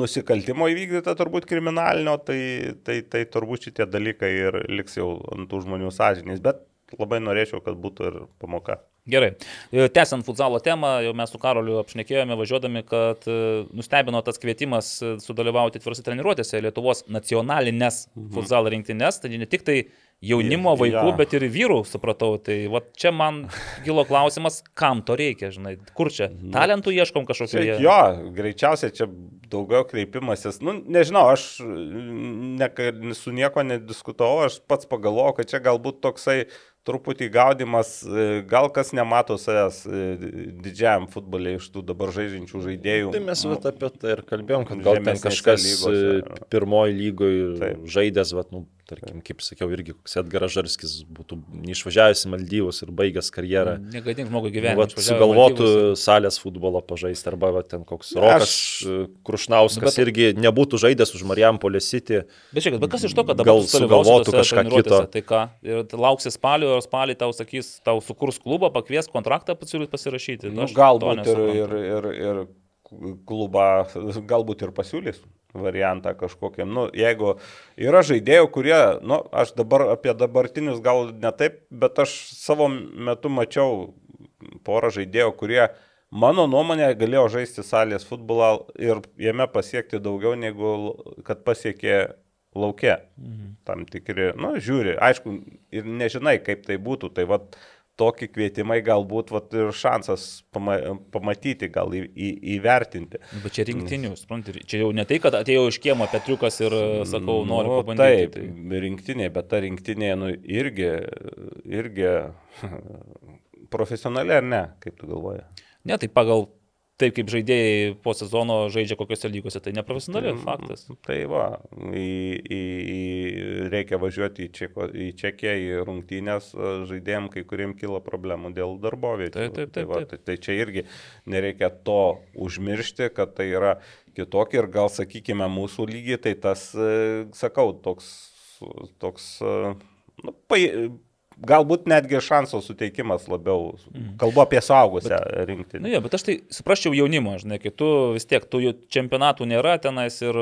nusikaltimo įvykdyta turbūt kriminalinio, tai, tai, tai turbūt šitie dalykai ir liks jau ant tų žmonių sąžinės, bet labai norėčiau, kad būtų ir pamoka. Gerai. E, Tęsiant futsalo temą, jau mes su Karoliu apšnekėjome važiuodami, kad e, nustebino tas kvietimas e, sudalyvauti tvirose treniruotėse Lietuvos nacionalinės mhm. futsalo rinktinės, tai ne tik tai jaunimo, Ir- vaikų, jo. bet ir vyrų, supratau. Tai va čia man kilo klausimas, kam to reikia, žinai, kur čia? Talentų ieškom kažkokio. Šiaip Jo, greičiausiai čia daugiau kreipimasis. Nu, nežinau, aš ne, su nieko nediskutavau, aš pats pagalvojau, kad čia galbūt toksai truputį gaudimas, e, gal kas nemato savęs e, didžiajam futbolė iš tų dabar žaidžiančių žaidėjų. Tai mes Nu, vat, apie tai ir kalbėjom, kad gal ten kažkas lygose. lygose, pirmoji lygoje žaidęs, vat, nu, tarkim, kaip sakiau, irgi koks Edgaras Žarskis būtų neišvažiavęs į Maldyvus ir baigęs karjerą. Negadink žmogui Nu, gyvenimą. vat, sugalvotų salės futbolo pažaisti, arba vat, ten koks Rokas aš- aš... Krušnauskas Nu, bet- irgi nebūtų žaidęs už Marijampolės City. Bet žiūrėkit, bet kas iš to, kad dabar Gal sugalvotų kažką kito. Tai ką? Ir lauksi spalio, ir spalį tau sakys, tau sukurs klubą, pakvies kontraktą pasirašyti. Nu, to galbūt ir, ir, ir, ir klubą, galbūt ir pasiūlys variantą kažkokiam. Nu, jeigu yra žaidėjų, kurie, nu, aš dabar apie dabartinius gal ne taip, bet aš savo metu mačiau porą žaidėjų, kurie mano nuomonė galėjo žaisti salės futbolą ir jame pasiekti daugiau negu kad pasiekė laukia. Mhm. Tam tikri, nu, žiūri, aišku, ir nežinai, kaip tai būtų. Tai vad tokie kvietimai galbūt vat, ir šansas pama, pamatyti, gal į, į, įvertinti. Nu, Bet čia rinktinių, supranti, čia jau ne tai, kad atėjau iš kiemo Petriukas ir sakau, noriu Nu, pabandyti. Taip, rinktinė, bet ta rinktinė nu, irgi, irgi [laughs] profesionali ar ne, kaip tu galvoji? Ne, tai pagal taip, kaip žaidėjai po sezono žaidžia kokiuose lygose, tai neprofesionaliai, faktas. Tai va, į, į, į, reikia važiuoti į, Čeko, į Čekiją, į rungtynės e, žaidėjim, kai kuriem kyla problemų dėl darboviečių. Taip, taip, tai, taip, va, taip. tai, tai čia irgi nereikia to užmiršti, kad tai yra kitokie ir gal sakykime mūsų lygiai, tai tas, e, sakau, toks, toks e, nu, pai, galbūt netgi šanso suteikimas labiau. Kalbu apie suaugusią rinktinę. Na, nu, jo, bet aš tai suprasčiau jaunimo, žinai, kai tu vis tiek, tų jau čempionatų nėra tenais ir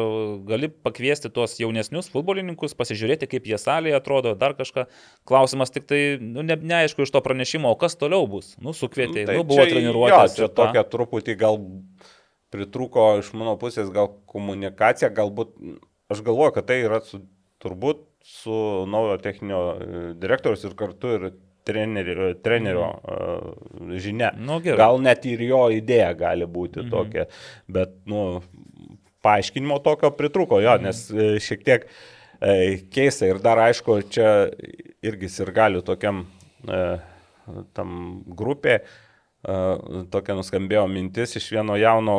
gali pakviesti tuos jaunesnius futbolininkus, pasižiūrėti, kaip jie salėje atrodo, dar kažką. Klausimas tik tai, nu, ne, neaišku iš to pranešimo, o kas toliau bus. Nu, sukvietė, nu, buvo treniruotės. Jo, čia ir ką. tokia truputį gal pritruko iš mano pusės gal komunikacija, galbūt aš galvoju, kad tai yra su, turbūt su naujo techninio e, direktorius ir kartu ir trenerio, trenerio mm. žinia. Nu, gerai. Gal net ir jo idėja gali būti mm -hmm. tokia, bet, nu, paaiškinimo tokio pritruko, jo, nes e, šiek tiek e, keista ir dar aišku, čia irgi ir galiu tokiam e, tam grupė, tokia nuskambėjo mintis iš vieno jauno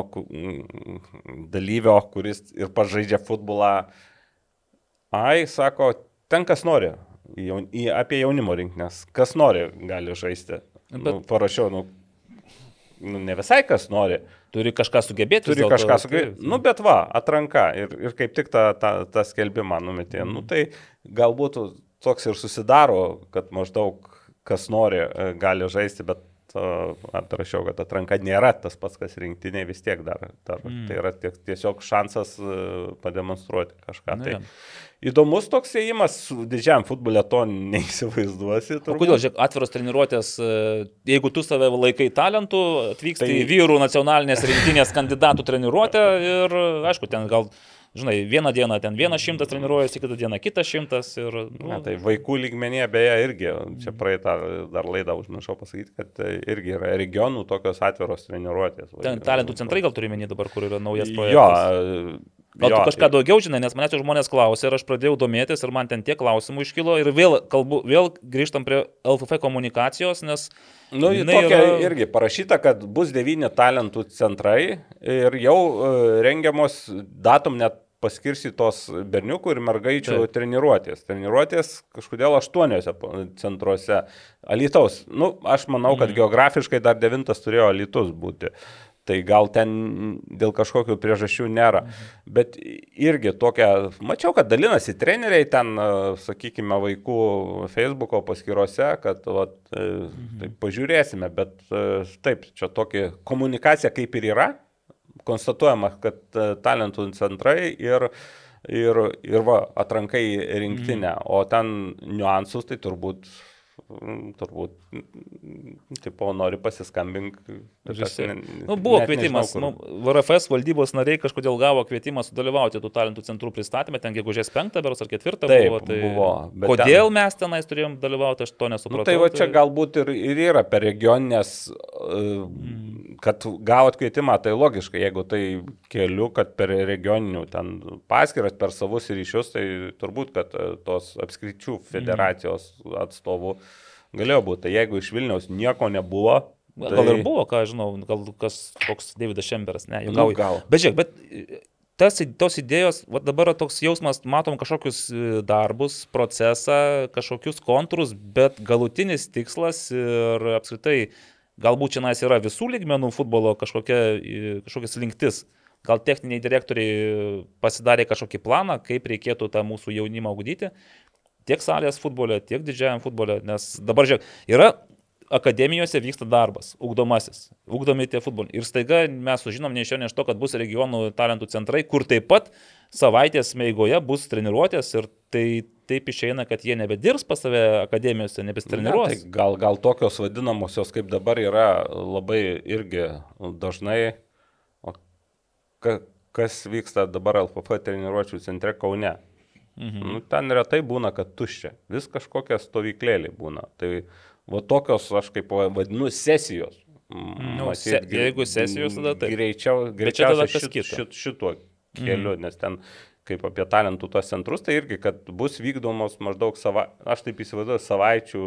dalyvio, kuris ir pažaidžia futbolą. Ai, sako, ten kas nori, jaun, į, apie jaunimo rinkinės, kas nori gali žaisti. Bet... Nu, parašiau, nu, nu, ne visai kas nori. Turi kažką sugebėti. Turi kažką sugebėti. Nu, bet va, atranka ir, ir kaip tik tą, tą, tą skelbimą numetė. Mm. Nu, tai galbūt toks ir susidaro, kad maždaug kas nori e, gali žaisti, bet atrašiau, kad atranka nėra tas pats, kas rinktinė vis tiek dar. dar mm. Tai yra tiesiog šansas e, pademonstruoti kažką. Na, tai. Įdomus toks ėjimas, didžiam futbole to neįsivaizduosi. Kodėl, žiūrėk, atviros treniruotės, e, jeigu tu save laikai talentų, atvyksti tai... į vyrų nacionalinės rinktinės kandidatų treniruotę ir, aišku, ten gal žinai, vieną dieną ten vienas šimtas treniruojasi, kitą dieną kitas šimtas. Ir, nu, ne, tai vaikų lygmenyje beje irgi, čia praeitą dar laidą užmiršau pasakyti, kad yra regionų tokios atviros treniruotės. Ten talentų centrai gal turi menį dabar, kur yra naujas projektas. Jo, Gal jo, tu kažką daugiau žinai, nes manęs žmonės klausė ir aš pradėjau domėtis ir man ten tiek klausimų iškilo ir vėl, kalbu, vėl grįžtam prie LFF komunikacijos, nes... Nu, tokia yra... irgi parašyta, kad bus devyni talentų centrai ir jau uh, rengiamos datum net paskirstytos berniukų ir mergaičių Taip. treniruotės. Treniruotės kažkodėl aštuoniuose centruose. Alitaus, nu, aš manau, kad mm. geografiškai dar devintas turėjo Alitus būti. Tai gal ten dėl kažkokių priežasčių nėra. Mhm. Bet irgi tokia, mačiau, kad dalinasi treneriai ten, sakykime, vaikų Facebook'o paskiruose, kad vat, mhm. tai pažiūrėsime, bet taip, čia tokia komunikacija kaip ir yra, konstatuojama, kad e, talentų centrai ir, ir, ir va, atrankai rinktinę, mm. o ten niuansus tai turbūt turbūt, tipo, nori pasiskambinti. Nu, buvo kvietimas, nežinau, kur... VRFS valdybos nariai kažkodėl gavo kvietimą sudalyvauti tų talentų centrų pristatymme, ten gegužės 5 beros ar 4 Taip, buvo. Tai buvo kodėl ten... mes tenais turėjom dalyvauti, aš to nesupratau. Nu, tai va čia tai... galbūt ir, ir yra per regioninės, mm. kad gavot kvietimą, tai logiškai, jeigu tai keliu, kad per regioninių ten paskiras, per savus ryšius, tai turbūt, kad e, tos apskričių federacijos mm. atstovų Galėjo būti, tai jeigu iš Vilniaus nieko nebuvo. Tai... Gal ir buvo, ką žinau, gal kas koks Davidas Šemberas, ne, jau gal. Nu, gal. Bet žiūrėk, bet tas, tos idėjos, va dabar toks jausmas, matom kažkokius e, darbus, procesą, kažkokius kontūrus, bet galutinis tikslas ir apskritai galbūt čia yra visų lygmenų futbolo kažkokia, e, kažkokias linktis. Gal techniniai direktoriai pasidarė kažkokį planą, kaip reikėtų tą mūsų jaunimą augdyti, tiek salės futbole, tiek didžiajam futbole, nes dabar žiūrėk, yra akademijose vyksta darbas, ugdomasis, ugdomi tie futboliai. Ir staiga mes sužinom ne iš jo, ne iš to, kad bus regionų talentų centrai, kur taip pat savaitės meigoje bus treniruotės ir tai taip išeina, kad jie nebedirbs pas save akademijose, nebesitreniruos. Ne, tai gal, gal tokios vadinamosios, kaip dabar yra, labai irgi dažnai, o ka, kas vyksta dabar LFF treniruočio centre Kaune. Mhm. Nu, ten retai būna, kad tuščia. Vis kažkokie stovyklėliai būna. Tai va tokios, aš kaip vadinu, sesijos. Nu, Matyt, se, jeigu sesijos, tada tai. Greičiau, greičiausiai šit, šit, šituo keliu, mhm. nes ten kaip apie talentų tos centrus, tai irgi, kad bus vykdomos maždaug, sava, aš taip įsivaizduoju, savaičių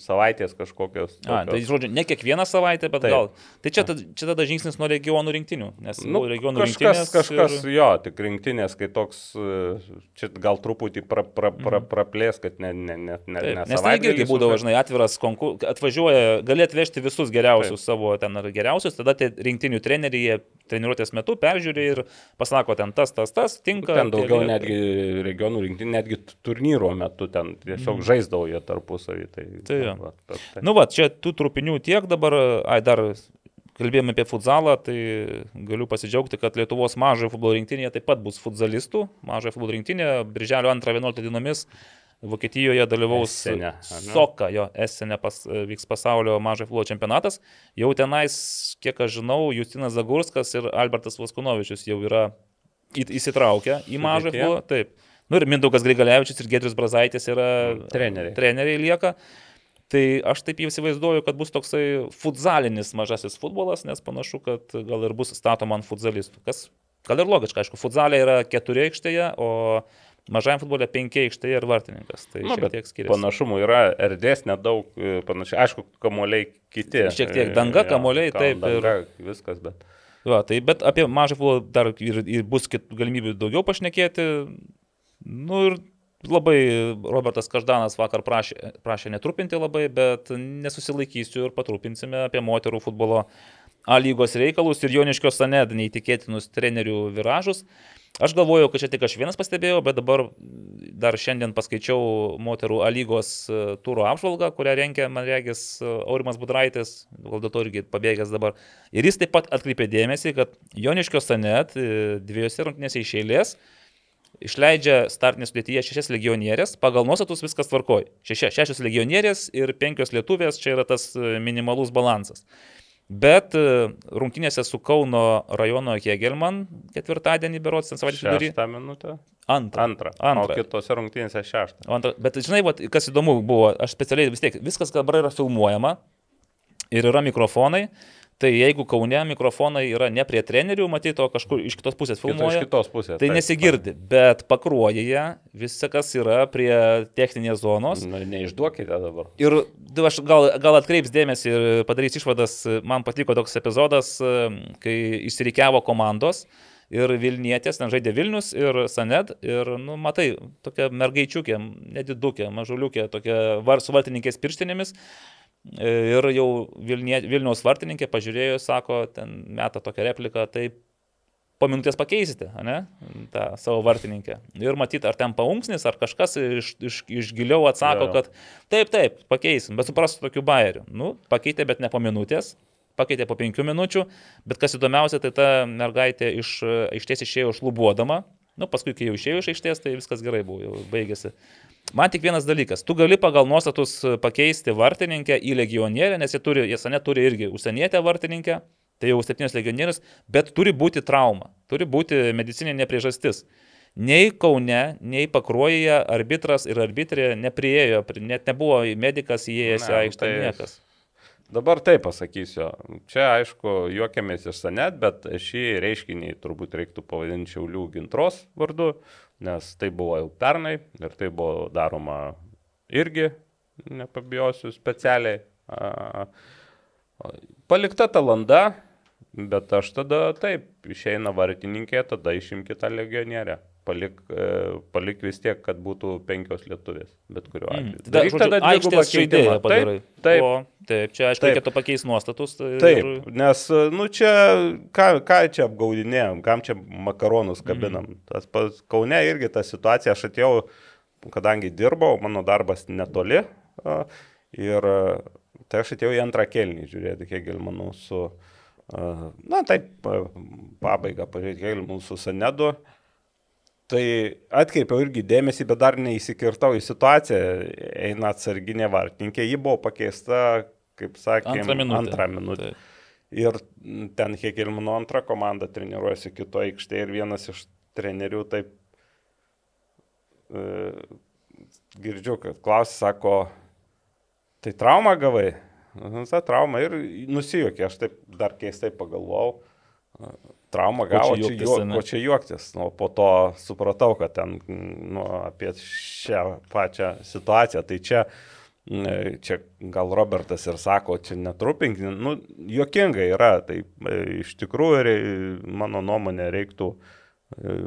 savaitės kažkokios. Tokios. A, tai žodžiu, ne kiekvieną savaitę, bet Taip. gal. Tai čia, čia tada žingsnis nuo regionų rinktinių, nes nu, regionų kažkas, rinktinės. Kažkas, ir... jo, tik rinktinės, kai toks, čia gal truputį pra, pra, pra, mhm. praplės, kad ne, ne, ne, ne, ne Nes tai irgi būdavo, žinai, atviras konkursas, atvažiuoja, gali atvežti visus geriausius Taip. savo ten ar geriausius, tada tie rinktinių treneriai treniruotės metu peržiūri ir pasako ten tas, tas, tas, tinka. Ten daugiau keli... netgi regionų rinktinė, netgi turnyro metu ten tiesiog mm. žaisdavo jie tarpusavį. Tai Tai, ja. va, va, tai. Nu, va, čia tų trupinių tiek dabar, ai, dar kalbėjome apie futzalą, tai galiu pasidžiaugti, kad Lietuvos mažojo futbolo rinktinėje taip pat bus futzalistų. Mažojo futbolo rinktinė, birželio 2-11 dienomis Vokietijoje dalyvaus Esene, Soka, jo Esene pas, vyks pasaulio mažojo futbolo čempionatas. Jau tenais, kiek aš žinau, Justinas Zagurskas ir Albertas Vaskunovičius jau yra įsitraukę į mažojo futbolo. Taip. Nu ir Mindaugas Grigalevičius ir Gedrius Brazaitis yra treneriai. treneriai lieka. Tai aš taip įsivaizduoju, kad bus toksai futzalinis mažasis futbolas, nes panašu, kad gal ir bus statoma ant futzalistų. Kas gal ir logiška, aišku, futzalė yra keturi aikštėje, o Mažajam futbole penki aikštėje ir vartininkas. Tai Nu, šiek tiek skiriasi. Panašumų yra erdvės nedaug, e, panašiai. Aišku, kamuoliai kiti. Šiek tiek E, danga, kamuoliai, gal taip, ir- Danga, viskas, bet. Va, tai bet apie mažą futbolą dar ir, ir bus kit, galimybių daugiau pašnekėti. Nu ir labai Robertas Každanas vakar prašė, prašė netrupinti labai, bet nesusilaikysiu ir patrupinsime apie moterų futbolo A lygos reikalus ir Joniškio Saned neįtikėtinus trenerių viražus. Aš galvojau, kad čia tik aš vienas pastebėjau, bet dabar dar šiandien paskaičiau moterų A lygos e, turo apžvalgą, kurią rengia, man regis, e, Aurimas Budraitis, gal dėl to irgi pabėgęs dabar. Ir jis taip pat atkreipė dėmesį, kad Joniškio Sanet e, dviejose rungtynėse iš eilės išleidžia startinės sudėtyje šešias legionierės, pagal nuostatus viskas tvarkoj. Šešia, šešios legionierės ir penkios lietuvės, čia yra tas e, minimalus balansas. Bet e, rungtynėse su Kauno rajono Hegelman ketvirtadienį berots, ten savaitės vidury. Šeštą minutę. Antrą. Antrą. Antrą. O kitose rungtynėse šeštą. O Antra, bet žinai, vat, kas įdomu buvo, aš specialiai vis tiek, viskas dabar yra filmuojama ir yra mikrofonai. Tai jeigu Kaune mikrofonai yra ne prie trenerių, matyti, o kažkur iš kitos pusės Kito, iš filmuoja, kitos pusės. tai nesigirdi. Bet pakruojėje viskas yra prie techninės zonos. Nu, neišduokite dabar. Ir aš gal, gal atkreips dėmesį ir padarys išvadas, man patiko toks epizodas, kai išsirikiavo komandos ir Vilnietės, ten žaidė Vilnius ir Saned ir, nu, matai, tokia mergaičiukė, nedidukė, mažuliukė, tokia var, su vartininkės pirštinėmis. Ir jau Vilnie, Vilniaus vartininkė pažiūrėjo, sako, ten meta tokią repliką, tai po minutės pakeisite, ne, tą savo vartininkę. Ir matyti, ar ten paunksnis, ar kažkas iš, iš, iš giliau atsako, jo. kad taip, taip, pakeisim, bet suprastų tokių bairių. Nu, pakeitė, bet ne po minutės, pakeitė po penkių minučių, bet kas įdomiausia, tai ta mergaitė iš aikštės išėjo šlubuodama, nu, paskui, kai jau išėjo iš aikštės, tai viskas gerai buvo, jau baigėsi. Man tik vienas dalykas, tu gali pagal nuostatus pakeisti vartininkę į legionierę, nes jie turi, jie sane turi irgi užsienietę vartininkę, tai jau septynios legionierius, bet turi būti trauma, turi būti medicininė priežastis. Nei Kaune, nei Pakruojyje arbitras ir arbitrė nepriejo, pri- net nebuvo medikas įėjęs į Ne, aikštę, tai- niekas. Dabar taip pasakysiu. Čia, aišku, juokiamės iš senet, bet šį reiškinį turbūt reiktų pavadinti Šiaulių gintros vardu, nes tai buvo jau pernai ir tai buvo daroma irgi, nepabijosiu, specialiai. Palikta ta landa, bet aš tada taip, išeina vartininkė, tada išimkite tą legionierę. Palik, e, palik vis tiek, kad būtų penkios lietuvės, bet kuriuo Mm. atveju. Tada, Daryk dvigubą aikštės žaidėją padarai. Taip, taip, O, taip, čia aišku, reikėtų pakeisti nuostatus. tai Taip, ir- nes, nu čia, ką, ką čia apgaudinėjom, kam čia makaronus kabinam. Mm. Tas pas Kaune irgi ta situacija, aš atėjau, kadangi dirbau, mano darbas netoli. Ir a, tai aš atėjau į antrą kelnį žiūrėti, kiek manau, su, na taip, a, pabaigą pažiūrėti, kiek manau, su Sanedu. Tai atkreipiau irgi dėmesį, bet dar neįsikirtau į situaciją. Eina atsarginė vartininkė, ji buvo pakeista, kaip sakė, Antrą minutę. Antrą minutę. Taip. Ir ten Hekelmano antra komanda treniruojasi kito aikštėje ir vienas iš trenerių taip e, girdžiu, kad klausė, sako, tai traumą gavai? Nu, Ta trauma ir nusijokė, aš taip dar keistai pagalvojau. Traumą čia gavo, čia, juoktis, juok, ane? ko čia juoktis. Nu, po to supratau, kad ten nu, apie šią pačią situaciją. Tai čia, čia gal Robertas ir sako, čia netrupink, nu, juokinga yra. Tai e, iš tikrųjų, mano nuomonė, reiktų, e,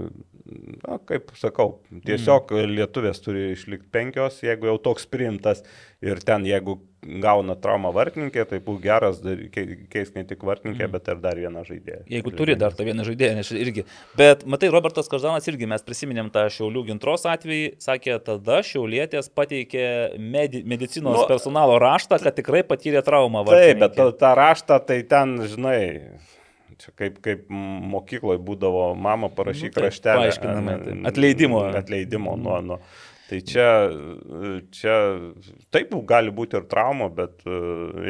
na, kaip sakau, tiesiog lietuvės turi išlikti penkios, jeigu jau toks priimtas ir ten, jeigu gauna traumą vartininkė, tai būtų geras dar- kei- keist ne tik vartininkę, bet ir dar vieną žaidėją. Jeigu turi dar tą vieną žaidėją, nes irgi. Bet matai, Robertas Každanas irgi, mes prisiminėm tą Šiaulių gintros atvejį, sakė, tada Šiaulietės pateikė medi medicinos Nu, personalo raštą, kad tikrai patyrė traumą. Taip, bet vartininkė. tą raštą, tai ten, žinai, čia kaip, kaip mokykloje būdavo, mama parašyk Nu, raštelį. taip. Atleidimo. Atleidimo nuo. nuo. Tai čia, čia taip gali būti ir trauma, bet e,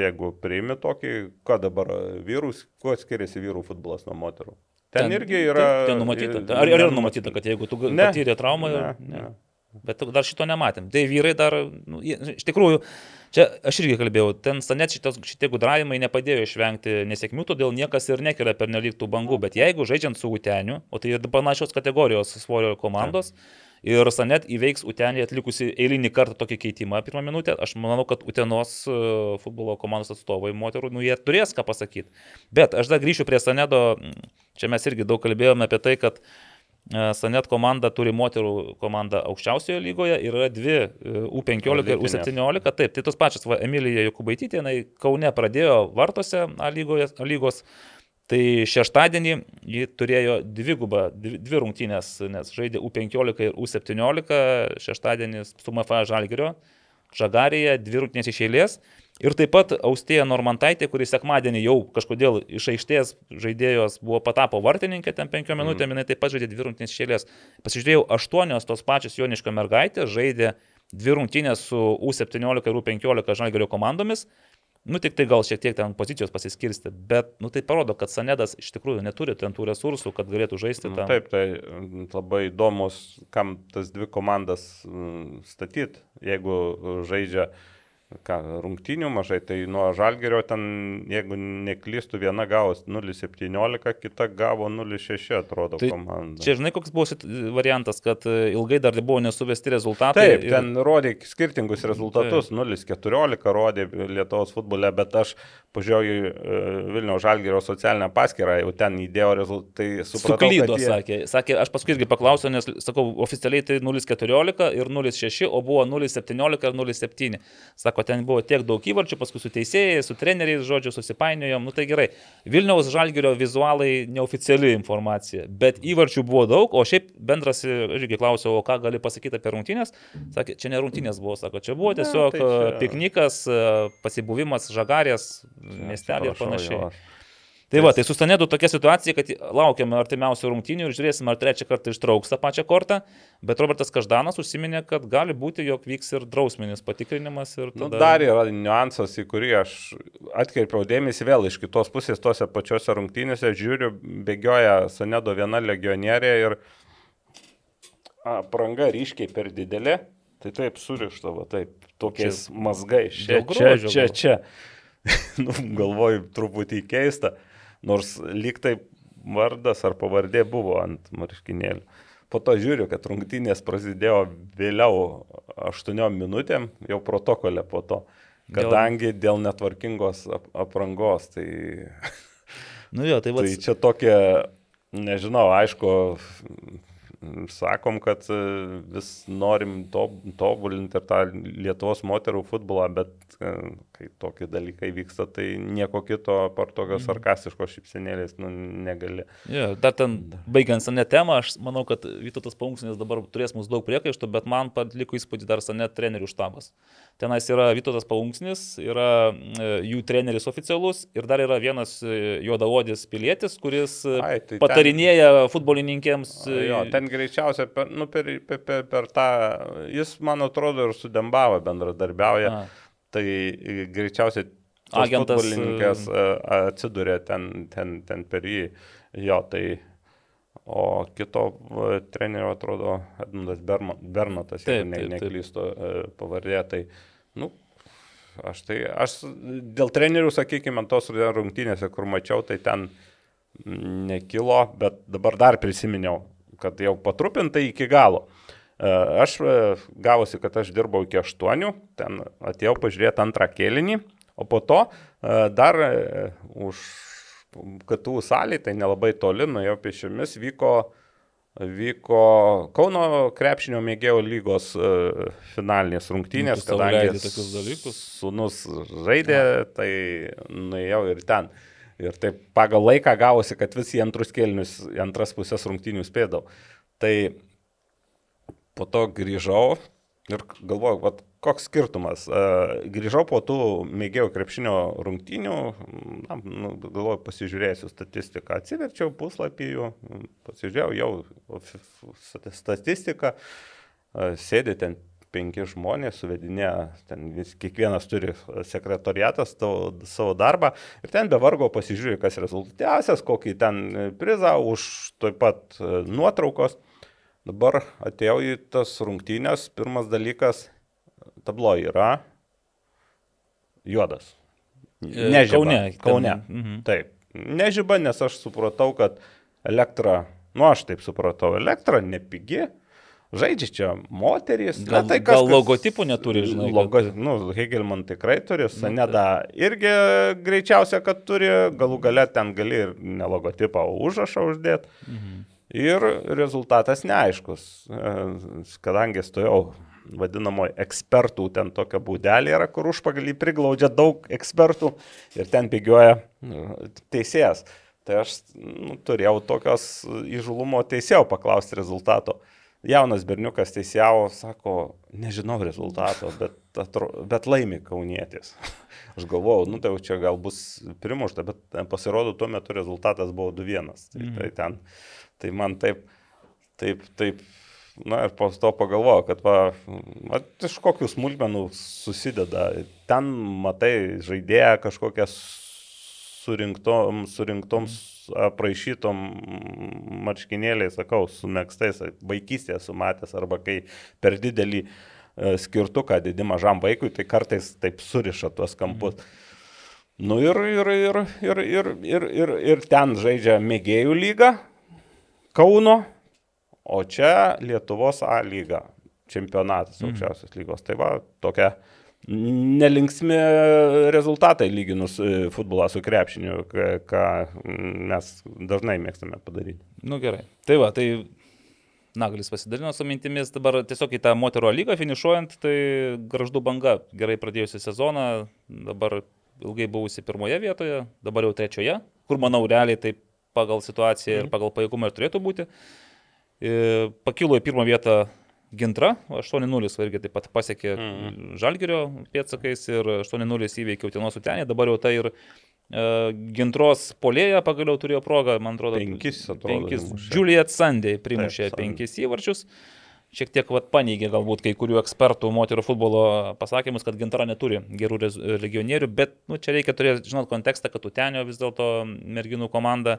jeigu priimi tokį, ką dabar vyrus, kuo skiriasi vyrų futbolas nuo moterų? Ten, ten irgi yra. Ten, ten numatyta. Ar, ar yra numatyta, kad jeigu tu patyrė traumą, Ne, ne. ne. Bet dar šito nematėm. Tai vyrai dar, nu, iš tikrųjų, čia aš irgi kalbėjau, ten stanet šitos, šitie gudravimai nepadėjo išvengti nesėkmių, todėl niekas ir nekelia per neliktų bangų. Bet jeigu žaidžiant su Uteniu, o tai ir panašios kategorijos svorio komandos, ir Sanet įveiks Utenį atlikusi eilinį kartą tokį keitimą pirmą minutę, aš manau, kad Utenos e, futbolo komandos atstovai moterų, nu jie turės ką pasakyti. Bet aš dar grįšiu prie Sanedo, čia mes irgi daug kalbėjome apie tai, kad e, Sanet komanda turi moterų komandą aukščiausioje lygoje yra dvi e, U15 ir Elitinės. U17. Taip, tai tos pačios, va, Emilija Jokubaitytė, jinai Kaune pradėjo vartose A lygoje, A lygos. Tai šeštadienį ji turėjo dvigubą, dvi, dvi rungtynės, nes žaidė U15 ir U17, šeštadienį su MFA Žalgirio, Žagarėje, dvi rungtynės iš eilės. Ir taip pat Austėja Normantaitė, kuris sekmadienį jau kažkodėl iš aikštės žaidėjos buvo patapo vartininkė, ten penkiom minutėm, jinai taip pat žaidė dvi rungtynės iš eilės. Pasižiūrėjau, aštuonios tos pačios Joniško mergaitės žaidė dvi rungtynės su U17 ir U15 Žalgirio komandomis. Nu, tik tai gal šiek tiek ten pozicijos pasiskirsti, bet, nu, tai parodo, kad Sanedas iš tikrųjų neturi ten tų resursų, kad galėtų žaisti Nu. Taip, tai mm, labai įdomus, kam tas dvi komandas statyti. Jeigu žaidžia ką, rungtinių mažai, tai nuo Žalgerio ten, jeigu neklystų, viena gavo 0,17, kita gavo 0,6, atrodo, Tai komanda. Čia žinai, koks buvo variantas, kad e, ilgai dar buvo nesuvesti rezultatai. Taip, ir- ten rodė skirtingus rezultatus. 0,14 rodė Lietuvos futbole, bet aš pažiūrėjau e, Vilniaus Žalgerio socialinę paskyrą, jau ten įdėjo rezultatai. Suklydo, sakė. Sakė, aš paskui irgi paklausiau, nes, sakau, oficialiai tai 0,14 ir 0,6, o buvo 0,17 ir 0,7. Sako, ten buvo tiek daug įvarčių, paskui su teisėjais, su treneriais, žodžiu, susipainiojom. Nu tai gerai. Vilniaus Žalgirio vizualai neoficiali informacija, bet įvarčių buvo daug, o šiaip bendras, irgi klausiau, o ką gali pasakyti apie rungtynės. Sakė, čia ne rungtynės buvo, sako, čia buvo tiesiog tai tai čia- čia... piknikas, e, pasibuvimas Žagarės miestelį ir panašiai. Tai va, tai su Stanedu tokia situacija, kad laukiame artimiausių rungtynių ir žiūrėsime, ar trečią kartą ištrauks tą pačią kortą, bet Robertas Každanas užsiminė, kad gali būti, jog vyks ir drausminis patikrinimas. Ir Nu, tada... dar yra niuansas, į kurį aš atkreipiau dėmesį vėl iš kitos pusės, tose pačiose rungtynėse, žiūriu, bėgioja Sanedo viena legionierė ir apranga ryškiai per didelė, tai taip surišta, va, taip, tokiais čia, mazgais. Čia, čia, čia, gal. čia. [laughs] nu, galvoju, truputį keista, nors lyg taip vardas ar pavardė buvo ant marškinėlių. Po to žiūriu, kad rungtynės prasidėjo vėliau 8 minutėm, jau protokolė po to, kadangi dėl netvarkingos ap aprangos. Tai, Nu jo, tai va. [laughs] tai čia tokia, nežinau, aišku, sakom, kad e, vis norim to, tobulinti ir tą Lietuvos moterų futbolą, bet e, kai tokie dalykai vyksta, tai nieko kito apart tokios sarkastiškos šipsenėlės nu, negali. Jo, dar ten, baigiant Sanet temą, aš manau, kad Vytautas Paunksnis dabar turės mums daug priekaištų, bet man paliko įspūdį dar Sanet trenerių štabas. Tenais yra Vytautas Paunksnis, yra e, jų treneris oficialus ir dar yra vienas juodavodis pilietis, kuris Ai, tai ten- patarinėja futbolininkėms. e, Jo, ten greičiausiai per, nu, per, per, per, per tą, jis, man atrodo, ir su Dembava bendradarbiauja. A. Tai e, greičiausiai Agentas, futbolininkės e, atsidūrė ten, ten, ten per jį. Jo, tai. O kito e, trenerio atrodo Edmundas Bernotas, jeigu ne, e, pavardė. Tai, nu, aš tai, aš dėl trenerių, sakykime, tos rungtynėse, kur mačiau, tai ten nekilo, bet dabar dar prisiminiau, kad jau patrupintai iki galo. E, Aš e, gavosi, kad aš dirbau iki 8, ten atėjau pažiūrėti antrą kėlinį, o po to e, dar už KTU salį, tai nelabai toli, nuėjau pešiomis, vyko, vyko Kauno krepšinio mėgėjo lygos finalinės rungtynės, Nu, kadangi. Sūnus žaidė, tai nuėjau ir ten. Ir taip pagal laiką gavosi, kad visi antrus kėlinius, antras pusės rungtynių spėdau. Tai po to grįžau ir galvojau, vat, koks skirtumas. Grįžau po tų mėgėjų krepšinio rungtynių, na, nu, galvoju, pasižiūrėsiu statistiką, atsiverčiau puslapį jų, pasižiūrėjau jau statistiką, sėdi ten penki žmonės, suvedinė, ten vis, kiekvienas turi sekretoriatas tavo, savo darbą ir ten be vargo pasižiūrė, kas rezultatyviausias, kokį ten prizą už taip pat e, nuotraukos. Dabar atėjau į tas rungtynės, pirmas dalykas, tablo yra juodas. E, Nežiba. Kaune. ten- Kaune. Mhm. Taip. Nežiba, nes aš supratau, kad elektra, nu aš taip supratau, elektra nepigi. Žaidžia čia moterys. Gal, Na, tai gal kažkas- logotipų neturi, žinai. Logo, nu, Hegelman tikrai turi, Saneda irgi greičiausia, kad turi, galų gale ten gali ir ne logotipą, o užrašą uždėti. Mhm. Ir rezultatas neaiškus, E, kadangi stojau vadinamoji ekspertų, ten tokia būdelė yra, kur užpagalį priglaudžia daug ekspertų ir ten pigioja nu, teisėjas. Tai aš nu, turėjau tokios įžulumo teisėjo paklausti rezultato. Jaunas berniukas teisėjavo, sako, nežinau rezultato, bet, atro, bet laimi kaunietis. [laughs] Aš galvojau, nu tai jau čia gal bus primušta, bet pasirodo, tuo metu rezultatas buvo 2-1. Tai, tai, ten, tai man taip, taip, taip, na ir po to pagalvojau, kad va, va, iš kokių smulkmenų susideda. Ten matai žaidėją kažkokią surinktom, surinktom apraišytom marškinėliai, sakau, su mėgstais, vaikystėje sumatęs arba kai per didelį e, skirtuką didi mažam vaikui, tai kartais taip suriša tuos kampus. Nu ir, ir, ir, ir, ir, ir, ir, ir ten žaidžia mėgėjų lyga Kauno, o čia Lietuvos A lyga, čempionatas aukščiausios lygos. Tai va, tokia nelinksmi rezultatai lyginus e, futbolą su krepšiniu, ką, ką mes dažnai mėgstame padaryti. Nu gerai. Tai va, tai Nagalis pasidalino su mintimis, dabar tiesiog į tą moterų lygą finišuojant, tai graždu banga gerai pradėjusi sezoną, dabar ilgai buvusi pirmoje vietoje, dabar jau trečioje, kur manau realiai taip pagal situaciją ir pagal pajėgumą ir turėtų būti. E, Pakilo į pirmą vietą Gintra, 8-0 irgi taip pat pasiekė Mhm. Žalgirio pėtsakais ir 8-0 įveikė Utienos Utenį, dabar jau tai ir e, Gintros polėje pagaliau turėjo progą, man atrodo, Penkis, atrodo, penkis. Juliet Sunday primušė Taip, penkis įvarčius. Šiek tiek vat, paneigė galbūt kai kurių ekspertų moterų futbolo pasakymus, kad Gintara neturi gerų legionierių, bet nu, čia reikia turėti, žinot, kontekstą, kad Utenio vis dėlto merginų komanda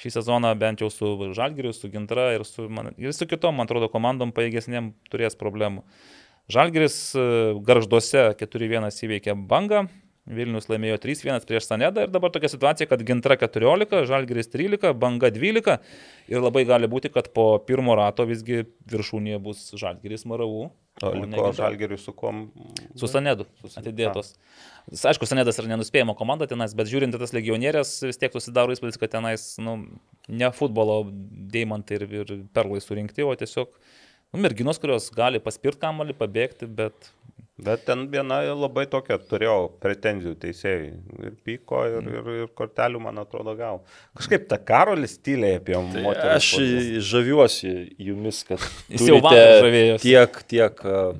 šį sezoną bent jau su Žalgiriu, su Gintara ir su, man, ir su kitom, man atrodo, komandom paėgesnėm turės problemų. Žalgiris e, garžduose 4-1 įveikė bangą, Vilnius laimėjo 3-1 prieš Sanedą ir dabar tokia situacija, kad Gintra 14, Žalgiris 13, banga 12 ir labai gali būti, kad po pirmo rato visgi viršūnėje bus Žalgiris Maravų. O liko žalgeriui su kuom? Su Sanedu Su atidėtos. Aišku, Sanedas yra nenuspėjama komanda tenais, bet žiūrint tas legionierės, vis tiek susidaro įspūdis, kad tenais nu, ne futbolo deimantai ir, ir perlai surinkti, o tiesiog nu, merginos, kurios gali paspirti kamalį, pabėgti, bet Bet ten viena labai tokia turėjau pretenzijų teisėjai. Ir pyko, ir, Mm. ir, ir kortelių, man atrodo, gal. Kažkaip ta karolis tyliai apie Tai moterį. aš žaviuosi jumis, kad [laughs] Jis jau turite vakar žavėjosi. tiek, tiek, a,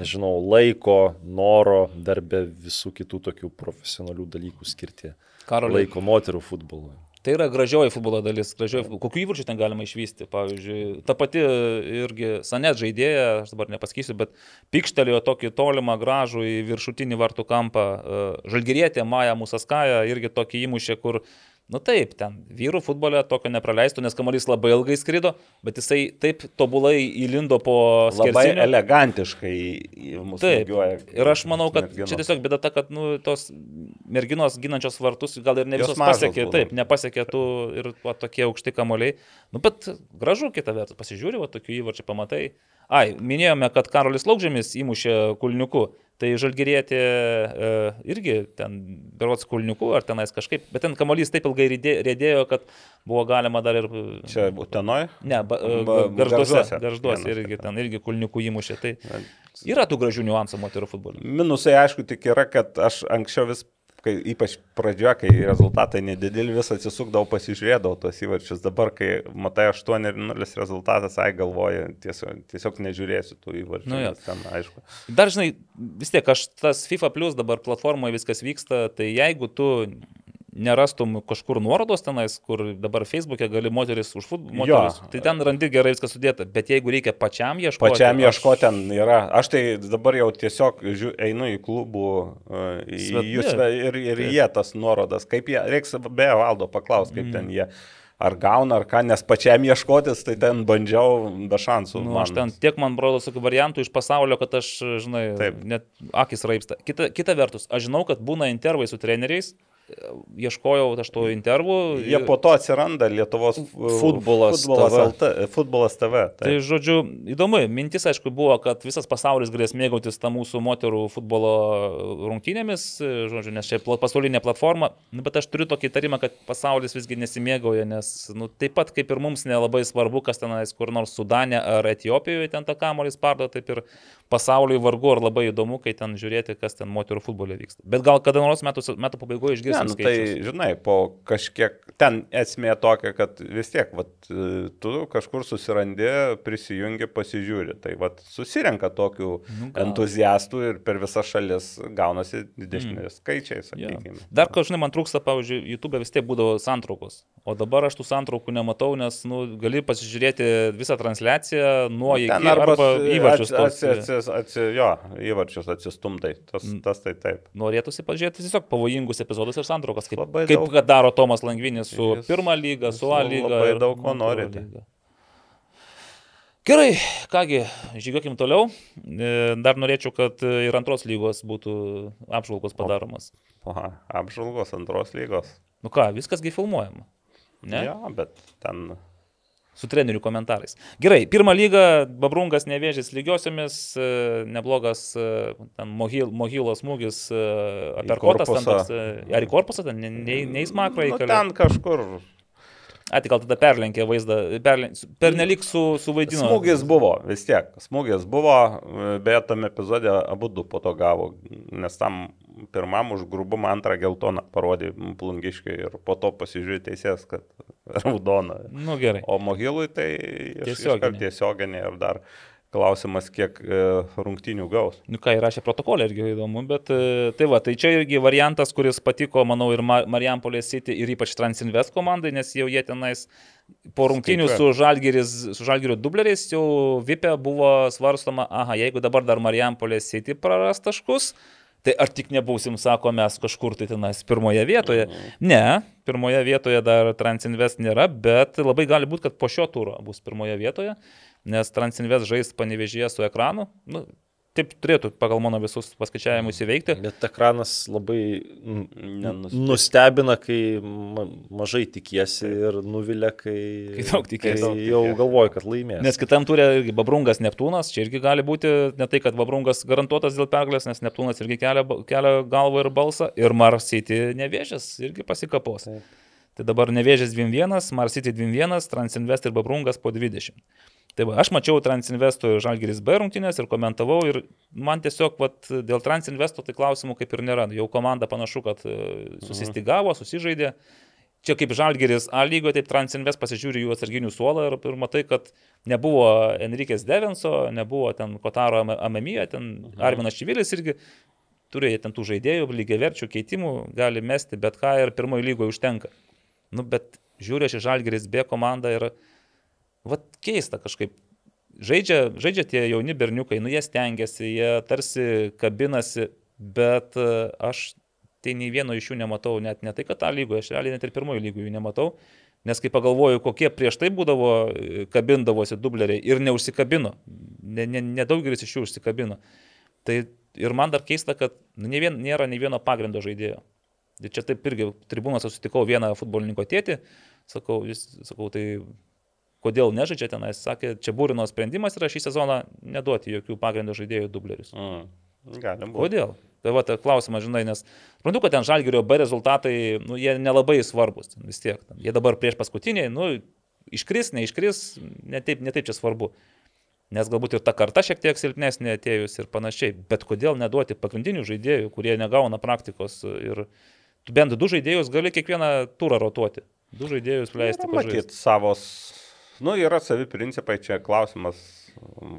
nežinau, laiko, noro, dar be visų kitų tokių profesionalių dalykų skirti Karoliai. laiko moterų futbolui. Tai yra gražioji futbolo dalis. Gražioji, kokių įvarčių ten galima išvysti? Pavyzdžiui, ta pati irgi Sanet žaidėja, aš dabar nepasakysiu, bet pikštelėjo tokį tolimą gražų į viršutinį vartų kampą. E, Žalgirietė Maja Musaskaja irgi tokį įmušė, kur, nu taip, ten vyrų futbole tokio nepraleistų, nes kamuolys labai ilgai skrido, bet jisai taip tobulai įlindo po Labai skersinio. elegantiškai mus Taip. smūgiuoja Ir aš manau, kad merginos. čia tiesiog bėda ta, kad nu, tos merginos ginančios vartus gal ir ne visos pasiekė, būna. taip, nepasiekė tų ir va, tokie aukšti kamoliai. Nu, bet gražu kita vertus, pasižiūri, va, tokių įvarčių pamatai. Ai, minėjome, kad Karolis Laukžėmis įmušė kulniuku, tai žalgyrėti e, irgi ten berots kulniuku ar tenais kažkaip, bet ten kamolys taip ilgai rėdė- rėdėjo, kad buvo galima dar ir... Čia Utenoj? Ne, ba, e, Ba- garžduose, garžduose irgi ten irgi kulniukų įmušė. Tai yra tų gražių niuansų moterų futbole. Minusai, aišku, tik yra, kad aš anksčiau vis, kai, ypač pradžioje, kai rezultatai nedideli, vis atsisukdavau, pasižiūrėdavau tos įvarčius. Dabar, kai matai 8-0 rezultatas, ai galvoju, tiesiog, tiesiog nežiūrėsiu tų įvarčių. Nu ten, aišku. Dar žinai, vis tiek aš tas FIFA Plus dabar platformoje viskas vyksta, tai jeigu tu nerastum kažkur nuorodos tenais, kur dabar Facebook'e gali moteris už futbolą, tai ten randi gerai viskas sudėta, bet jeigu reikia pačiam ieškoti. Pačiam ieškoti ten yra. Aš tai dabar jau tiesiog žiū, einu į klubų, uh, į Svet- sve- ir, ir jie tas nuorodas, kaip jie, reiks beje valdo paklausti, kaip Mm. ten jie. ar gauna, ar ką, nes pačiam ieškotis, tai ten bandžiau be šansų. Nu, aš ten tiek man brodo tokių variantų iš pasaulio, kad aš, žinai, Taip. net akis raipsta. Kita, kita vertus, aš žinau, kad būna intervai su treneriais, ieškojau aš to intervų. Jie po to atsiranda Lietuvos fu- Futbolas futbolas, TV. LT, futbolas TV. Tai Taip. žodžiu, įdomu, mintis aišku buvo, kad visas pasaulis galės mėgautis tą mūsų moterų futbolo rungtynėmis, žodžiu, nes čia pasaulinė platforma, nu, bet aš turiu tokį įtarimą, kad pasaulis visgi nesimėgauja, nes nu, taip pat kaip ir mums nelabai svarbu, kas tenais kur nors Sudane ar Etijopijoje ten tą kamolį spardo, taip ir pasauliui vargu ar labai įdomu, kai ten žiūrėti, kas ten moterų futbole vyksta. Bet gal kada nors metų, metų pabaigoje Ne, nu, tai, žinai, po kažkiek, ten esmė tokia, kad vis tiek, vat, e, tu kažkur susirandi, prisijungi, pasižiūri. Tai vat, susirenka tokių Nu, nu, gal. entuziastų ir per visą šalis gaunasi didesni mm. skaičiai, sakykime. Dar kažkaip, man trūksta, pavyzdžiui, YouTube vis tiek būdavo santraukos. O dabar aš tų santraukų nematau, nes nu, gali pasižiūrėti visą transliaciją nuo iki Ten arba, arba įvarčius. Atsi, tos- atsi, atsi, jo, įvarčius atsistumtai. Tas, Mm. tas tai taip. Norėtųsi pažiūrėti tiesiog pavojingus epizodus ir santraukas, kaip, Labai kaip daug. daro Tomas Langvinis su Jis- pirmą lygą, su A lyga. labai daug ko moterų nori, tai. lyga. Gerai, kągi, žygiuokim toliau. E, Dar norėčiau, kad ir antros lygos būtų apžvalgos padaromas. Aha, apžvalgos antros lygos. Nu ką, viskasgi filmuojama. Ne? Jo, bet ten su trenerių komentarais. Gerai, pirmą lygą Babrungas nevėžys lygiosiomis, e, neblogas e, Mohyl, Mohylo smūgis, e, aperkotas ten toks, ar į korpusą, ten ne, ne, ne į smakrą nu, ten kažkur A, tai gal tada perlenkė vaizdą, perlen... per nelik su, suvaidino. Smūgis buvo, vis tiek. Smūgis buvo, beje, tam epizode abu du po to gavo, nes tam pirmam už grubumą antrą geltoną parodė plungiškai ir po to pasižiūrė teisės, kad [laughs] raudona. Nu gerai. O mogilui tai Tiesioginė. tiesioginė ir dar klausimas, kiek e, rungtinių gaus. Nu ką, įrašė protokolą irgi įdomu, bet e, tai va, tai čia irgi variantas, kuris patiko, manau, ir Ma- Marijampolės City ir ypač Transinvest komandai, nes jau jie tenais po rungtinių su. Žalgiris, su Žalgirio dubleriais jau Vipė buvo svarstoma, aha, jeigu dabar dar Marijampolės City praras taškus, tai ar tik nebūsim, sako, mes kažkur tai tenais pirmoje vietoje. Ne, pirmoje vietoje dar Transinvest nėra, bet labai gali būti, kad po šio turo bus pirmoje vietoje, nes Transinvest žais panevežėje su ekranu. Nu, taip turėtų pagal mano visus paskaičiavimus įveikti. Bet ekranas labai mm, nustebina, kai ma mažai tikiesi ir nuvilia, kai, Kai daug tikiesi. kai jau galvoju, kad laimės. Nes kitam turė irgi Babrungas Neptūnas, čia irgi gali būti ne tai, kad Babrungas garantuotas dėl pergalės, nes Neptūnas irgi kelia, kelia galvą ir balsą, ir Marsyti nevėžės irgi pasikapos. Taip. Tai dabar nevėžės 2-1, Marsyti 2-1, Transinvest ir Babrungas po 20. Tai va, aš mačiau Transinvesto ir Žalgiris B rungtynės ir komentavau ir man tiesiog vat, dėl Transinvesto tai klausimų kaip ir nėra. Jau komanda panašu, kad e, susistigavo, susižaidė. Čia kaip Žalgeris A lygoje, taip Transinvest pasižiūri jų atsarginių suolą ir, ir matai, kad nebuvo Enrikės Devenso, nebuvo ten Kotaro Ame- Amemija, ten Arminas Čivilis irgi turėjo ten tų žaidėjų, lygiai verčių keitimų, gali mesti bet ką ir pirmojo lygoje užtenka. Nu, bet žiūrė šį Žalgeris B komandą ir, vad, keista kažkaip. Žaidžia, žaidžia tie jauni berniukai, nu jie stengiasi, jie tarsi kabinasi, bet e, aš tai nei vieno iš jų nematau, net ne tai, kad tą lygoje, aš realiai net ir pirmojo lygoje jų nematau, nes kai pagalvoju, kokie prieš tai būdavo, e, kabindavosi dubleriai ir neužsikabino, nedaugelis ne, ne iš jų užsikabino. Tai ir man dar keista, kad nu, ne vien, nėra nei vieno pagrindo žaidėjo. Ir čia taip irgi tribūnose susitikau vieną futbolininko tėtį, sakau, jis, sakau, tai kodėl nežaidžia tenais, sakė, čia būrino sprendimas yra šį sezoną neduoti jokių pagrindo žaidėjų dublerius. Mm. Gali būti. Kodėl? Tai va, tai klausimas, žinai, nes suprantu, kad ten žalgerio B rezultatai, nu, jie nelabai svarbus, ten vis tiek. Ten, jie dabar prieš paskutiniai, nu, iškris, neiškris, netaip, netaip čia svarbu. Nes galbūt ir ta karta šiek tiek silpnesnė atėjus ir panašiai. Bet kodėl neduoti pagrindinių žaidėjų, kurie negauna praktikos ir tu bent du žaidėjus gali kiekvieną turą rotuoti. Du žaidėjus leisti Yra, pažaisti. Matyt, savos, nu, yra savi principai, čia klausimas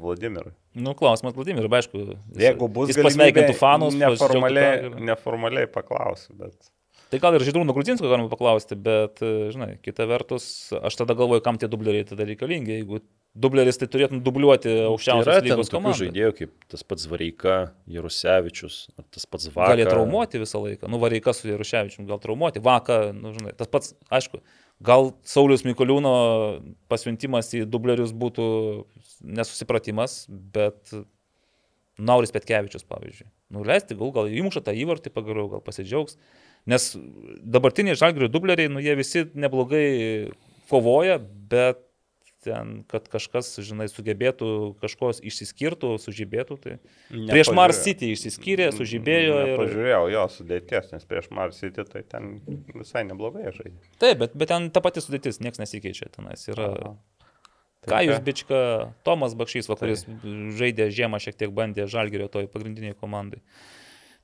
Vladimirui. Nu, klausimas Vladimir, aišku. jis- Jeigu bus jis pasveikintų fanus, neformaliai, neformaliai paklausiu, bet... Tai gal ir Žydrūno Grudzinsko galima paklausti, bet, e, žinai, kita vertus, aš tada galvoju, kam tie dubleriai tada reikalingi. Jeigu dubleris, tai turėtum dubliuoti Tai aukščiausios ten lygos komandą. žaidėjų kaip tas pats Vareika, Jarusevičius, ar tas pats Gali Vakas. traumuoti visą laiką. Nu, Vareikas su Jaruševičium gal traumuoti. Vaka, nu, žinai, tas pats, aišku, Gal Saulis Mikoliūno pasiuntimas į dublerius būtų nesusipratimas, bet Nauris Petkevičius, pavyzdžiui. Nuleisti, gal, gal įmuša tą įvartį pagaliau, gal pasidžiaugs. Nes dabartiniai žalgirių dubleriai, nu jie visi neblogai kovoja, bet ten, kad kažkas, žinai, sugebėtų kažko išsiskirtų, sužibėtų. Tai prieš Mars City išsiskyrė, sužibėjo. Ir... Pažiūrėjau jo sudėties, nes prieš Mars City tai ten visai neblogai žaidė. Taip, bet, bet ten ta pati sudėtis, niekas nesikeičia tenais. Yra... Aha. Tai Ką jūs bička, Tomas Bakšys, va, kuris tai. žaidė žiemą, šiek tiek bandė žalgerio toj pagrindiniai komandai.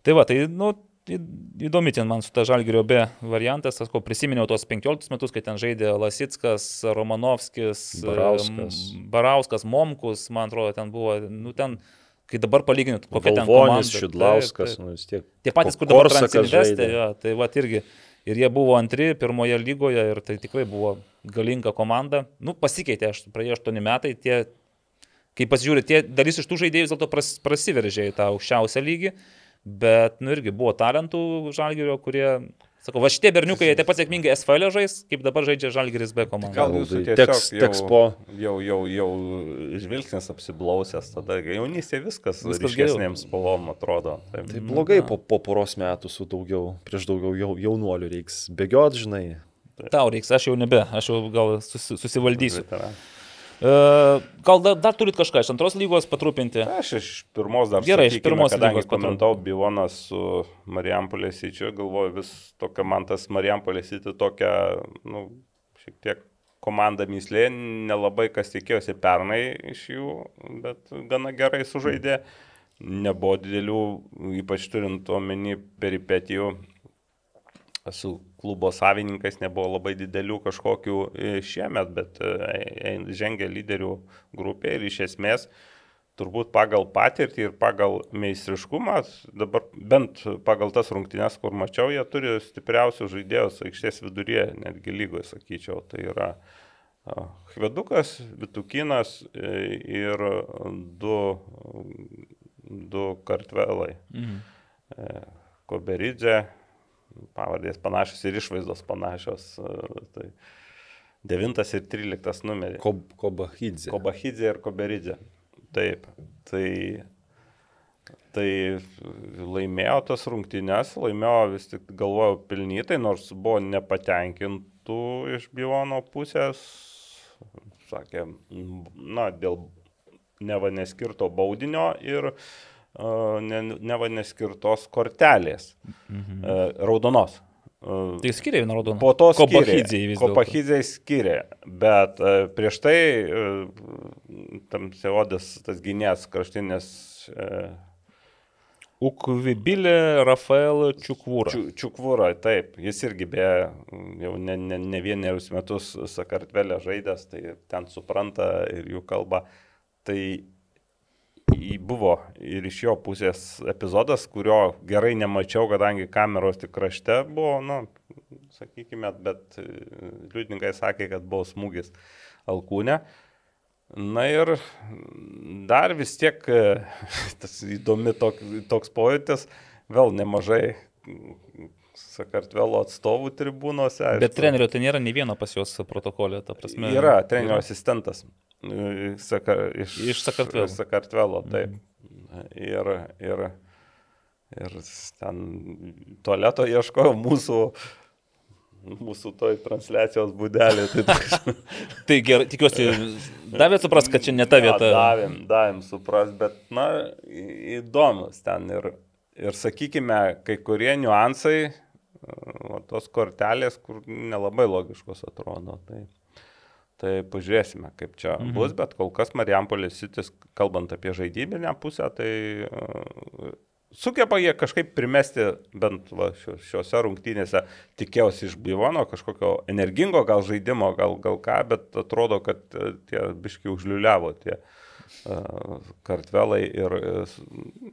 Tai va, tai, nu, įdomi ten man su ta Žalgirio B variantas, aš ko prisiminiau tos 15 metus, kai ten žaidė Lasitskas, Romanovskis, Barauskas, Barauskas Momkus, man atrodo, ten buvo, nu ten, kai dabar palyginit, kokia ten komanda. Šidlauskas, nu vis tiek. Tie patys, kur dabar Transinvestė, ja, tai va irgi. Ir jie buvo antri pirmoje lygoje ir tai tikrai buvo galinga komanda. Nu, pasikeitė, aš praėjo 8 metai, tie, kai pasižiūrė, tie dalis iš tų žaidėjų vis dėlto pras, prasiveržė į tą aukščiausią lygį bet, nu irgi buvo talentų žalgerio, kurie Sakau, va šitie berniukai, jie taip pat sėkmingai SFL žais, kaip dabar žaidžia Žalgiris B komanda. Gal jūsų teks, teks po. Jau, jau, jau žvilgsnis apsiblausęs, tada jaunystė viskas, viskas ryškesnėms spalvom atrodo. Taip. Tai blogai po, po poros metų su daugiau, prieš daugiau jau, jaunuolių reiks bėgiot, žinai. Taip. Tau reiks, aš jau nebe, aš jau gal susi, susivaldysiu. Veteran. E, gal dar, dar turit kažką iš antros lygos patrupinti? Aš iš pirmos dar. Gerai, sakykime, iš pirmos lygos komentau Bivonas su Marijampolės įčiu, galvoju vis tokia man tas Marijampolės įti tokia, nu, šiek tiek komanda myslė, nelabai kas tikėjosi pernai iš jų, bet gana gerai sužaidė. Nebuvo didelių, ypač turint omeny peripetijų su klubo savininkas nebuvo labai didelių kažkokių e, šiemet, bet e, e, žengia lyderių grupė ir iš esmės turbūt pagal patirtį ir pagal meistriškumą, dabar bent pagal tas rungtynes, kur mačiau, jie turi stipriausius žaidėjus aikštės viduryje, netgi lygoje, sakyčiau. Tai yra Hvedukas, Vitukinas ir du, du kartvelai. Mhm. Koberidze pavardės panašios ir išvaizdos panašios. E, tai 9 ir 13 numerį. Kob, Kobahidze. Kobahidze ir Koberidze. Taip. Tai, tai laimėjo tas rungtynes, laimėjo vis tik galvojau pilnytai, nors buvo nepatenkintų iš Bivono pusės. Sakė, na, dėl neva neskirto baudinio ir uh, ne, neva neskirtos kortelės, mhm. raudonos. Tai skiria vieną raudoną. Po to Kopahidžiai skiria, bet prieš tai tam seodės tas gynės kraštinės. Ukvibilė Rafael Čiukvūra. Čiukvūra, taip, jis irgi be jau ne, ne, ne vienerius metus Sakartvelė žaidęs, tai ten supranta ir jų kalba. Tai buvo ir iš jo pusės epizodas, kurio gerai nemačiau, kadangi kameros tik krašte buvo, nu, sakykime, bet e, liudininkai sakė, kad buvo smūgis alkūnė. Na ir dar vis tiek e, [laughs] tas įdomi tok, toks pojūtis, vėl nemažai Sakartvelo atstovų tribūnose. Aišku. Bet trenerio tai nėra nei vieno pas juos protokolė, ta prasme. Yra trenerio yra. asistentas. Saka, iš, iš Sakartvelo. Sakartvelo, taip. Mhm. Ir, ir, ir ten tualeto ieškojo mūsų mūsų toj transliacijos būdelė. Tai, [laughs] tai gerai, tikiuosi, davėt supras, kad čia ne ta vieta. Ja, davėm, davėm supras, bet, na, įdomus ten ir, ir sakykime, kai kurie niuansai, o tos kortelės, kur nelabai logiškos atrodo. Tai, tai pažiūrėsime, kaip čia mhm. bus, bet kol kas Marijampolės sitis, kalbant apie žaidybinę pusę, tai uh, sugeba jie kažkaip primesti, bent va, šiuose rungtynėse, tikėjausi iš Bivono kažkokio energingo gal žaidimo, gal, gal ką, bet atrodo, kad e, tie biški užliuliavo tie uh, kartvelai ir uh,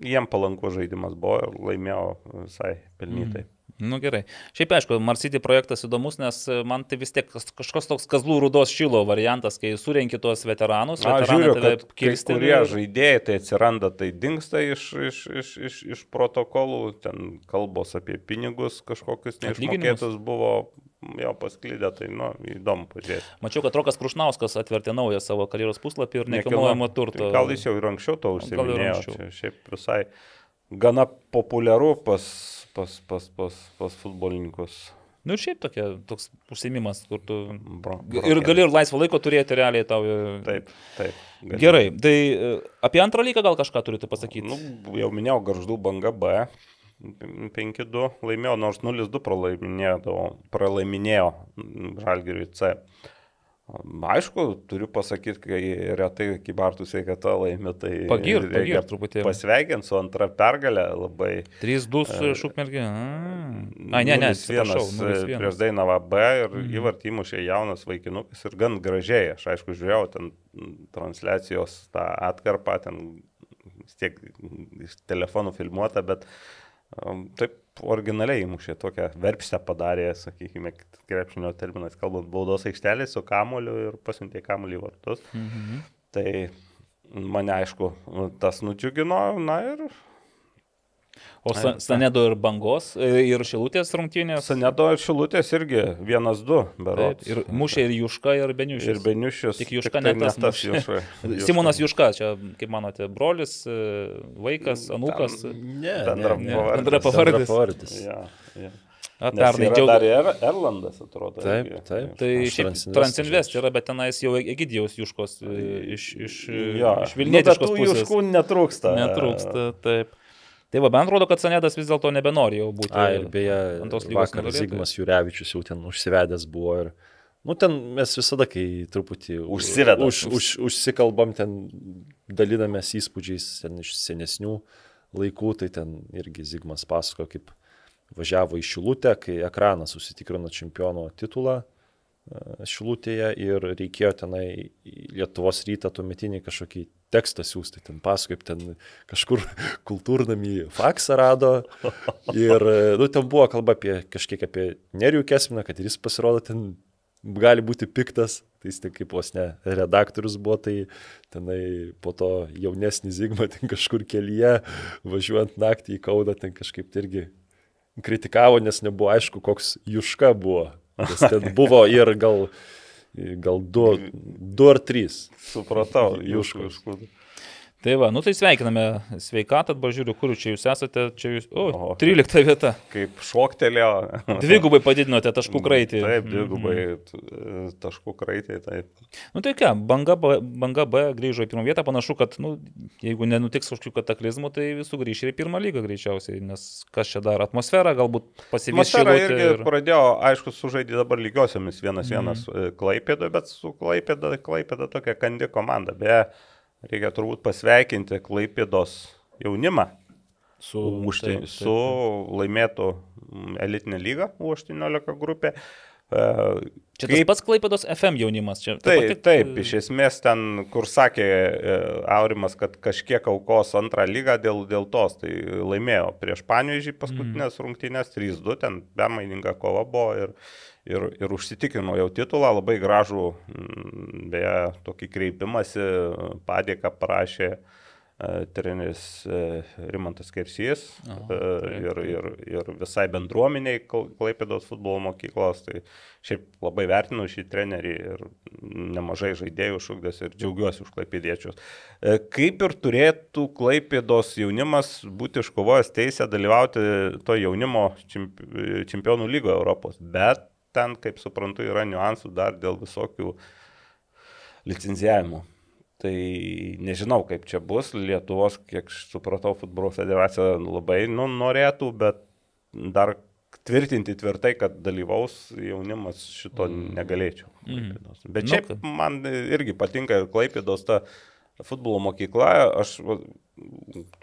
jiem palankus žaidimas buvo ir laimėjo visai pelnytai. Mhm. Nu gerai. Šiaip aišku, Marsity projektas įdomus, nes man tai vis tiek kažkoks toks kazlų rudos šilo variantas, kai surenki tuos veteranus. Na, žiūriu, kad kilsti. Kurie žaidėjai tai atsiranda, tai dinksta iš, iš, iš, iš, iš protokolų, ten kalbos apie pinigus kažkokius neišmokėtus buvo jau pasklydę, tai, nu, įdomu pažiūrėti. Mačiau, kad Rokas Krušnauskas atvertė naują savo karjeros puslapį ir nekilnojamo turto. Gal jis jau ir anksčiau to užsiminėjo. šiaip visai gana populiaru pas, pas, pas, pas, pas futbolininkus. Nu ir šiaip tokia, toks užsiemimas, kur tu... Bro, Ir gali ir laisvo laiko turėti realiai tau. e, Taip, taip. gali. Gerai, tai e, apie antrą lygą gal kažką turite pasakyti? Nu, jau minėjau, garždų banga B. 5-2 laimėjo, nors 0-2 pralaiminėjo, pralaiminėjo Žalgiriui C. Aišku, turiu pasakyti, kai retai kibartų sveikata laimi, tai Pagirt, reikia pagirt truputėlį. Pasveikinti su antra pergalė labai. 3-2 su Šukmergė. Ai, ne, ne, 0-1, atsiprašau, e, 0-1. prieš Dainavą B ir įvartį įmušė jaunas vaikinukas ir gan gražiai. Aš aišku žiūrėjau ten mm, transliacijos tą atkarpą, ten tiek telefonų filmuota, bet um, taip originaliai įmušė tokią verpstę padarė, sakykime, krepšinio terminais kalbant, baudos aikštelė su kamoliu ir pasiuntė kamolį į vartus. Mhm. Tai mane aišku, tas nudžiugino, na ir O Sa- Sanedo ir Bangos e, ir Šilutės rungtynės. Sanedo ir Šilutės irgi vienas du, berods. ir mušė ir Juška, ir Beniušis. Ir Beniušius. Tik Juška tiktai ne tas mušė. Juška. Juška. [laughs] Simonas Juška, čia, kaip manote, brolis, e, vaikas, anukas. Ne, Bendra ne, ne. pavardė. Bendra pavardis. Ja, ja. Pernai yra džiaug... dar ir Erlandas, atrodo. Taip, irgi. taip. Tai šiaip Transinvest yra, bet tenais jau Egidijaus Juškos e, iš, iš, Jo, iš Vilnietiškos nu. Juškų netrūksta. Netrūksta, taip. Tai va, bent rodo, kad Sanedas vis dėlto nebenori jau būti. A, ir beje, ant tos lygos vakar nugalėtojas. Zygmas Jurevičius jau ten užsivedęs buvo ir, nu, ten mes visada, kai truputį Užsivedam. už, už, užsikalbam, ten dalinamės įspūdžiais ten iš senesnių laikų, tai ten irgi Zygmas pasako, kaip važiavo į Šilutę, kai ekranas susitikrino čempiono titulą e, Šilutėje ir reikėjo tenai į Lietuvos rytą tuometinį kažkokį tekstą siūsti, ten paskui, ten kažkur [laughs] kultūrnami faksą rado ir, nu, ten buvo kalba apie kažkiek apie Nerijų Kesminą, kad ir jis pasirodo ten gali būti piktas, tai jis tik kaip vos ne redaktorius buvo, tai tenai po to jaunesnis Zygma ten kažkur kelyje, važiuojant naktį į Kaudą, ten kažkaip tai irgi kritikavo, nes nebuvo aišku, koks Juška buvo. Nes ten [laughs] buvo ir gal, gal du, du ar trys. Supratau, Juškų. Juškų. Tai va, nu tai sveikiname sveikatą, dabar žiūriu, kur čia jūs esate, čia jūs, o, O. 13 vieta. Kaip šoktelėjo. Dvigubai padidinote taškų kraitį. Taip, dvigubai t- taškų kraitį, taip. Nu tai ką, banga B, banga B grįžo į pirmą vietą, panašu, kad, nu, jeigu nenutiks kažkokių kataklizmų, tai visų grįš ir į pirmą lygą greičiausiai, nes kas čia dar atmosfera, galbūt pasivys šilutė irgi ir... pradėjo, aišku, sužaidė dabar lygiosiomis vienas vienas mm. Klaipėdo, bet su Klaipėda, Klaipėda tokia kandi komanda. Beje, reikia turbūt pasveikinti Klaipėdos jaunimą su, už tai, taip, taip. su laimėtų mm, elitinę lygą U18 grupė. Čia tas pats Klaipėdos FM jaunimas. Čia ta Taip, pati- taip, iš esmės ten, kur sakė e, Aurimas, kad kažkiek aukos antrą lygą dėl, dėl tos, tai laimėjo prieš Paniežį paskutinės mm. rungtynės 3-2, ten bemaininga kova buvo ir, ir, ir užsitikino jau titulą, labai gražų, beje, tokį kreipimąsi, padėką parašė e, treneris e, Rimantas Kersys Aha, e, ir, ir, ir visai bendruomeniai Kla- Klaipėdos futbolo mokyklos. Tai šiaip labai vertinu šį trenerį ir nemažai žaidėjų šūkdės ir džiaugiuosi už klaipėdiečius. E, Kaip ir turėtų klaipėdos jaunimas būti iškovojęs teisę dalyvauti to jaunimo čemp- čempionų lygoje Europos, bet ten, kaip suprantu, yra niuansų dar dėl visokių licenzijavimų. Tai nežinau, kaip čia bus. Lietuvos, kiek supratau, futbolo federacija labai nu, norėtų, bet dar tvirtinti tvirtai, kad dalyvaus jaunimas, šito negalėčiau. Mhm. Klaipėdos. Bet Nu, šiaip man irgi patinka ir Klaipėdos ta futbolo mokykla. Aš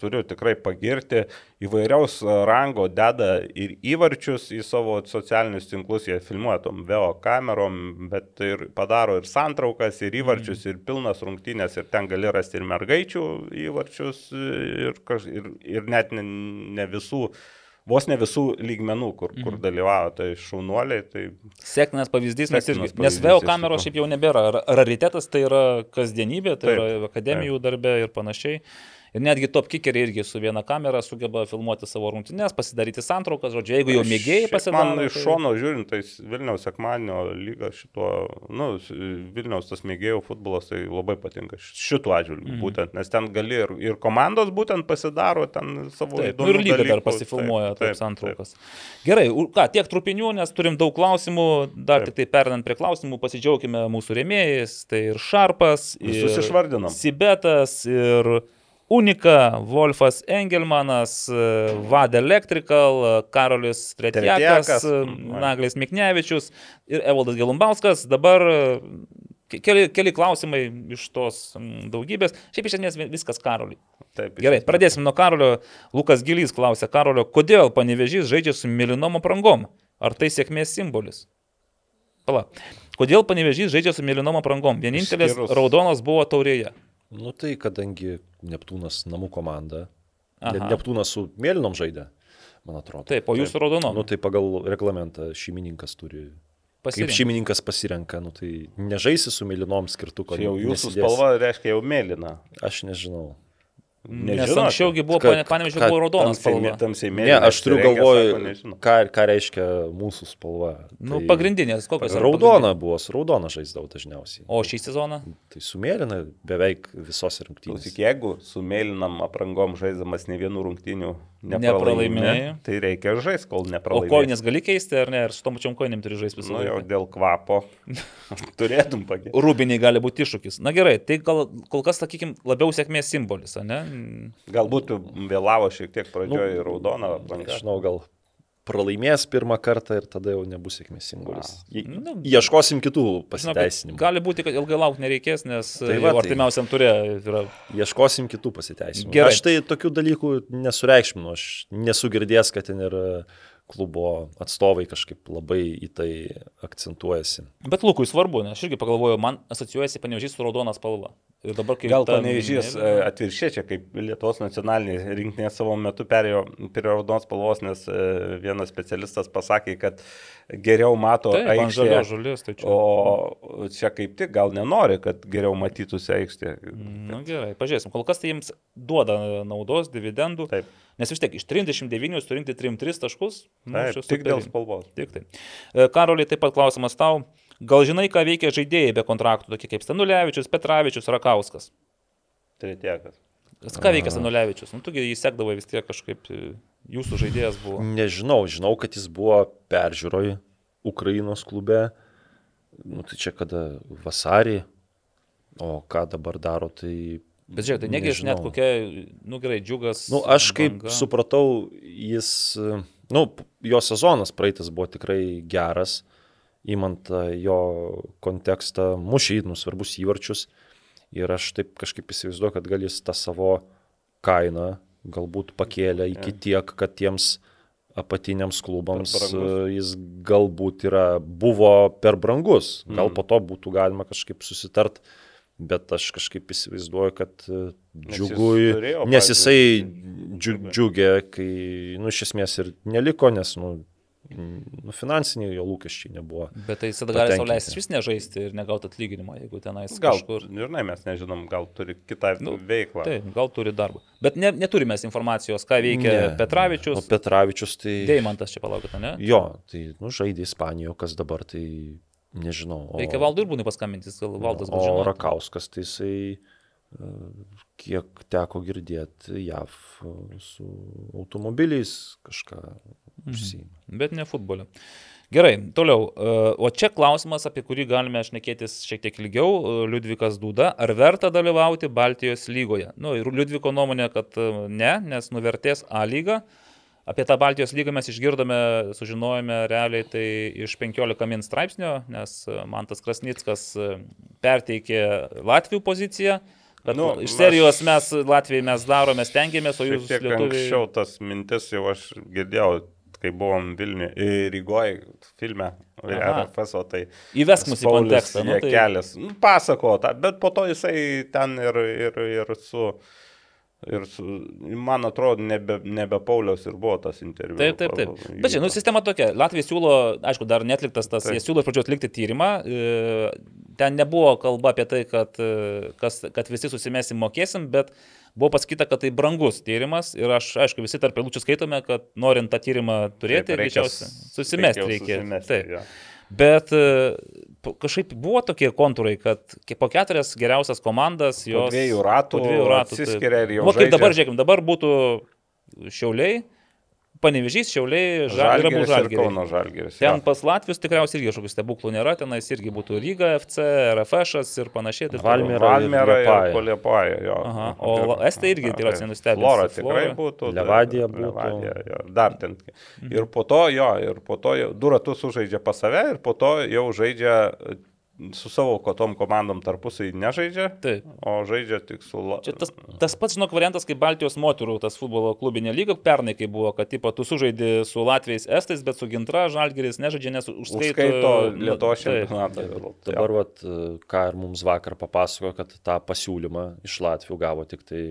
turiu tikrai pagirti. Įvairiaus rango deda ir įvarčius į savo socialinius tinklus, jie filmuoja tom veo kamerom, bet ir padaro ir santraukas, ir įvarčius, ir pilnas rungtynės, ir ten gali rasti ir mergaičių įvarčius, ir, kaž, ir, ir net ne, ne visų, vos ne visų lygmenų, kur, kur dalyvavo, tai šaunuoliai, tai Sektinas pavyzdys, Sektinas irgi, nes vėl kameros šiaip jau nebėra. Ra- Raritetas tai yra kasdienybė, tai Taip, yra akademijų darbė ir panašiai. Ir netgi top kickeriai irgi su viena kamera sugeba filmuoti savo rungtynės, pasidaryti santraukas, žodžiu, jeigu jau mėgėjai pasidaro. Man iš šono žiūrint, tai Vilniaus sekmanio lyga šituo, nu, Vilniaus tas mėgėjų futbolas tai labai patinka šituo atžvilgiu mm. būtent, nes ten gali ir, ir komandos būtent pasidaro ten savo Taip, nu ir lyga dar pasifilmuoja taip, taip, santraukas. Taip. Gerai, u- ką, tiek trupinių, nes turim daug klausimų, dar Taip. tik tai perinant prie klausimų, pasidžiaugime mūsų rėmėjais, tai ir Šarpas, ir išvardinom. Sibetas, ir Unika, Wolfas Engelmanas, e, Vad Electrical, e, Karolis Tretjakas, e, mm, Naglis Miknevičius ir Evaldas Gelumbauskas. Dabar ke- keli, keli klausimai iš tos daugybės. Šiaip iš esmės vi- viskas Karoliui. Taip, Gerai, pradėsim nuo Karolio. Lukas Gilys klausė Karolio, kodėl panevežys žaidžia su Milinom aprangom? Ar tai sėkmės simbolis? Pala. Kodėl panevežys žaidžia su Milinom aprangom? Vienintelis Išskyrus- raudonas buvo taurėje. Nu tai kadangi Neptūnas namų komanda, Aha. Ne- Neptūnas su Mėlynom žaidė, man atrodo. Taip, o jūs raudonom. Nu tai pagal reglamentą šeimininkas turi. Kaip Pasirinkti. šeimininkas pasirenka, nu tai nežaisi su Mėlynom skirtuko. Čia jau jūsų nesidėsi. spalva reiškia jau mėlyna. Aš nežinau. Nes Nežinote? anksčiaugi buvo, ką- buvo raudonas spalva. tamsiai Ne, mėlyna. aš turiu apsirengęs, galvoj, sako, nežinau. ką, ką reiškia mūsų spalva. Nu, Tai pagrindinės, kokios yra Raudona buvo, su raudona žaisdavau dažniausiai. O šį sezoną? Tai su mėlyna beveik visose Klausyk, rungtynėse. jeigu su mėlynam aprangom žaidžiamas ne vienų rungtynių Nepralaimėjai. nepralaimė, tai reikia žaisti, kol O nepralaimė. koinės gali keisti ar ne? Ir su tom pačiom koinėm turi žaisti visą Nu jau laiką. dėl kvapo [laughs] turėtum pagėti. Rūbiniai gali būti iššūkis. Na gerai, tai gal kol kas, sakykime, labiau sėkmės simbolis, ar ne? Galbūt vėlavo šiek tiek pradžioje nu, raudoną aprangą. Nežinau, gal pralaimės pirmą kartą ir tada jau nebus sėkmės simbolis. Nu, Ieškosim kitų Žinau, pasiteisinimų. Gali būti, kad ilgai laukti nereikės, nes Tai tai va, tai- artimiausiam turė yra. Ieškosim kitų pasiteisinimų. Gerai. Aš tai tokių dalykų nesureikšminu. Aš nesu girdėjęs, kad ten ir klubo atstovai kažkaip labai į tai akcentuojasi. Bet Lukui svarbu, nes aš irgi pagalvojau, man asocijuojasi panevežys su raudonas spalva. Ir dabar kai Gal ta- panevežys atvirkščiai, čia kaip Lietuvos nacionalinė rinktinė savo metu perėjo prie raudonos spalvos, nes e, vienas specialistas pasakė, kad geriau mato žalio aikštę. žulis, tai čia. O čia kaip tik gal nenori, kad geriau matytųsi aikštė. Na nu, gerai, pažiūrėsim. Kol kas tai jiems duoda naudos, dividendų. Taip. Nes vis tiek iš 39 surinkti 3-3 taškus. nu, Taip, tik dėl superiai. spalvos. Tik tai. E, Karoliai, taip pat klausimas tau. Gal žinai, ką veikia žaidėjai be kontraktų, tokie kaip Stanulevičius, Petravičius, Rakauskas? Tretiekas. Ką veikia Stanulevičius? Nu, tugi jį sekdavo vis tiek kažkaip, e, jūsų žaidėjas buvo. Nežinau, žinau, kad jis buvo peržiūroj Ukrainos klube. Nu, tai čia kada vasarį, o ką dabar daro, tai... Bet žiūrėk, tai negi aš net kokia, nu gerai, džiugas. Nu, aš kaip Banga. supratau, jis, nu, jo sezonas praeitas buvo tikrai geras, įmant tą jo kontekstą, mušį, nu, svarbus įvarčius. Ir aš taip kažkaip įsivaizduoju, kad gal jis tą savo kainą galbūt pakėlė iki tiek, kad tiems apatiniams klubams e, jis galbūt yra, buvo per brangus. Gal Mm. po to būtų galima kažkaip susitart, bet aš kažkaip įsivaizduoju, kad e, Nes jis džiugui, turėjo nes jisai džiugė, kai, nu, iš esmės ir neliko, nes, nu, nu finansiniai jo lūkesčiai nebuvo. Bet tai jis tada gali sauliaisti vis nežaisti ir negauti atlyginimą, jeigu tenais Gal, kažkur. žinai, mes nežinom, gal turi kitą Nu, veiklą. Taip, gal turi darbą. Bet ne, neturime informacijos, ką veikia Ne. Petravičius. O Petravičius tai... Deimantas čia palaukite, ne? Jo, tai, nu, žaidė Ispanijoje, kas dabar tai, nežinau. O, Reikia valdui ir būnai paskambinti, gal valdas O būtų. Rakauskas, tai jisai, e, kiek teko girdėti, JAV e, su automobiliais kažką užsima. Bet ne futbole. Gerai, toliau. E, O čia klausimas, apie kurį galime šnekėtis šiek tiek ilgiau. E, Liudvikas Duda, ar verta dalyvauti Baltijos lygoje? Nu, ir Liudviko nuomonė, kad ne, nes nuvertės A lygą. Apie tą Baltijos lygą mes išgirdome, sužinojome realiai tai iš 15 min straipsnio, nes Mantas Krasnickas perteikė Latvijų poziciją. Kad Nu, iš serijos aš- mes Latvijai mes darome, stengiamės, o jūs tiek lietuviai... anksčiau tas mintis jau aš girdėjau, kai buvom Vilniuje, Rygoje filme, Aha. RFS, o tai Įvesk mus į kontekstą. Nu, tai... Jekelis, nu, pasako tą, bet po to jisai ten ir, ir, ir su, ir su, man atrodo, nebe, nebe Paulius ir buvo tas interviu. Taip, taip, taip. Bet čia, nu, sistema tokia. Latvija siūlo, aišku, dar netliktas tas, Taip. jie siūlo iš pradžių atlikti tyrimą. e, Ten nebuvo kalba apie tai, kad, e, kas, kad visi susimesim mokėsim, bet buvo pasakyta, kad tai brangus tyrimas ir aš, aišku, visi tarp eilučių skaitome, kad norint tą tyrimą turėti, greičiausiai susimesti reikia. susimesti, Taip. jo. Bet e, po- kažkaip buvo tokie kontūrai, kad po keturias geriausias komandas Po jos dviejų ratų po dviejų ratų atsiskiria ir jau Va, kaip žaidžia. dabar, žiūrėkim, dabar būtų šiauliai, panevežys, šiauliai, žalgiris, Žalgiris ir žalgiris. Kauno žalgiris. Ten jo. pas Latvijos tikriausiai irgi kažkokių stebuklų nėra, tenais irgi būtų Ryga, FC, RFŠ ir panašiai. taip toliau. Valmiera. ir. Poliepaja, jo. Aha, o Ir- Estai irgi tikriausiai taip. nustebins. Flora Flora. tikrai būtų. Levadija būtų. Levadija, jo, dar ten. Ir po to, jo, ir po to jau du ratus sužaidžia pas save ir po to jau žaidžia su savo kotom komandom tarpusai nežaidžia, Taip. o žaidžia tik su... La... Čia tas, tas pats, žinok, variantas kaip Baltijos moterų, tas futbolo klubinė lyga, pernai kai buvo, kad tipo, tu sužaidži su Latvijais Estais, bet su Gintra Žalgeris nežaidžia, nes užskaito, Užskaito Lietuvos čempionatą. Dabar, vat, ką ir mums vakar papasakojo, kad tą pasiūlymą iš Latvijų gavo tik tai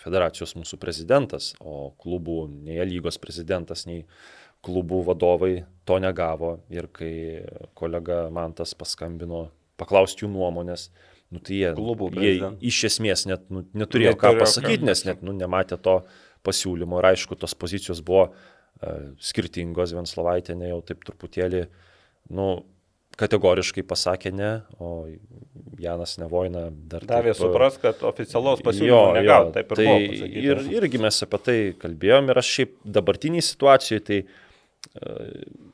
federacijos mūsų prezidentas, o klubų nei lygos prezidentas, nei klubų vadovai to negavo. Ir kai kolega Mantas paskambino paklausti jų nuomonės, nu, tai jie, Klubų jie prezidentai. iš esmės net nu, neturėjo ką pasakyti, nes net nu, nematė to pasiūlymo. Ir aišku, tos pozicijos buvo uh, skirtingos, Venslovaitė ne jau taip truputėlį, nu, kategoriškai pasakė ne, o Janas Nevoina dar Davė taip, supras, kad oficialaus pasiūlymo jo, negavo. Taip ir tai buvo pasakyta. ir, irgi mes apie tai kalbėjom ir aš šiaip dabartiniai situacijoje tai e,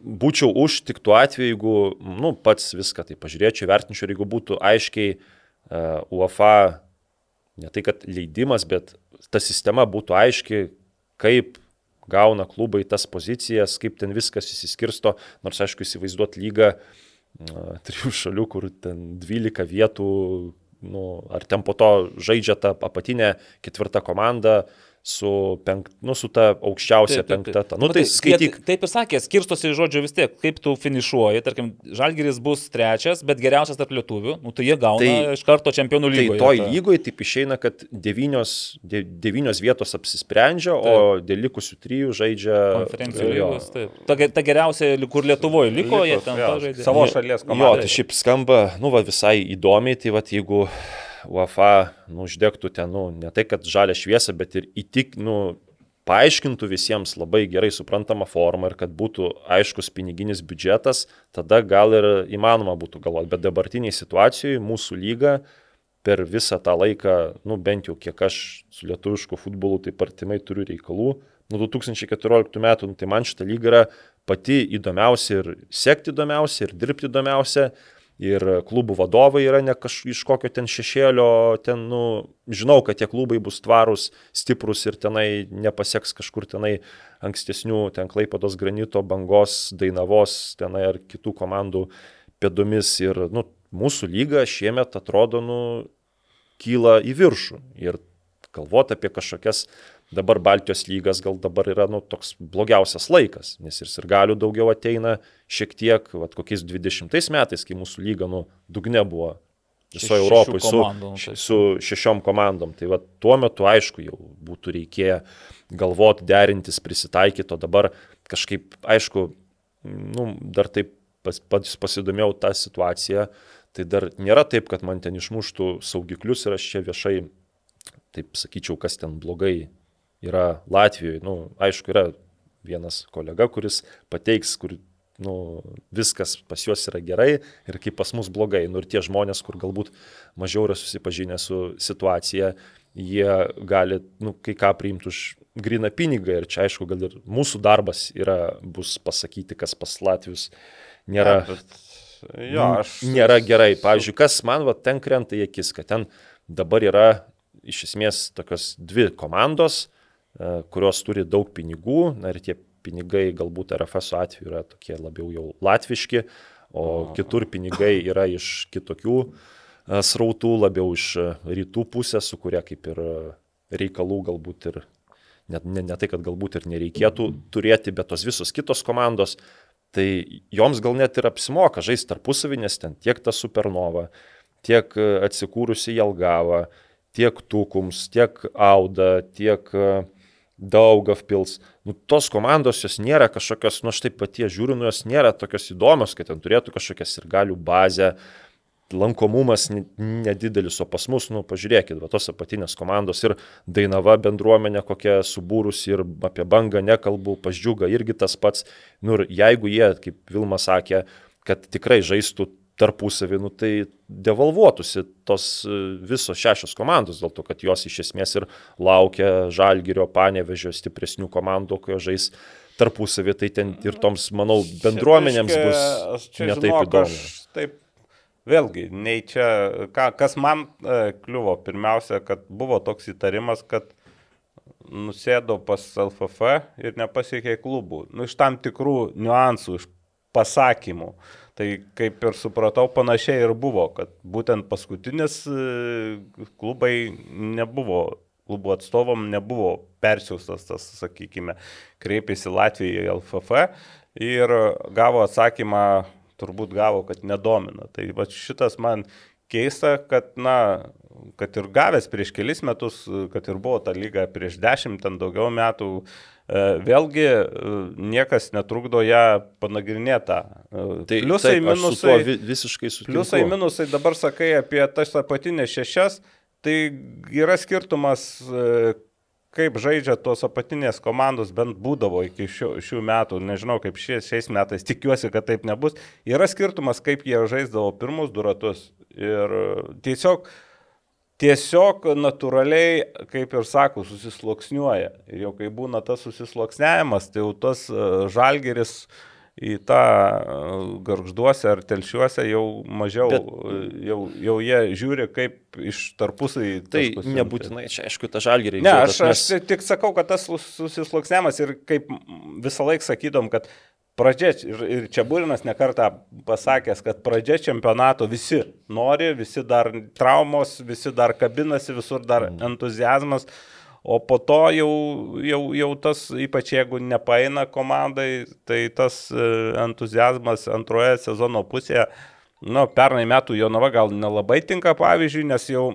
būčiau už tik tuo atveju, jeigu, nu, pats viską tai pažiūrėčiau, vertinčiau, ir jeigu būtų aiškiai uh, UEFA, ne tai kad leidimas, bet ta sistema būtų aiški, kaip gauna klubai tas pozicijas, kaip ten viskas įsiskirsto, nors aišku įsivaizduot lygą na, trijų šalių, kur ten 12 vietų, nu, ar ten po to žaidžia ta apatinė ketvirta komanda su, penk, nu, su ta aukščiausia Taip, taip, taip. penkta. Ta. Nu, Matai, tai skaityk. jie Taip ir sakė, skirstosi žodžiu vis tiek, kaip tu finišuoji, tarkim, Žalgiris bus trečias, bet geriausias tarp lietuvių, nu tai jie gauna Tai- tai, iš karto čempionų Tai lygoje. toj tą- lygoje taip išeina, kad devynios, de, devynios vietos apsisprendžia, o dėl likusių trijų žaidžia konferencijų jo. lygos. taip. Ta, ta geriausia, kur Lietuvoje liko, jie Likus, ten jo, pažaidė. Savo šalies Jo, komandai. tai šiaip skamba, nu, va, visai įdomiai, tai va, jeigu UEFA, nu, uždegtų ten, nu, ne tai, kad žalia šviesa, bet ir įtik, nu, paaiškintų visiems labai gerai suprantamą formą ir kad būtų aiškus piniginis biudžetas, tada gal ir įmanoma būtų galvoti. Bet dabartiniai situacijoje mūsų lyga per visą tą laiką, nu bent jau kiek aš su lietuvišku futbolu taip artimai turiu reikalų, nuo 2014 metų, nu, tai man šitą lygą yra pati įdomiausia ir sekti įdomiausia, ir dirbti įdomiausia. Ir klubų vadovai yra ne kaž, iš kokio ten šešėlio, ten, nu, žinau, kad tie klubai bus tvarūs, stiprus ir tenai nepasieks kažkur tenai ankstesnių, ten Klaipados granito, bangos, dainavos, tenai ar kitų komandų pėdomis. Ir, nu, mūsų lyga šiemet atrodo, nu, kyla į viršų. Ir galvoti apie kažkokias dabar Baltijos lygas gal dabar yra nu, toks blogiausias laikas, nes ir sirgalių daugiau ateina šiek tiek, vat, kokiais 20 metais, kai mūsų lyga nu, dugne buvo visoje Europoje su, komandų, nu, su šešiom komandom. Tai vat, tuo metu, aišku, jau būtų reikėję galvoti, derintis, prisitaikyti, o dabar kažkaip, aišku, nu, dar taip pas, pas, pasidomėjau tą situaciją, tai dar nėra taip, kad man ten išmuštų saugiklius ir aš čia viešai, taip sakyčiau, kas ten blogai yra Latvijoje. Nu, aišku, yra vienas kolega, kuris pateiks, kur nu, viskas pas juos yra gerai ir kaip pas mus blogai. Nu, ir tie žmonės, kur galbūt mažiau yra susipažinę su situacija, jie gali nu, kai ką priimti už griną pinigą. Ir čia, aišku, gal ir mūsų darbas yra, bus pasakyti, kas pas Latvius nėra. Ja, bet, jo, aš. Nėra gerai. Pavyzdžiui, kas man va, ten krenta į akis, kad ten dabar yra iš esmės tokios dvi komandos, kurios turi daug pinigų, na ir tie pinigai galbūt RFS atveju yra tokie labiau jau latviški, o kitur pinigai yra iš kitokių e, srautų, labiau iš e, rytų pusės, su kuria kaip ir e, reikalų galbūt ir net ne, ne tai, kad galbūt ir nereikėtų turėti, bet tos visos kitos komandos, tai joms gal net ir apsimoka žaisti tarpusavį, nes ten tiek ta supernova, tiek e, atsikūrusi Jelgava, tiek Tukums, tiek Auda, tiek e, Daugavpils. Nu, tos komandos jos nėra kažkokios, nu aš taip patie žiūriu, nu jos nėra tokios įdomios, kad ten turėtų kažkokias ir galių bazę. lankomumas ne- nedidelis, o pas mus, nu, pažiūrėkit, va tos apatinės komandos ir Dainava bendruomenė kokia subūrusi ir apie bangą nekalbu, pažiūga irgi tas pats. Nu, ir jeigu jie, kaip Vilma sakė, kad tikrai žaistų tarpusavį, nu, tai devalvuotųsi tos e, visos šešios komandos, dėl to, kad jos iš esmės ir laukia Žalgirio, Panevežio stipresnių komandų, jos žais tarpusavį, tai ten ir toms, manau, bendruomenėms bus netaip įdomu. Taip, vėlgi, nei čia, ką, kas man e, kliuvo, pirmiausia, kad buvo toks įtarimas, kad nusėdo pas LFF ir nepasiekė klubų. Nu, iš tam tikrų niuansų, iš pasakymų. Tai kaip ir supratau, panašiai ir buvo, kad būtent paskutinis e, klubai nebuvo, klubų atstovom nebuvo persiūstas tas, sakykime, kreipėsi Latvijai į LFF ir gavo atsakymą, turbūt gavo, kad nedomina. Tai va šitas man keista, kad, na, kad ir gavęs prieš kelis metus, kad ir buvo ta lyga prieš dešimt, ten daugiau metų, e, vėlgi e, niekas netrukdo ją panagrinėtą. Tai pliusai, taip, su minusai, vi- visiškai sutinku. pliusai, minusai, dabar sakai apie tas apatinės šešias, tai yra skirtumas, e, kaip žaidžia tos apatinės komandos, bent būdavo iki šių, šių metų, nežinau kaip šiais, šiais metais, tikiuosi, kad taip nebus. Yra skirtumas, kaip jie žaisdavo pirmus du ratus. Ir tiesiog, tiesiog natūraliai, kaip ir sako, susisloksniuoja. Ir jau kai būna tas susisloksniavimas, tai jau tas e, žalgeris į tą e, garžduose ar telšiuose jau mažiau, Bet- Bet... jau, jau jie žiūri kaip iš tarpusai. Tai nebūtinai, čia aišku, ta žalgeriai. Ne, aš, aš tik sakau, kad tas sus- susisloksniavimas ir kaip visą laiką sakydom, kad pradžia, ir, ir čia Būrinas nekartą pasakęs, kad pradžia čempionato visi nori, visi dar traumos, visi dar kabinasi, visur dar entuzijazmas. O po to jau, jau, jau tas, ypač jeigu nepaina komandai, tai tas e, entuzijazmas antroje sezono pusėje, nu, pernai metų Jonava gal nelabai tinka pavyzdžiui, nes jau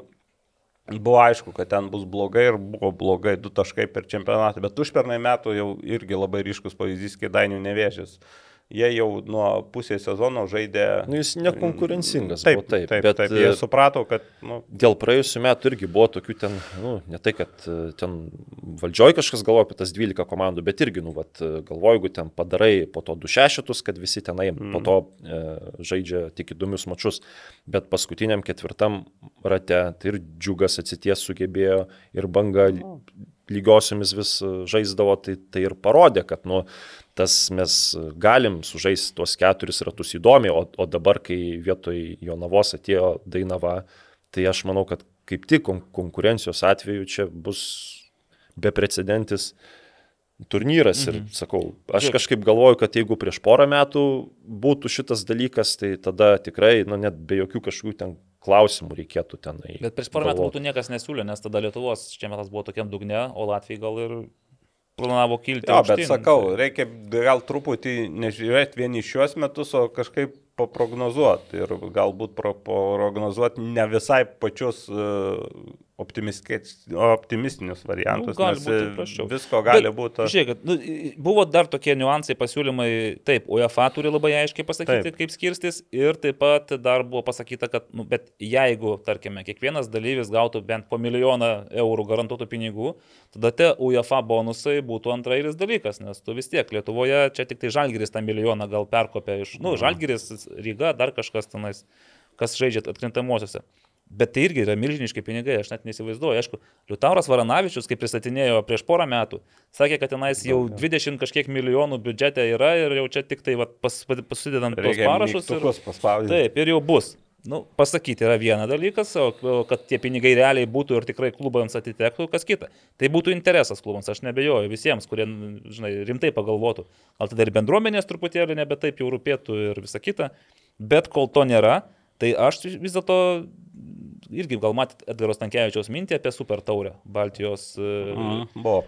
Buvo aišku, kad ten bus blogai ir buvo blogai du taškai per čempionatą, bet užpernai metų jau irgi labai ryškus pavyzdys, kai Dainių nevėžės. Jie jau nuo pusės sezono žaidė. Nu, jis nekonkurencingas. Taip, taip, taip, bet taip. Jie e, suprato, kad, nu, Dėl praėjusių metų irgi buvo tokių ten, nu, ne tai, kad e, ten valdžioj kažkas galvoja apie tas 12 komandų, bet irgi, nu, vat, e, galvoju, jeigu ten padarai po to 2 šešetus, kad visi tenai mm. po to e, žaidžia tik įdomius mačius, bet paskutiniam ketvirtam rate tai ir džiugas atsities sugebėjo ir banga lygiosiomis vis žaisdavo, tai, tai ir parodė, kad, nu, tas mes galim sužaisti tuos keturis ratus įdomiai, o, o dabar, kai vietoj Jonavos atėjo Dainava, tai aš manau, kad kaip tik kon konkurencijos atveju čia bus beprecedentis turnyras mhm. ir sakau, aš kažkaip galvoju, kad jeigu prieš porą metų būtų šitas dalykas, tai tada tikrai, nu net be jokių kažkokių ten klausimų reikėtų tenai. Bet prieš porą metų būtų niekas nesiūlė, nes tada Lietuvos čempionatas buvo tokiam dugne, o Latvijai gal ir planavo kilti. jo, bet sakau, reikia gal truputį nežiūrėti vieni šios metus, o kažkaip paprognozuoti ir galbūt pro- prognozuoti ne visai pačius uh, optimistinius variantus, Nu, gali nes būt ir e, prasčiau. visko gali Bet būti. Žiūrėkit, nu, buvo dar tokie niuansai pasiūlymai, taip, UEFA turi labai aiškiai pasakyti, Taip. taip. kaip skirstis ir taip pat dar buvo pasakyta, kad, nu, bet jeigu, tarkime, kiekvienas dalyvis gautų bent po milijoną eurų garantuotų pinigų, tada tie UEFA bonusai būtų antrailis dalykas, nes tu vis tiek Lietuvoje čia tik tai Žalgiris tą milijoną gal perkopė iš, nu, Žalgiris, Ryga, dar kažkas tenais, kas žaidžia atkrintamosiose. Bet tai irgi yra milžiniški pinigai, aš net neįsivaizduoju. Aišku, Liutauras Varanavičius, kaip pristatinėjo prieš porą metų, sakė, kad tenais jau 20 kažkiek milijonų biudžete yra ir jau čia tik tai vat, pas, pasidedant Reikia parašus. Ir, taip, ir jau bus. Nu, pasakyti yra viena dalykas, o o kad tie pinigai realiai būtų ir tikrai klubams atitektų, kas kita. Tai būtų interesas klubams, aš nebejoju visiems, kurie, žinai, rimtai pagalvotų. Gal tada ir bendruomenės truputėlį nebe taip jau rūpėtų ir visa kita. Bet kol to nėra, tai aš vis dėlto irgi gal matėt Edgaro Stankievičiaus mintį apie super taurę Baltijos. Mm. Mhm, Buvo,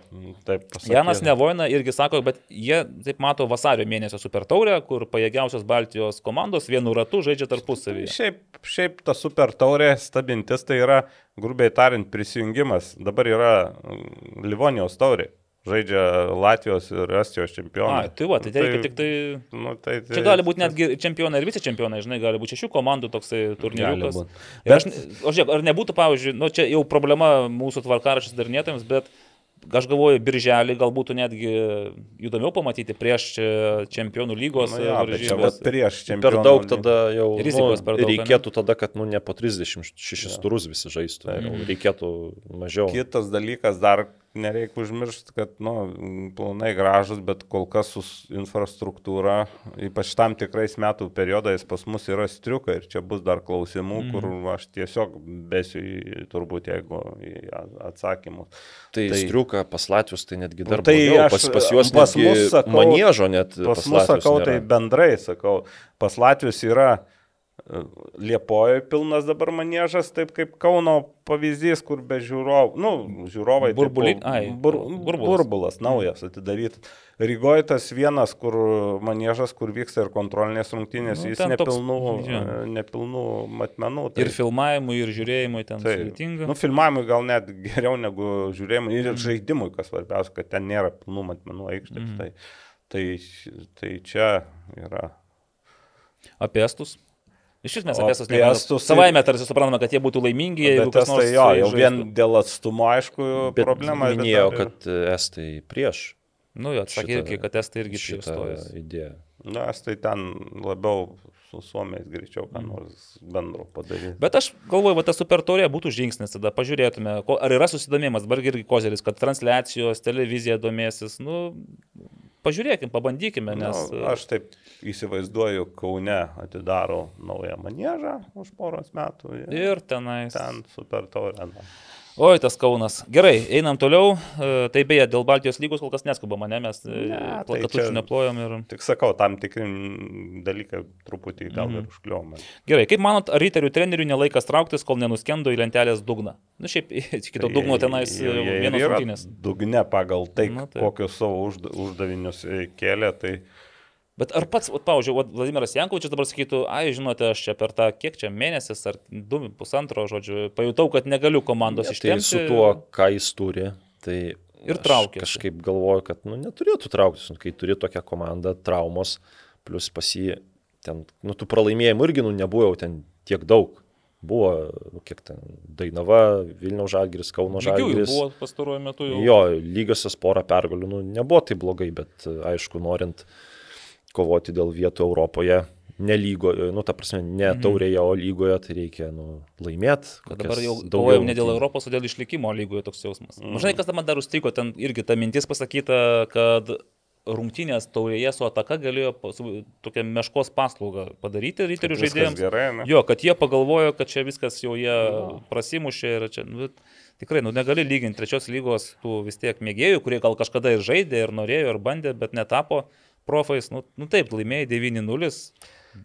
taip pasakyta. Janas Nevoina irgi sako, bet jie taip mato vasario mėnesio super taurę, kur pajėgiausios Baltijos komandos vienu ratu žaidžia tarpusavyje. Šiaip, šiaip ta super taurė stabintis tai yra, grubiai tariant, prisijungimas. Dabar yra mm, Livonijos taurė. Žaidžia Latvijos ir Estijos čempionai. A, tai va, tai, tai reikia tik tai... Nu, tai, tai Čia gali būti netgi čempionai ir vice čempionai, žinai, gali būti šešių komandų toksai turnyriukas. Ir aš, o žiūrėk, ar nebūtų, pavyzdžiui, nu čia jau problema mūsų tvarkarašys darinėtojams, bet aš galvoju, birželį galbūt netgi įdomiau pamatyti prieš čia čempionų lygos Nu, jo, bet čia vat prieš Per čempionų. daug lygą. tada jau Rizikos nu, per daug, reikėtų tada, kad nu, ne po 36 turus visi žaistų. Jau Reikėtų mažiau. Kitas dalykas, dar nereikia užmiršti, kad, nu, planai gražus, bet kol kas su infrastruktūra, ypač tam tikrais metų periodais pas mus yra striuka ir čia bus dar klausimų, mm. kur aš tiesiog besiu į, turbūt, jeigu į atsakymus. Tai, Tai- tai striuka pas Latvius tai netgi dar Nu, tai blogiau. aš- pas, pas juos pas mus sakau- maniežo net. Pas mus, Latvius sakau, nėra. tai bendrai, sakau, pas Latvijos yra Liepoje pilnas dabar manėžas, taip kaip Kauno pavyzdys, kur be žiūrovų, nu, žiūrovai. taip, Burbuli- po- ai, bur, burbulas. burbulas naujas atidarytas. Rygoje tas vienas, kur manėžas, kur vyksta ir kontrolinės rungtynės, Nu, jis toks- nepilnų, jo. e, nepilnų matmenų. Tai, Ir filmavimui, ir žiūrėjimui ten tai, sudėtinga. nu, filmavimui gal net geriau negu žiūrėjimui ir žaidimui, kas svarbiausia, kad ten nėra pilnų matmenų aikštės. Mhm. Tai, tai, tai čia yra. Apie estus. Iš esmės apie estus. estus- Savaime tarsi suprantame, kad jie būtų laimingi, jeigu Bet kas nors jo, jau žaistų. vien dėl atstumo, aišku, Bet problema. bet minėjo, ir- kad e, estai prieš Nu, jo, atsakė irgi, kad estai irgi čia šitą idėją. Na, estai ten labiau su suomiais greičiau, ką nors bendro padaryti. Bet aš galvoju, va ta super taurė būtų žingsnis, tada pažiūrėtume, ar yra susidomėjimas, dabar irgi kozeris, kad transliacijos, televizija domėsis, nu, pažiūrėkim, pabandykime, nes... Nu, aš taip įsivaizduoju, Kaune atidaro naują manėžą už poros metų. Ir tenais. ten super taurė. Na. Oi, tas Kaunas. Gerai, einam toliau. E, Tai beje, dėl Baltijos lygos kol kas neskubama, ne, mes Ne, tai plakatučių čia- neplojom ir... Tik sakau, tam tikri mm, dalykai truputį gal Mhm. ir užkliuomai. Gerai, kaip manot, ar riterių trenerių nelaikas trauktis, kol nenuskendo į lentelės dugną? Na, šiaip, [laughs] kito dugno tenais e, vienas rungtynės. Dugne pagal tai, Nu, taip. kokius savo užda, uždavinius e, kėlė, tai Bet ar pats, vat, pavyzdžiui, Vladimiras Jankovičius dabar sakytų, ai, žinote, aš čia per tą, kiek čia mėnesis ar du, pusantro, žodžiu, pajutau, kad negaliu komandos Ne, ištempti. Tai su tuo, ką jis turi, tai Ir aš traukiasi. Kažkaip galvoju, kad nu, neturėtų trauktis, nu, kai turi tokią komandą, traumos, plus pas jį ten, nu, tų pralaimėjimų irgi, nu, nebuvo jau ten tiek daug. Buvo, nu, kiek ten, Dainava, Vilniaus Žalgiris, Kauno Žalgiris. buvo pastaruoju metu jau. Jo, lygiosios porą pergalių, nu, nebuvo tai blogai, bet aišku, norint kovoti dėl vietų Europoje, ne lygoje, nu, ta prasme, ne Mhm. taurėje, o lygoje, tai reikia, nu, laimėti. Kad dabar jau kovojam ne dėl Europos, o dėl išlikimo lygoje toks jausmas. Mm. Žinai, kas man dar užstriko, ten irgi ta mintis pasakyta, kad rungtynės taurėje su ataka galėjo su tokią meškos paslaugą padaryti riterių viskas žaidėjams. gerai. Ne? Jo, kad jie pagalvojo, kad čia viskas jau jie prasimušė ir čia, nu, tikrai, nu, negali lyginti trečios lygos tų vis tiek mėgėjų, kurie gal kažkada ir žaidė, ir norėjo, ir bandė, bet netapo profais. Nu, nu taip, laimėjai 9-0,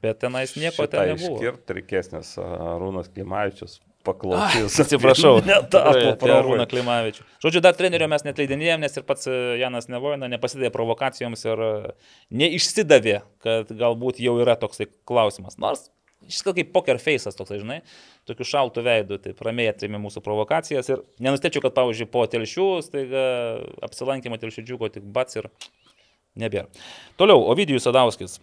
bet tenais nieko Šitą ten nebuvo. Išskirti reikės, nes Rūnas Klimavičius paklausys. [laughs] Atsiprašau, [laughs] Netapo Arūną. Klimavičių. Žodžiu, dar trenerio mes netleidinėjom, nes ir pats e, Janas Nevojina nepasidavė provokacijoms ir e, neišsidavė, kad galbūt jau yra toksai klausimas. Nors Šis kaip poker face'as toksai, žinai, tokiu šaltu veidu, tai ramiai atrėmė mūsų provokacijas ir nenustėčiau, kad, pavyzdžiui, po telšių, staiga apsilankymą telšių džiugo tik bats ir nebėra. Toliau, Ovidijus Sadauskis.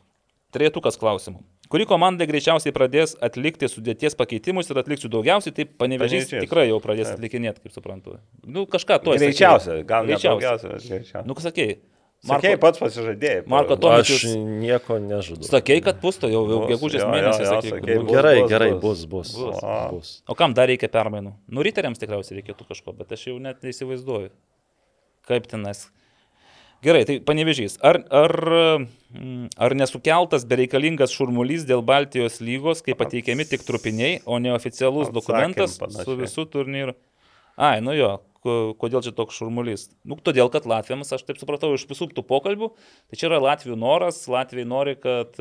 Trietukas klausimų. Kuri komanda greičiausiai pradės atlikti sudėties pakeitimus ir atliksiu daugiausiai, tai panevežys tikrai jau pradės atlikinėti, kaip suprantu. Nu, kažką to Greičiausia, gal ne Greičiausia. Nu, ką sakei? Sakei, pats pasižadėjai. Marko pa- to- Aš nieko nežadu. Sakei, kad pusto jau, jau Bus, gegužės mėnesį, kad sakei, bus. Nu, gerai, bus, gerai, bus. bus, bus. Bus. O kam dar reikia permainų? Nu, riteriams tikriausiai reikėtų kažko, bet aš jau net neįsivaizduoju. Kaip tenais. Gerai, tai panevežys. Ar, ar, mm, ar nesukeltas bereikalingas šurmulys dėl Baltijos lygos, kai pateikiami tik trupiniai, o neoficialus Atsakėm dokumentas panašiai. su visų turnyru? Ai, nu jo, ko- kodėl čia toks šurmulys? Nu, todėl, kad Latvijams, aš taip supratau iš visų tų pokalbių, tai čia yra Latvijų noras, Latvijai nori, kad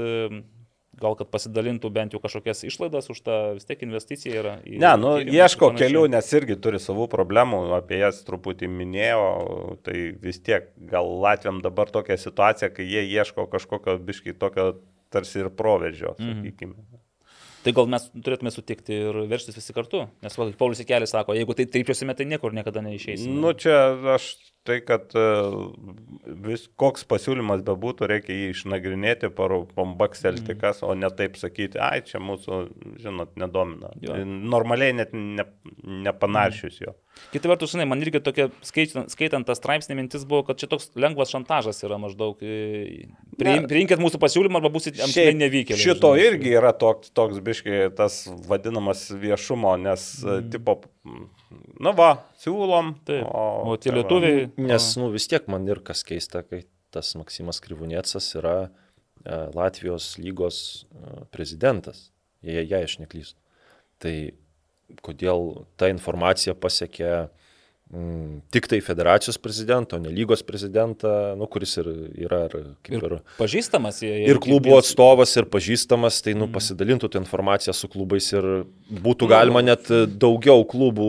gal kad pasidalintų bent jau kažkokias išlaidas už tą vis tiek investiciją yra. į Ne, nu, tyrimus ir ieško kelių, nes irgi turi savų problemų, apie jas truputį minėjau, tai vis tiek gal Latviam dabar tokia situacija, kai jie ieško kažkokio biškai tokio tarsi ir proveržio, Mhm. sakykime. Tai gal mes turėtume sutikti ir verstis visi kartu, nes va, kaip Paulius Ikelis sako, jeigu tai trypiosime, tai niekur niekada neišeisime. Nu, čia aš tai, kad e, vis, koks pasiūlymas bebūtų, reikia jį išnagrinėti, pambakselti kas, o ne taip sakyti, ai, čia mūsų, žinot, nedomina. Jo. Normaliai net ne, nepanaršius jo. Kita vertus, žinai, man irgi tokia, skaitant, skaitant tą straipsnį, mintis buvo, kad čia toks lengvas šantažas yra maždaug. e, priim- Priimkit mūsų pasiūlymą arba būsit amžinai nevykėliai. Šito žinai. irgi yra toks, toks biškai tas vadinamas viešumo, nes mm. tipo, nu va, siūlom. Taip. O tie tai va. lietuviai. Nes, nu, vis tiek man ir kas keista, kai tas Maksimas Krivunėcas yra e, Latvijos lygos e, prezidentas, jei, jei aš neklystu. Tai kodėl ta informacija pasiekė mm, tik tai federacijos prezidento, ne lygos prezidentą, nu, kuris ir yra ir, kaip ir, Ir pažįstamas jie. ir klubų atstovas, ir pažįstamas, tai nu, pasidalintų tą informaciją su klubais ir būtų galima net daugiau klubų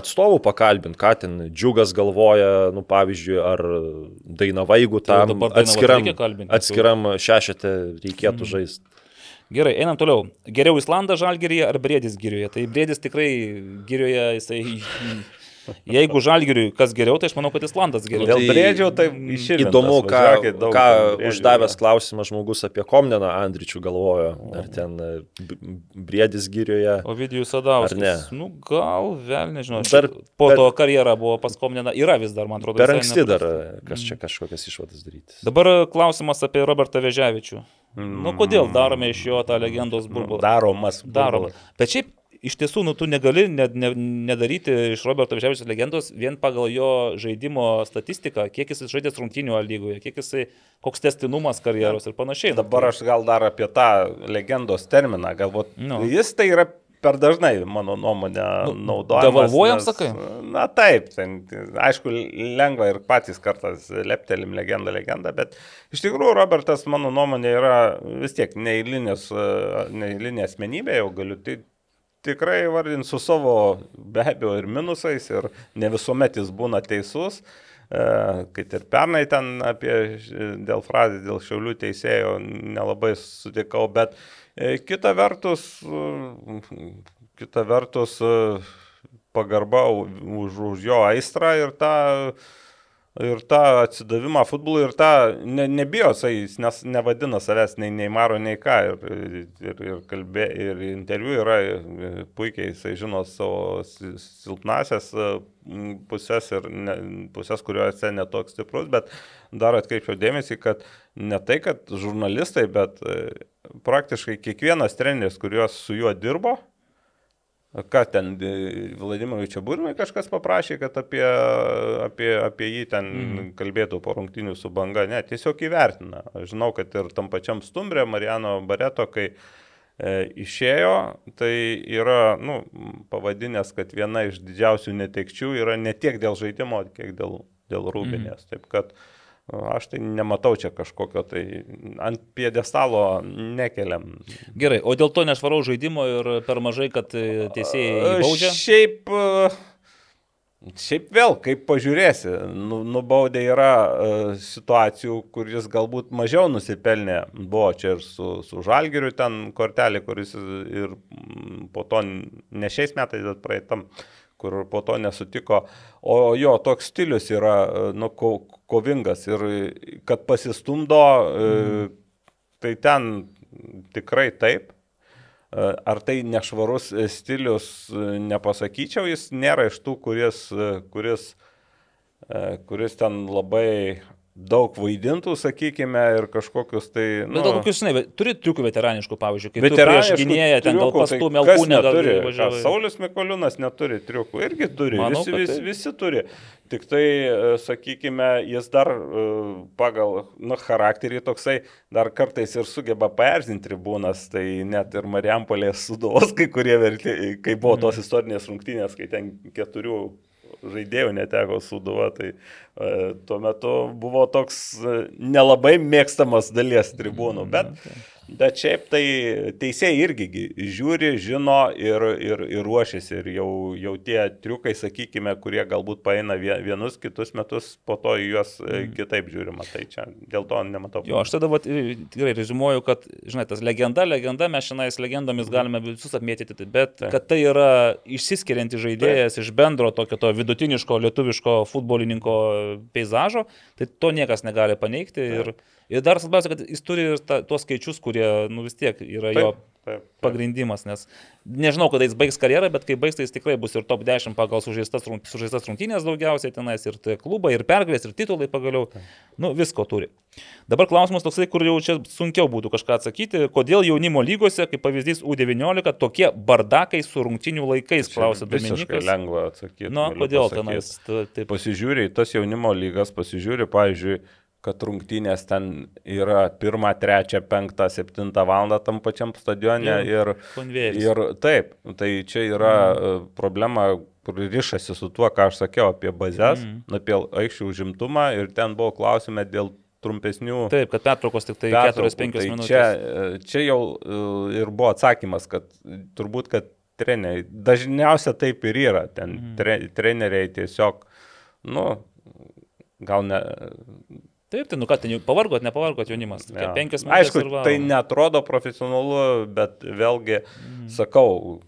atstovų pakalbinti, ką ten džiugas galvoja, nu, pavyzdžiui, ar Dainava, jeigu Tai tam dabar Dainavą atskiram, atskiram šešete reikėtų žaisti. Gerai, einam toliau. Geriau Islandas žalgeryje ar Brėdis gyrioje? Tai Brėdis tikrai gyrioje, jisai... Jeigu žalgeriui kas geriau, tai aš manau, kad Islandas geriau. Dėl Brėdžio tai Įdomu, ką, važiuokit daug ką uždavęs klausimą žmogus apie Komneną Andričių galvojo, ar ten e, B- Briedis gyrioje. Ovidijus Sadauskas. Ar ne? Nu, gal, vėl nežinau. Dar- po bet- to karjera buvo pas Komneną. Yra vis dar, man atrodo. Per anksti dar e, kas čia kažkokias išvadas daryti. Dabar klausimas apie Robertą Veževičių. Nu, kodėl darome iš jo tą legendos burbulą? Daromas. Daroma. burbulas. Bet šiaip, iš tiesų, nu, tu negali ne, ne, nedaryti iš Roberto Veževičiaus legendos vien pagal jo žaidimo statistiką, kiek jis žaidė rungtynio lygoje, kiek jisai, koks testinumas karjeros ir panašiai. Nu, Dabar aš gal dar apie tą legendos terminą, galbūt. Nu. Jis tai yra per dažnai, mano nuomonė, Nu, naudojamas. devalvuojam, nes- sakai? Na taip, ten, aišku, lengva ir patys kartais leptelim legendą, legendą, bet iš tikrųjų Robertas, mano nuomonė, yra vis tiek neįlinės, neįlinė asmenybė, jau galiu tai tikrai vardinti su savo be abejo ir minusais, ir ne visuomet jis būna teisus. E, Kai ir pernai ten apie dėl frazės, dėl šiaulių teisėjo nelabai sutikau, bet e, kita vertus, e, kita vertus pagarba už, už jo aistrą ir tą ir tą atsidavimą futbolui, ir tą ne, nebijo, jis nes nevadina savęs nei Neimaro, nei ką. Ir, ir, ir, kalbė, ir interviu yra puikiai, jisai žino savo si- silpnasias e, pusės ir ne, pusės, kuriuose netoks stiprus, bet dar atkreipčiau dėmesį, kad ne tai, kad žurnalistai, bet e, praktiškai kiekvienas treneris, kuriuos su juo dirbo, Ką ten, e, Vladimirui Čiabūrinui kažkas paprašė, kad apie, apie, apie jį ten mm. kalbėtų po rungtinių su banga. Ne, tiesiog įvertina. Žinau, kad ir tam pačiam stumbrė Marijano Bareto, kai e, išėjo, tai yra nu, pavadinęs, kad viena iš didžiausių netekčių yra ne tiek dėl žaidimo, kiek dėl, dėl rūbinės. Mm. Taip kad Aš tai nematau čia kažkokio tai ant piedestalo nekeliam. Gerai, o dėl to nešvaraus žaidimo ir per mažai, kad e, teisėjai baudžia? Šiaip, e, šiaip vėl, kaip pažiūrėsi, nu, nubaudė yra uh, situacijų, kuris galbūt mažiau nusipelnė. Buvo čia ir su, su Žalgiriu ten kortelė, kuris ir po to ne šiais metais, bet praeitam kur po to nesutiko. O jo toks stilius yra nu, ko, kovingas ir kad pasistumdo, mm. tai ten tikrai taip. Ar tai nešvarus stilius, nepasakyčiau, jis nėra iš tų, kuris, kuris, kuris ten labai daug vaidintų, sakykime, ir kažkokius tai... Nu, bet kokius, žinai, turi triukų veteraniškų, pavyzdžiui, kaip veteraniškų gynėja, ten gal pastumė tai alkūnę, gal turi. važiavo. Saulis Mikoliūnas neturi triukų, irgi turi, Manau, visi, visi, taip. visi turi. Tik tai, e, sakykime, jis dar e, pagal nu, charakterį toksai dar kartais ir sugeba paerzinti tribūnas, tai net ir Mariampolės sudovos kai kurie verti, kai buvo tos istorinės rungtynės, kai ten keturių žaidėjų neteko suduva, tai e, tuo metu buvo toks e, nelabai mėgstamas dalies tribūnų, bet Bet šiaip tai teisėjai irgi gi žiūri, žino ir, ir, ir ruošiasi. Ir jau, jau tie triukai, sakykime, kurie galbūt paeina vie- vienus kitus metus, po to juos mm. kitaip žiūrima. Tai čia dėl to nematau. Jo, aš tada vat, tikrai rezumuoju, kad, žinai, tas legenda, legenda, mes šiandien legendomis galime visus apmėtyti, bet Taip. kad tai yra išsiskirianti žaidėjas iš bendro tokio to vidutiniško lietuviško futbolininko peizažo, tai to niekas negali paneigti. Ir, ir dar svarbiausia, kad jis turi ir ta, tuos skaičius, kurie, nu vis tiek yra jo Taip, taip, taip. pagrindimas, nes nežinau, kada jis baigs karjerą, bet kai baigs, tai jis tikrai bus ir top 10 pagal sužaistas, sužaistas rungtynės daugiausiai tenais, ir tai klubai, ir pergalės, ir titulai pagaliau. Nu, visko turi. Dabar klausimas toksai, kur jau čia sunkiau būtų kažką atsakyti, kodėl jaunimo lygose, kaip pavyzdys U19, tokie bardakai su rungtynių laikais, klausė Visiškai Dominikas. lengva atsakyti. Nu, galiu kodėl pasakyt. tenais? Taip, Pasižiūri į tas jaunimo lygas, pasižiūri, pavyzdžiui, kad rungtynės ten yra 1, 3, 5, 7 val. tam pačiam stadione ir, konvejeris. ir taip, tai čia yra mm. problema, kur rišasi su tuo, ką aš sakiau apie bazės, mm. apie aikščių užimtumą ir ten buvo klausime dėl trumpesnių taip, kad pertraukos tik tai pertraukų. 4-5 Tai minutės. Čia, čia jau e, ir buvo atsakymas, kad turbūt, kad treneriai, dažniausiai taip ir yra, ten Mhm. tre, treneriai tiesiog, nu, gal ne. Taip, tai nu ką, jau pavargot, nepavargot jaunimas. Ja. Penkias minutės. Aišku, va. tai netrodo profesionalu, bet vėlgi, Mhm. sakau,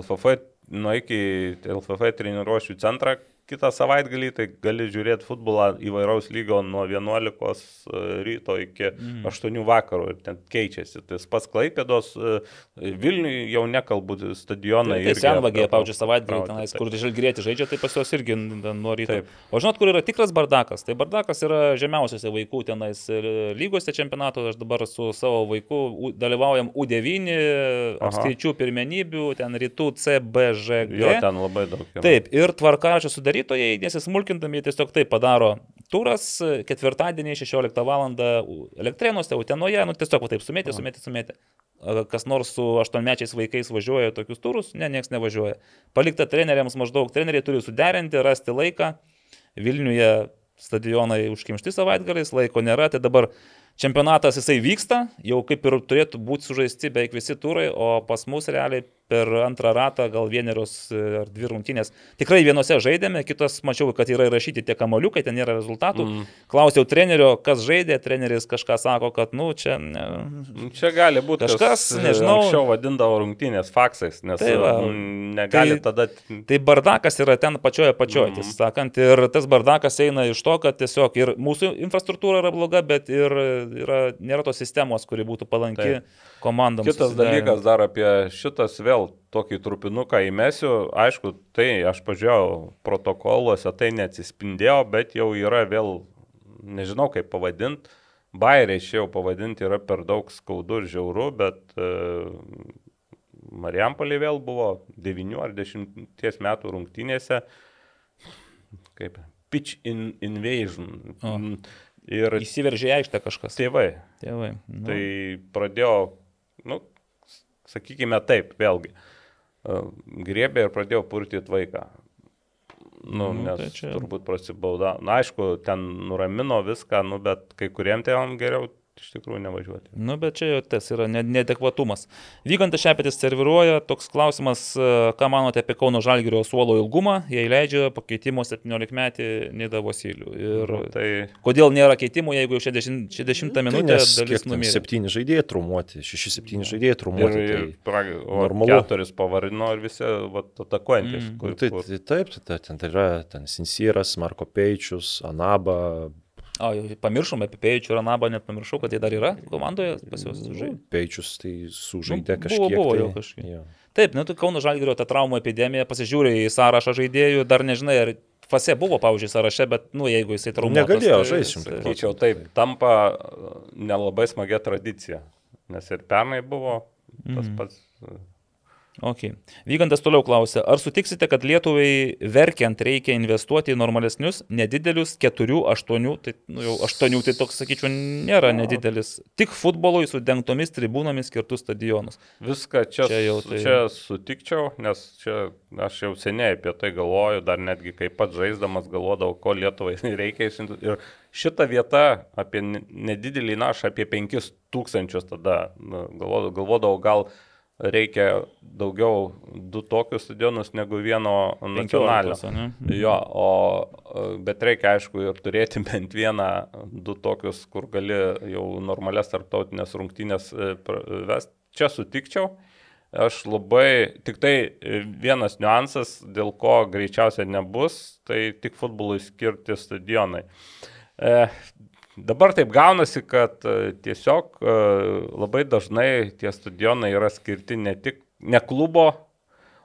LFF, nueik į LFF treniruošių centrą kitą savaitgalį, tai gali žiūrėti futbolą įvairaus lygio nuo 11 ryto iki Mhm. 8 vakaro ir ten keičiasi. Tas pats Klaipėdos, Vilniui jau nekalbu stadionai. Tai, tai apra- pavyzdžiui, savaitgalį tenais, kur žalgrėti žaidžia, tai pas juos irgi nuo ryto. Taip. O žinot, kur yra tikras bardakas? Tai bardakas yra žemiausiose vaikų tenais e, lygose čempionato. Aš dabar su savo vaiku dalyvaujam U9, Aha. apskaičių pirmenybių, ten rytų CBŽG. Jo, ten labai daug. yra. Taip, ir tvarkaraščio sudarytojai, nesismulkindami, tiesiog taip padaro. Turas ketvirtadienį 16 val. Elektrėnuose, Utenoje, nu tiesiog taip sumėtė, sumėtė, sumėtė. Kas nors su aštuonmečiais vaikais važiuoja tokius turus, ne, niekas nevažiuoja. Palikta treneriams maždaug, treneriai turi suderinti, rasti laiką. Vilniuje stadionai užkimšti savaitgaliais, laiko nėra, tai dabar čempionatas jisai vyksta, jau kaip ir turėtų būti sužaisti beveik visi turai, o pas mus realiai per antrą ratą gal vienerios e, ar dvi rungtynės. Tikrai vienose žaidėme, kitos mačiau, kad yra įrašyti tie kamoliukai, ten nėra rezultatų. Mm. Klausiau trenerio, kas žaidė, treneris kažką sako, kad, nu, čia... Ne, Čia gali būti Kažkas, kas, e, nežinau. Anksčiau vadindavo rungtynės faksais, nes Tai va. mm, negali Tai- tada... Tai bardakas yra ten pačioje pačioje, Mhm. tiesą sakant, ir tas bardakas eina iš to, kad tiesiog ir mūsų infrastruktūra yra bloga, bet ir yra, nėra tos sistemos, kuri būtų palanki Taip. Komandoms. Kitas susidarimui. dalykas dar apie šitas vėl tokį trupinuką įmesiu. Aišku, tai aš pažiūrėjau protokoluose, tai neatsispindėjo, bet jau yra vėl, nežinau kaip pavadinti. Bairiai šiau pavadinti yra per daug skaudu ir žiauru, bet uh, Marijampolė vėl buvo 9 ar 10 metų rungtynėse. Kaip? Pitch in invasion. O. Ir Įsiveržė aikštę kažkas. tėvai. Tėvai. Nu. Tai pradėjo, nu, sakykime taip, vėlgi, e, griebė ir pradėjo purtyti vaiką. Nu, Nu, nes tai čia- turbūt prasibauda. Na, aišku, ten nuramino viską, nu, bet kai kuriem tėvam geriau iš tikrųjų nevažiuoti. Nu, bet čia jau tas yra ne- neadekvatumas. Vygantas Šepetis serviruoja, toks klausimas, e, ką manote apie Kauno Žalgirio suolo ilgumą, jei leidžia pakeitimo 17 metį Nida Vasilių. Ir Nu, tai kodėl nėra keitimų, jeigu jau 60, 60 Tai minutę nes dalis numirė. Septyni žaidėjai traumuoti, šeši septyni žaidėjai ir, traumuoti. ir tai- pra, normalu. keturis pavarino ir visi atakuojantis. Mm. kur- Nu, Tai, kur- tai taip, tai ten tai yra ten Sinsyras, Marko Peičius, Anaba, O, pamiršom apie Pėjičių ir Anabą, net pamiršau, kad jie dar yra komandoje pas juos žaidžia. Peičius tai sužaidė Nu, buvo- kažkiek. buvo tai, jau kažkiek. Jo. Taip, nu, tai Kauno Žalgirio ta traumų epidemija, pasižiūrė į sąrašą žaidėjų, dar nežinai, ar Fase buvo, pavyzdžiui, sąraše, bet, nu, jeigu jisai traumuotas. Negalėjo tai- žaisti šimtai tai- Sakyčiau, taip, tampa nelabai smagia tradicija. Nes ir pernai buvo tas Mhm. pats. E, Ok. Vygantas toliau klausia, ar sutiksite, kad Lietuvai verkiant reikia investuoti į normalesnius, nedidelius 4-8, tai nu, jau 8 tai toks, sakyčiau, nėra nedidelis, tik futbolui su dengtomis tribūnomis skirtus stadionus. Viską čia, Čia jau tai- čia sutikčiau, nes čia aš jau seniai apie tai galvoju, dar netgi kaip pat žaisdamas galvodavau, ko Lietuvai [laughs] reikia. išsiunti- Ir šita vieta apie ne- nedidelį našą, apie 5000 tada nu, galvodavau, galvodavau gal reikia daugiau du tokius stadionus negu vieno nacionalinio. 15, ne? Jo, o, bet reikia aišku ir turėti [laughs] bent vieną, du tokius, kur gali jau normalias tarptautinės rungtynės e, pra- vest. Čia sutikčiau. Aš labai, tik tai e, vienas niuansas, dėl ko greičiausiai nebus, tai tik futbolui skirti stadionai. E, dabar taip gaunasi, kad e, tiesiog e, labai dažnai tie stadionai yra skirti ne tik ne klubo,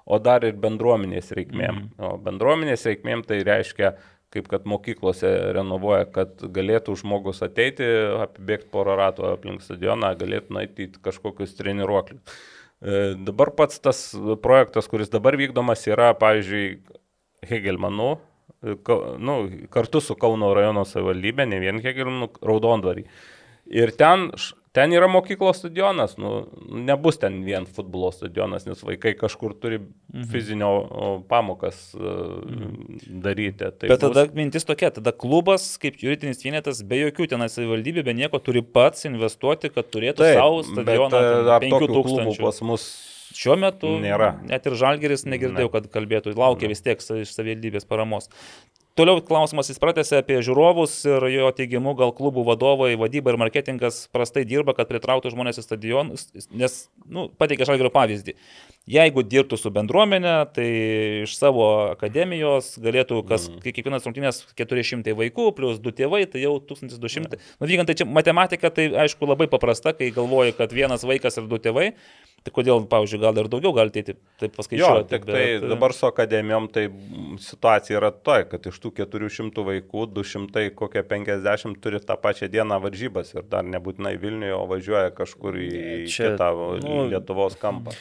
o dar ir bendruomenės reikmėm. Mm. O bendruomenės reikmėm tai reiškia, kaip kad mokyklose renovuoja, kad galėtų žmogus ateiti, apibėgti porą ratų aplink stadioną, galėtų nueiti į kažkokius treniruoklius. E, Dabar pats tas projektas, kuris dabar vykdomas, yra, pavyzdžiui, Hegelmanų, nu, kartu su Kauno rajono savivaldybė, ne vien Hegelmanų, Raudondvarį. Ir ten, ten yra mokyklos stadionas, nu, nebus ten vien futbolo stadionas, nes vaikai kažkur turi fizinio o, pamokas mhm. daryti. Tai Bet bus- tada mintis tokia, tada klubas kaip juridinis vienetas be jokių ten savivaldybė, be nieko turi pats investuoti, kad turėtų Taip, savo stadioną. e, Ar tokių klubų 5000. pas mus Šiuo metu Nėra. Net ir Žalgeris negirdėjau, Ne. kad kalbėtų, laukia vis tiek iš savivaldybės paramos. Toliau klausimas jis pratęsė apie žiūrovus ir jo teigimu, gal klubų vadovai, vadyba ir marketingas prastai dirba, kad pritrauktų žmonės į stadionus, nes, nu, pateikė Žalgerio pavyzdį. Jeigu dirbtų su bendruomenė, tai iš savo akademijos galėtų, kas, mm. kiekvienas rungtynės 400 vaikų, plus du tėvai, tai jau 1200. Nu, vykant, tai čia matematika, tai aišku labai paprasta, kai galvoji, kad vienas vaikas ir du tėvai, tai kodėl, pavyzdžiui, gal ir daugiau galite taip Jo, paskaičiuoti. tik tai bet, dabar su akademijom tai mm, situacija yra tokia, kad iš tų 400 vaikų 200 kokie 50 turi tą pačią dieną varžybas ir dar nebūtinai Vilniuje, o važiuoja kažkur į Čia, kitą nu, Lietuvos kampą.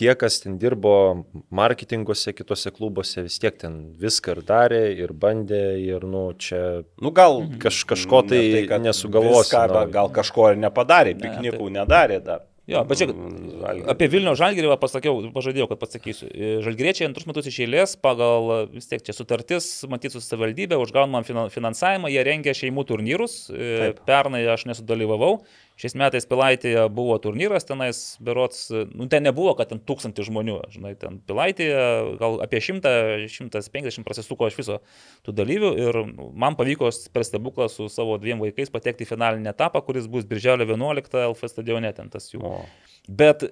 Tie, kas ten dirbo marketinguose, kitose klubuose, vis tiek ten viską ir darė, ir bandė, ir, nu, čia Nu gal kaž, kažko tai, ne tai nesugalvos. viską, bet Gal kažko ir nepadarė, piknikų nedarė dar. Jo, bet čia Žalgiris. apie Vilnių Žalgirį va pasakiau, pažadėjau, kad pasakysiu. E, Žalgiriečiai antrus metus iš eilės pagal vis tiek čia sutartis, matyt, su savivaldybė, užgaunamą finan- finansavimą, jie rengia šeimų turnyrus. E, Pernai aš nesudalyvavau. Šiais metais Pilaitėje buvo turnyras, tenais berots, nu ten nebuvo, kad ten tūkstantį žmonių, žinai, ten Pilaitėje gal apie 100-150 prasisuko iš viso tų dalyvių ir nu, man pavyko per stebuklą su savo dviem vaikais patekti į finalinį etapą, kuris bus birželio 11 LF stadione, ten tas jų. O. Bet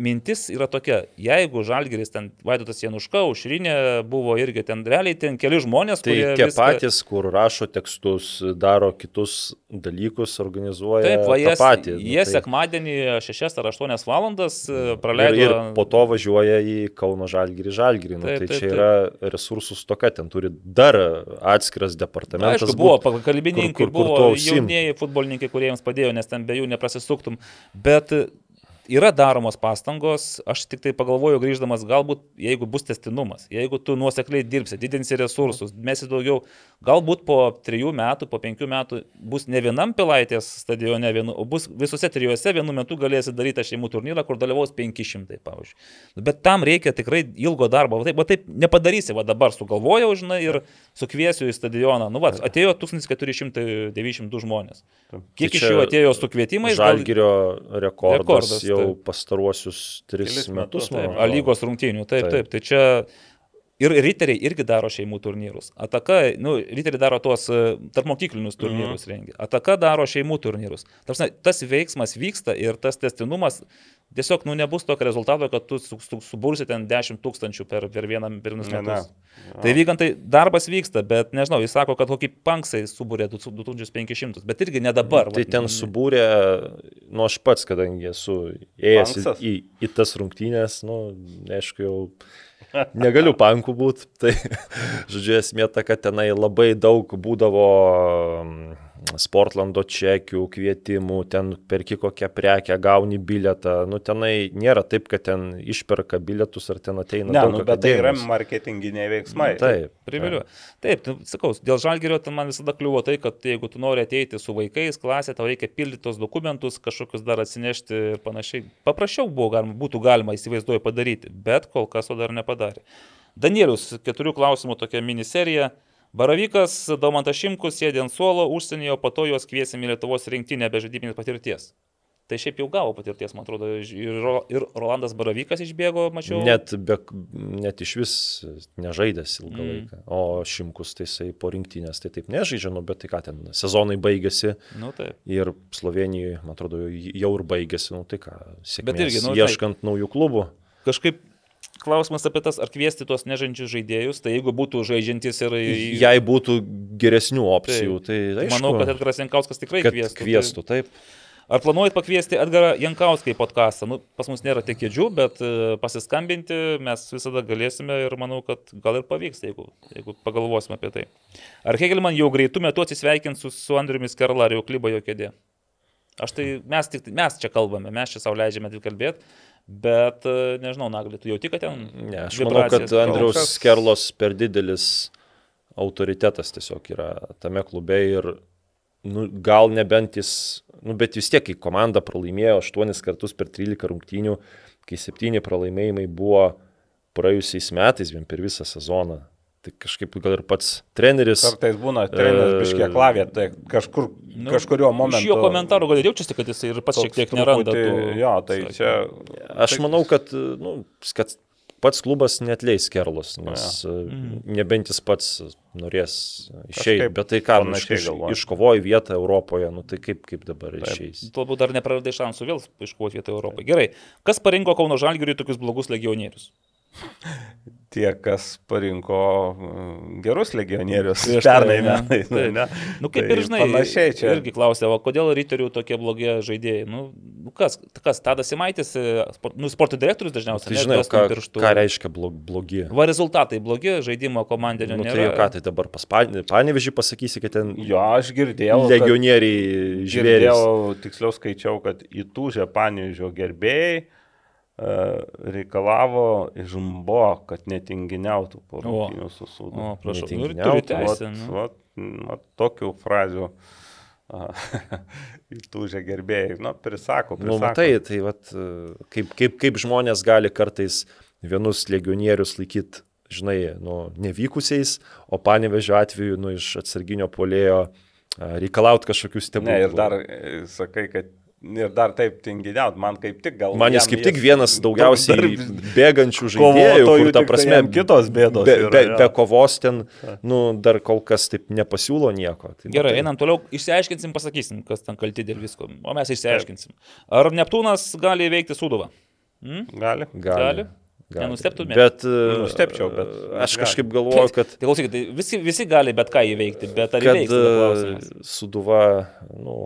mintis yra tokia, jeigu Žalgeris ten Vaidotas Januška, Užrinė buvo irgi ten realiai ten keli žmonės, Tai tie viską- patys, kur rašo tekstus, daro kitus dalykus, organizuoja Taip, va, jie, patį. nu, jie tai- sekmadienį 6 ar 8 valandas e, Ir, praleido. ir po to važiuoja į Kauno Žalgirį Žalgirį. Nu, Taip, tai taip, čia taip. yra resursų stoka, ten turi dar atskiras departamentas. Aišku, buvo būt, pagalbininkai, kur- kur- kur buvo jaunieji futbolininkai, kurie jiems padėjo, nes ten be jų neprasisuktum. Bet yra daromos pastangos, aš tik tai pagalvoju grįždamas, galbūt jeigu bus testinumas, jeigu tu nuosekliai dirbsi, didinsi resursus, mesi daugiau, galbūt po trijų metų, po penkių metų bus ne vienam pilaitės stadione, vienu, o bus visose trijuose vienu metu galėsi daryti šeimų turnyrą, kur dalyvaus 500, pavyzdžiui. Bet tam reikia tikrai ilgo darbo, va taip, va taip nepadarysi, va dabar sugalvojau, žinai, ir sukviesiu į stadioną. Nu, va, atėjo 1492 žmonės. Kiek Tai iš jų atėjo su kvietimais? Žalgirio rekordas, Rekordas, jau taip. pastaruosius tris metus. metus. A lygos rungtynių, taip, Taip. taip. Tai čia ir riteriai irgi daro šeimų turnyrus. Ataka, nu, riteriai daro tuos tarp mokyklinius turnyrus Mhm. rengia. Ataka daro šeimų turnyrus. Tarsi, tas veiksmas vyksta ir tas testinumas tiesiog, nu, nebus tokio rezultato, kad tu su, su, subursi ten 10 tūkstančių per, per vieną per vienus Ne, ne. metus. Tai vykantai darbas vyksta, bet nežinau, jis sako, kad kokį panksai subūrė 2500, bet irgi ne dabar. Tai vat, ten subūrė, nu aš pats, kadangi esu ėjęs į, į, į tas rungtynės, nu, aišku, jau negaliu pankų būti. [laughs] Tai, žodžiu, esmė ta, kad tenai labai daug būdavo Sportlando čekių, kvietimų, ten perki kokią prekę, gauni bilietą. Nu, tenai nėra taip, kad ten išperka bilietus ar ten ateina. Ne, daug nu, bet tai yra marketinginiai veiksmai. Taip. Priviliu. Taip, tu, sakau, dėl žalgerio ten man visada kliuvo tai, kad jeigu tu nori ateiti su vaikais klasė, tau reikia pildyti tos dokumentus, kažkokius dar atsinešti ir panašiai. Paprasčiau buvo, galima, būtų galima įsivaizduoju padaryti, bet kol kas to dar nepadarė. Danielius, keturių klausimų tokia miniserija. Baravykas, Daumantas Šimkus sėdė ant suolo užsienyje, po to juos kviesim į Lietuvos rinktinę be žaidybinės patirties. Tai šiaip jau gavo patirties, man atrodo, ir, ir Rolandas Baravykas išbėgo, mačiau. Net, be, net iš vis nežaidęs ilgą Mm. laiką. O Šimkus tai jisai po rinktinės tai taip nežaidžia, nu, bet tai ką ten, sezonai baigėsi Nu, taip. ir Slovenijoje, man atrodo, jau ir baigėsi, nu tai ką, sėkmės, irgi, nu, tai- ieškant naujų klubų. Kažkaip klausimas apie tas, ar kviesti tuos nežaidžiančius žaidėjus, tai jeigu būtų žaidžiantis ir... Jei būtų geresnių opcijų, Taip. tai aišku, Manau, kad Edgaras Jankauskas tikrai kviestų. kviestų, taip. Tai ar planuojat pakviesti Edgarą Jankauską į podcastą? Nu, pas mus nėra tiek kėdžių, bet e, pasiskambinti mes visada galėsime ir manau, kad gal ir pavyks, jeigu, jeigu pagalvosime apie tai. Ar Hegelman jau greitų metų atsisveikins su, su Andriumi Skerla, ar jau klyba jo kėdė? Aš tai mes, tik, mes čia kalbame, mes čia savo leidžiame tik kalbėti, bet e, nežinau, Nagli, tu jauti, kad ten... Ne, aš manau, kad Andriaus kas- Skerlos per didelis autoritetas tiesiog yra tame klube ir nu, gal nebent jis, nu, bet vis tiek, kai komanda pralaimėjo 8 kartus per 13 rungtynių, kai 7 pralaimėjimai buvo praėjusiais metais, vien per visą sezoną. Tai kažkaip gal ir pats treneris. Kartais būna treneris E, biškiai klavė, tai kažkur, Nu, kažkurio momentu. Iš jo komentarų gal ir jaučiasi, kad jis ir pats šiek tiek neranda. tų- Jo, tai sakė. čia... Aš manau, kad, nu, kad pats klubas netleis Kerlos, nes ja. nebent jis pats norės išeiti. Bet tai ką, nu, iš, iškovojo vietą Europoje, nu tai kaip, kaip dabar išeis. Galbūt dar nepraradai šansų vėl iškovoti vietą Europai. Gerai. Kas parinko Kauno Žalgiriui tokius blogus legionierius? Tie, kas parinko mm, gerus legionierius Prieš tai, pernai metais. Taip. ne? Nu, kaip Tai ir žinai, Panašiai čia. Irgi klausė, o kodėl riterių tokie blogi žaidėjai? Nu, nu kas, kas, Tadas Simaitis, e, nu, sporto direktorius dažniausiai. Tai ne, žinai, ką, pirštų. ką reiškia blog, blogi. Va rezultatai blogi, žaidimo komandinio Nu, nėra. tai jau ką, tai dabar panevežį pasakysi, kad ten Jo, aš girdėjau. legionieriai. Girdėjau, tiksliau skaičiau, kad įtūžę panėžio gerbėjai reikalavo iš Mbo, kad netinginiautų po rungtynių su sudu. O, prašau, nu, ir turi Vat, teisę. Nu. vat, vat, tokių frazių [laughs] įtūžę gerbėjai. Nu, prisako, prisako. Nu, matai, tai vat, kaip, kaip, kaip žmonės gali kartais vienus legionierius laikyti, žinai, nu, nevykusiais, o panevežio atveju, nu, iš atsarginio polėjo reikalauti kažkokių stebuklų. Ne, ir dar e, sakai, kad ir dar taip tinginiaut, man kaip tik gal. Man jis kaip tik vienas daugiausiai dar bėgančių žaidėjų, kur ta prasme kitos bėdos Be, yra, be, be kovos ten, nu, dar kol kas taip nepasiūlo nieko. Tai, Gerai, matai. einam toliau, išsiaiškinsim, pasakysim, kas ten kalti dėl visko, o mes išsiaiškinsim. Ar Neptūnas gali įveikti Suduvą? Hmm? Gali. Gali? Nenustebtumėt? Bet, Nustebčiau, bet- Aš gali. kažkaip galvoju, [laughs] kad, Tai klausykit, tai visi, visi gali bet ką įveikti, bet ar klausimas? e, Suduva nu,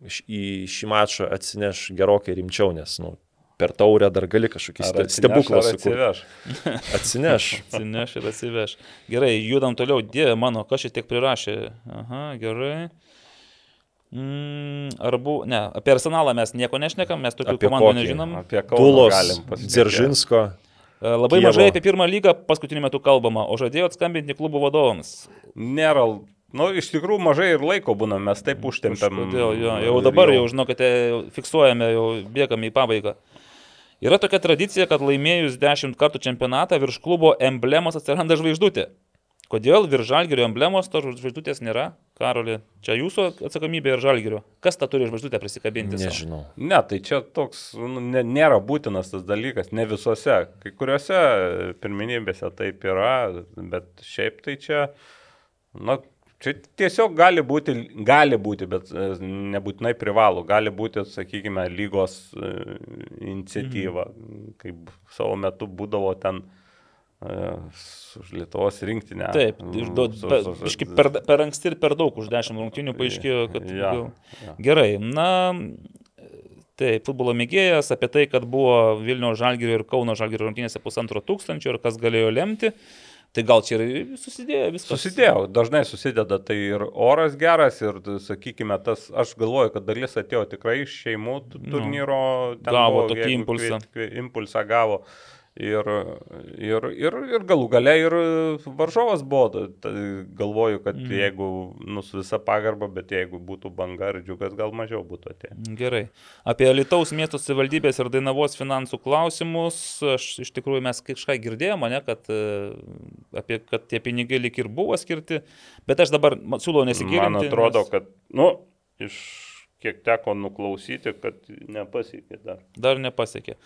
į šį mačą atsineš gerokai rimčiau, nes nu, per taurę dar gali kažkokį stebuklą sukurti. [laughs] Atsineš. Atsineš ir atsiveš. Gerai, judam toliau. Dieve mano, kas čia tiek prirašė. Aha, gerai. Mm, ar buvo, ne, apie arsenalą mes nieko nešnekam, mes tokių Apie komandų kokį? nežinom. Apie pasišnekėt. Dzeržinsko. E, Labai Kijevo. mažai apie pirmą lygą paskutiniu metu kalbama, o žadėjot skambinti klubų vadovams. Nėra, nu, iš tikrųjų mažai ir laiko būna, mes taip užtempiam. Kodėl, jo, jau dabar jau, žinokite, fiksuojame, jau bėgame į pabaigą. Yra tokia tradicija, kad laimėjus 10 kartų čempionatą virš klubo emblemos atsiranda žvaigždutė. Kodėl virš žalgerio emblemos tos žvaigždutės nėra? Karoli, čia jūsų atsakomybė ir žalgerio. Kas tą turi žvaigždutę prisikabinti? Nežinau. Ne, tai čia toks, nu, ne, nėra būtinas tas dalykas, ne visose. Kai kuriuose pirminybėse taip yra, bet šiaip tai čia, na, čia tiesiog gali būti, gali būti, bet e, nebūtinai privalo, gali būti, sakykime, lygos e, iniciatyva, kaip savo metu būdavo ten e, su Lietuvos rinktinė. Taip, pe, su- su- biški per, per anksti ir per daug, už 10 rungtynių paaiškėjo, kad... Ja, ja. Gerai, na, tai futbolo mėgėjas apie tai, kad buvo Vilnių žalgerio ir Kauno žalgerio rungtynėse pusantro tūkstančio ir kas galėjo lemti. Tai gal čia ir susidėjo viskas. Susidėjau, dažnai susideda tai ir oras geras, ir, sakykime, tas, aš galvoju, kad dalis atėjo tikrai iš šeimų Nu, turnyro, gavo tokį impulsą. kviet- kviet- Impulsą gavo. Ir, ir, ir, ir galų gale ir varžovas buvo, ta- ta- galvoju, kad mm. jeigu, nu, su visa pagarba, bet jeigu būtų banga ir džiugas, gal mažiau būtų atėję. Gerai. Apie Lietuvos miesto savivaldybės ir Dainavos finansų klausimus, aš iš tikrųjų mes kažką girdėjome, ne, kad, e, apie, kad tie pinigai lik ir buvo skirti, bet aš dabar siūlau nesigilinti. Man atrodo, nes kad, nu, iš kiek teko nuklausyti, kad nepasiekė dar. Dar nepasiekė.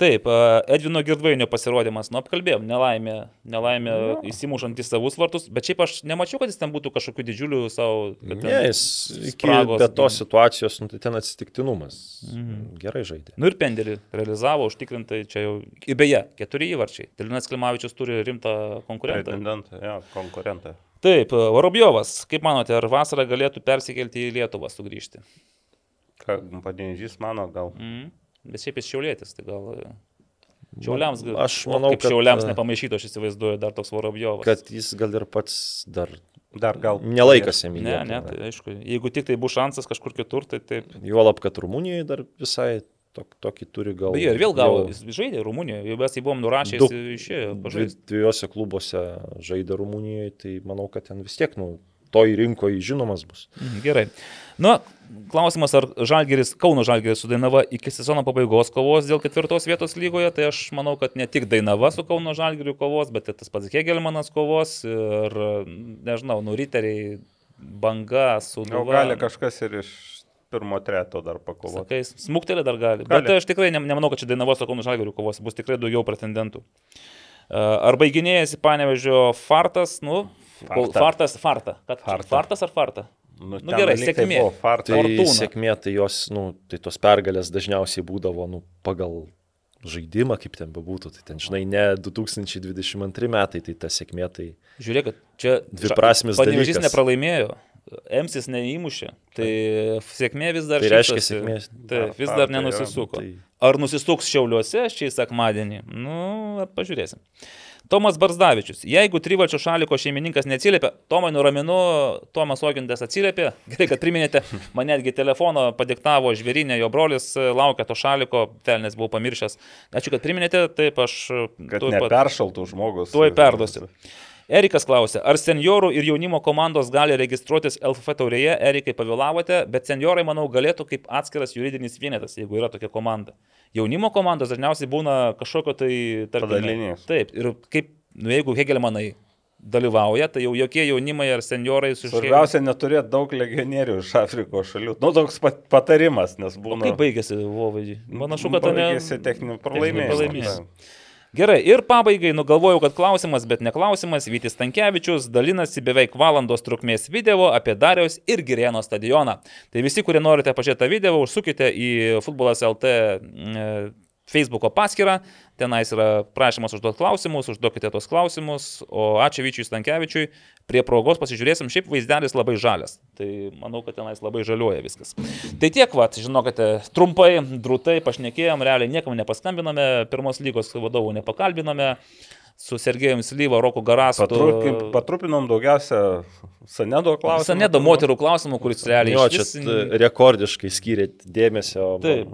Taip, e, Edvino Girdvainio pasirodymas, nu apkalbėjom, nelaimė, nelaimė Jo. įsimušant į savus vartus, bet šiaip aš nemačiau, kad jis ten būtų kažkokių didžiulių savo... Ne, jis iki be tos situacijos, nu, tai ten atsitiktinumas. Mhm. Gerai žaidė. Nu ir pendelį realizavo, užtikrintai čia jau. Ir beje, keturi įvarčiai. Tilinas Klimavičius turi rimtą konkurentą. Pretendentą, ja, konkurentą. Taip, Vorobjovas, kaip manote, ar vasarą galėtų persikelti į Lietuvą sugrįžti? Ką Padežys mano, gal. Mm. Bet šiaip jis šiaulėtis, tai gal... e, Šiauliams, gal- Aš o, manau, kaip kad, šiauliams e, nepamaišyto, aš įsivaizduoju, dar toks Vorobjovas. Kad jis gal ir pats dar Dar gal. nelaikas jam į Ne, ne, tai aišku, jeigu tik tai bus šansas kažkur kitur, tai taip. Juolab, kad Rumunijoje dar visai tok, tokį turi gal. Beje, ir vėl gavo, jau jis žaidė Rumunijoje, jau mes jį buvom nurašę, jis išėjo. pažaisti. Dviejose klubuose žaidė Rumunijoje, tai manau, kad ten vis tiek, nu, toj rinkoje žinomas bus. Mhm, Gerai. Nu, klausimas, ar Žalgeris, Kauno Žalgeris su Dainava iki sezono pabaigos kovos dėl ketvirtos vietos lygoje, tai aš manau, kad ne tik Dainava su Kauno Žalgeriu kovos, bet ir tas pats Hegelmanas kovos ir, nežinau, nuriteriai banga su Gal gali kažkas ir iš pirmo treto dar pakovoti. Smuktelė dar gali. Gali. Bet aš tikrai ne- nemanau, kad čia Dainavos su Kauno Žalgeriu kovos, bus tikrai daugiau pretendentų. E, Ar baiginėjasi panevežio fartas, nu, Farta. fartas, farta. Kad, Farta. Fartas ar farta? Nu, Nu gerai, tai sėkmė. Tai Fortuna. sėkmė, tai jos, nu, tai tos pergalės dažniausiai būdavo, nu, pagal žaidimą, kaip ten bebūtų. Tai ten, žinai, ne 2022 metai, tai ta sėkmė, tai Žiūrėk, čia Dviprasmis Panevežys dalykas. nepralaimėjo, Emsis neįmušė, tai sėkmė vis dar Tai reiškia šypsosi. sėkmė. Taip, vis Ar- dar tai nenusisuko. tai- Ar nusisuks šiauliuose šį sekmadienį? Nu, pažiūrėsim. Tomas Barzdavičius. Jeigu Trivačio šaliko šeimininkas neatsiliepia, Tomai nuraminu, Tomas Ogintas atsiliepė. [laughs] Gerai, kad priminėte, man netgi telefono padiktavo žvėrinė, jo brolis e, laukia to šaliko, telnės buvau pamiršęs. Ačiū, kad priminėte, taip aš e, Kad pat- neperšaltų žmogus. Tuoj perduosiu. Erikas klausė, ar seniorų ir jaunimo komandos gali registruotis LFF taurėje? Erikai pavėlavote, bet seniorai, manau, galėtų kaip atskiras juridinis vienetas, jeigu yra tokia komanda. Jaunimo komandos dažniausiai būna kažkokio tai... Padalinys. Taip, ir kaip, nu, jeigu Hegelmanai dalyvauja, tai jau jokie jaunimai ar seniorai su Svarbiausia neturėti daug legionierių iš Afrikos šalių. Nu, toks pat, patarimas, nes būna. Kaip baigėsi Vovai? Panašu, kad ten... Baigėsi techninių pralaimėjimų. Gerai, ir pabaigai nugalvojau, kad klausimas, bet ne klausimas, Vytis Tankievičius dalinasi beveik valandos trukmės video apie Dariaus ir Girėno stadioną. Tai visi, kurie norite pažiūrėti tą video, užsukite į futbolas LT mm, Facebook'o paskyrą, tenais yra prašymas užduoti klausimus, užduokite tos klausimus, o ačiū Vyčiui Stankievičiui, prie progos pasižiūrėsim, šiaip vaizdelis labai žalias, tai manau, kad tenais labai žaliuoja viskas. Tai tiek, va, žinokite, trumpai, drūtai pašnekėjom, realiai niekam nepaskambiname, pirmos lygos vadovų nepakalbiname, su Sergejum Slyva, Roku Garastu. Patru, patrupinom daugiausia Sanedo klausimą. Sanedo moterų klausimų, kuris realiai Jo, čia išvis- rekordiškai skyrėt dėmesio. Taip.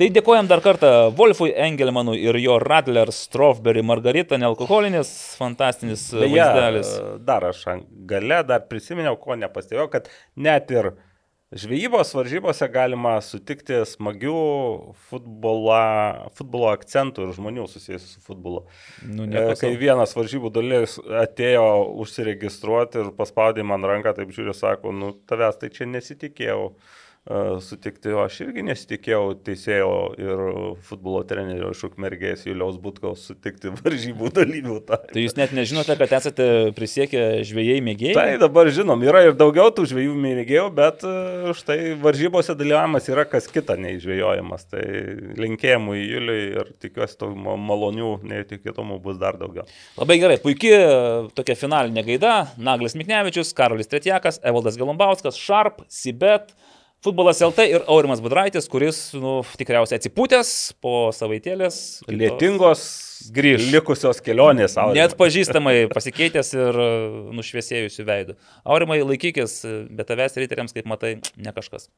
Tai dėkojom dar kartą Wolfui Engelmanui ir jo Radler Strawberry Margarita, nealkoholinis, fantastinis Beje, vaizdelis. dar aš gale dar prisiminiau, ko nepastebėjau, kad net ir žvejybos varžybose galima sutikti smagių futbolo, futbolo akcentų ir žmonių susijusių su futbolu. Nu, E, nieko Kai vienas varžybų dalis atėjo užsiregistruoti ir paspaudė man ranką, taip žiūriu, sako, nu tavęs tai čia nesitikėjau e, sutikti, o aš irgi nesitikėjau teisėjo ir futbolo trenerio iš Ukmergės Juliaus Butkaus sutikti [laughs] varžybų dalyvių. tarpe. Tai jūs net nežinote, kad esate prisiekę žvėjai mėgėjai? Tai dabar žinom, yra ir daugiau tų žvėjų mėgėjų, bet e, štai varžybose dalyvavimas yra kas kita nei žvėjojimas. Tai linkėjimų į Juliui ir tikiuosi ma- malonių neįtikėtumų bus dar daugiau. Labai gerai, puikia tokia finalinė gaida. Naglis Miknevičius, Karolis Tretjakas, Evaldas Galumbauskas, Sharp, Sibet, Futbolas LT ir Aurimas Budraitis, kuris, nu, tikriausiai atsipūtęs po savaitėlės. Lietingos Grįš. likusios kelionės. Aurimai. Net pažįstamai pasikeitęs ir nušviesėjusių veidų. Aurimai, laikykis, bet tavęs riteriams, kaip matai, ne kažkas.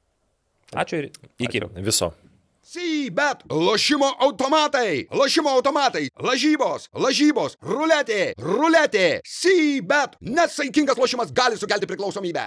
Ačiū ir iki. Ačiū. Viso. Sybet, lošimo automatai, lošimo automatai, lažybos, lažybos, ruletė, ruletė, Sybet, nesaikingas lošimas gali sukelti priklausomybę.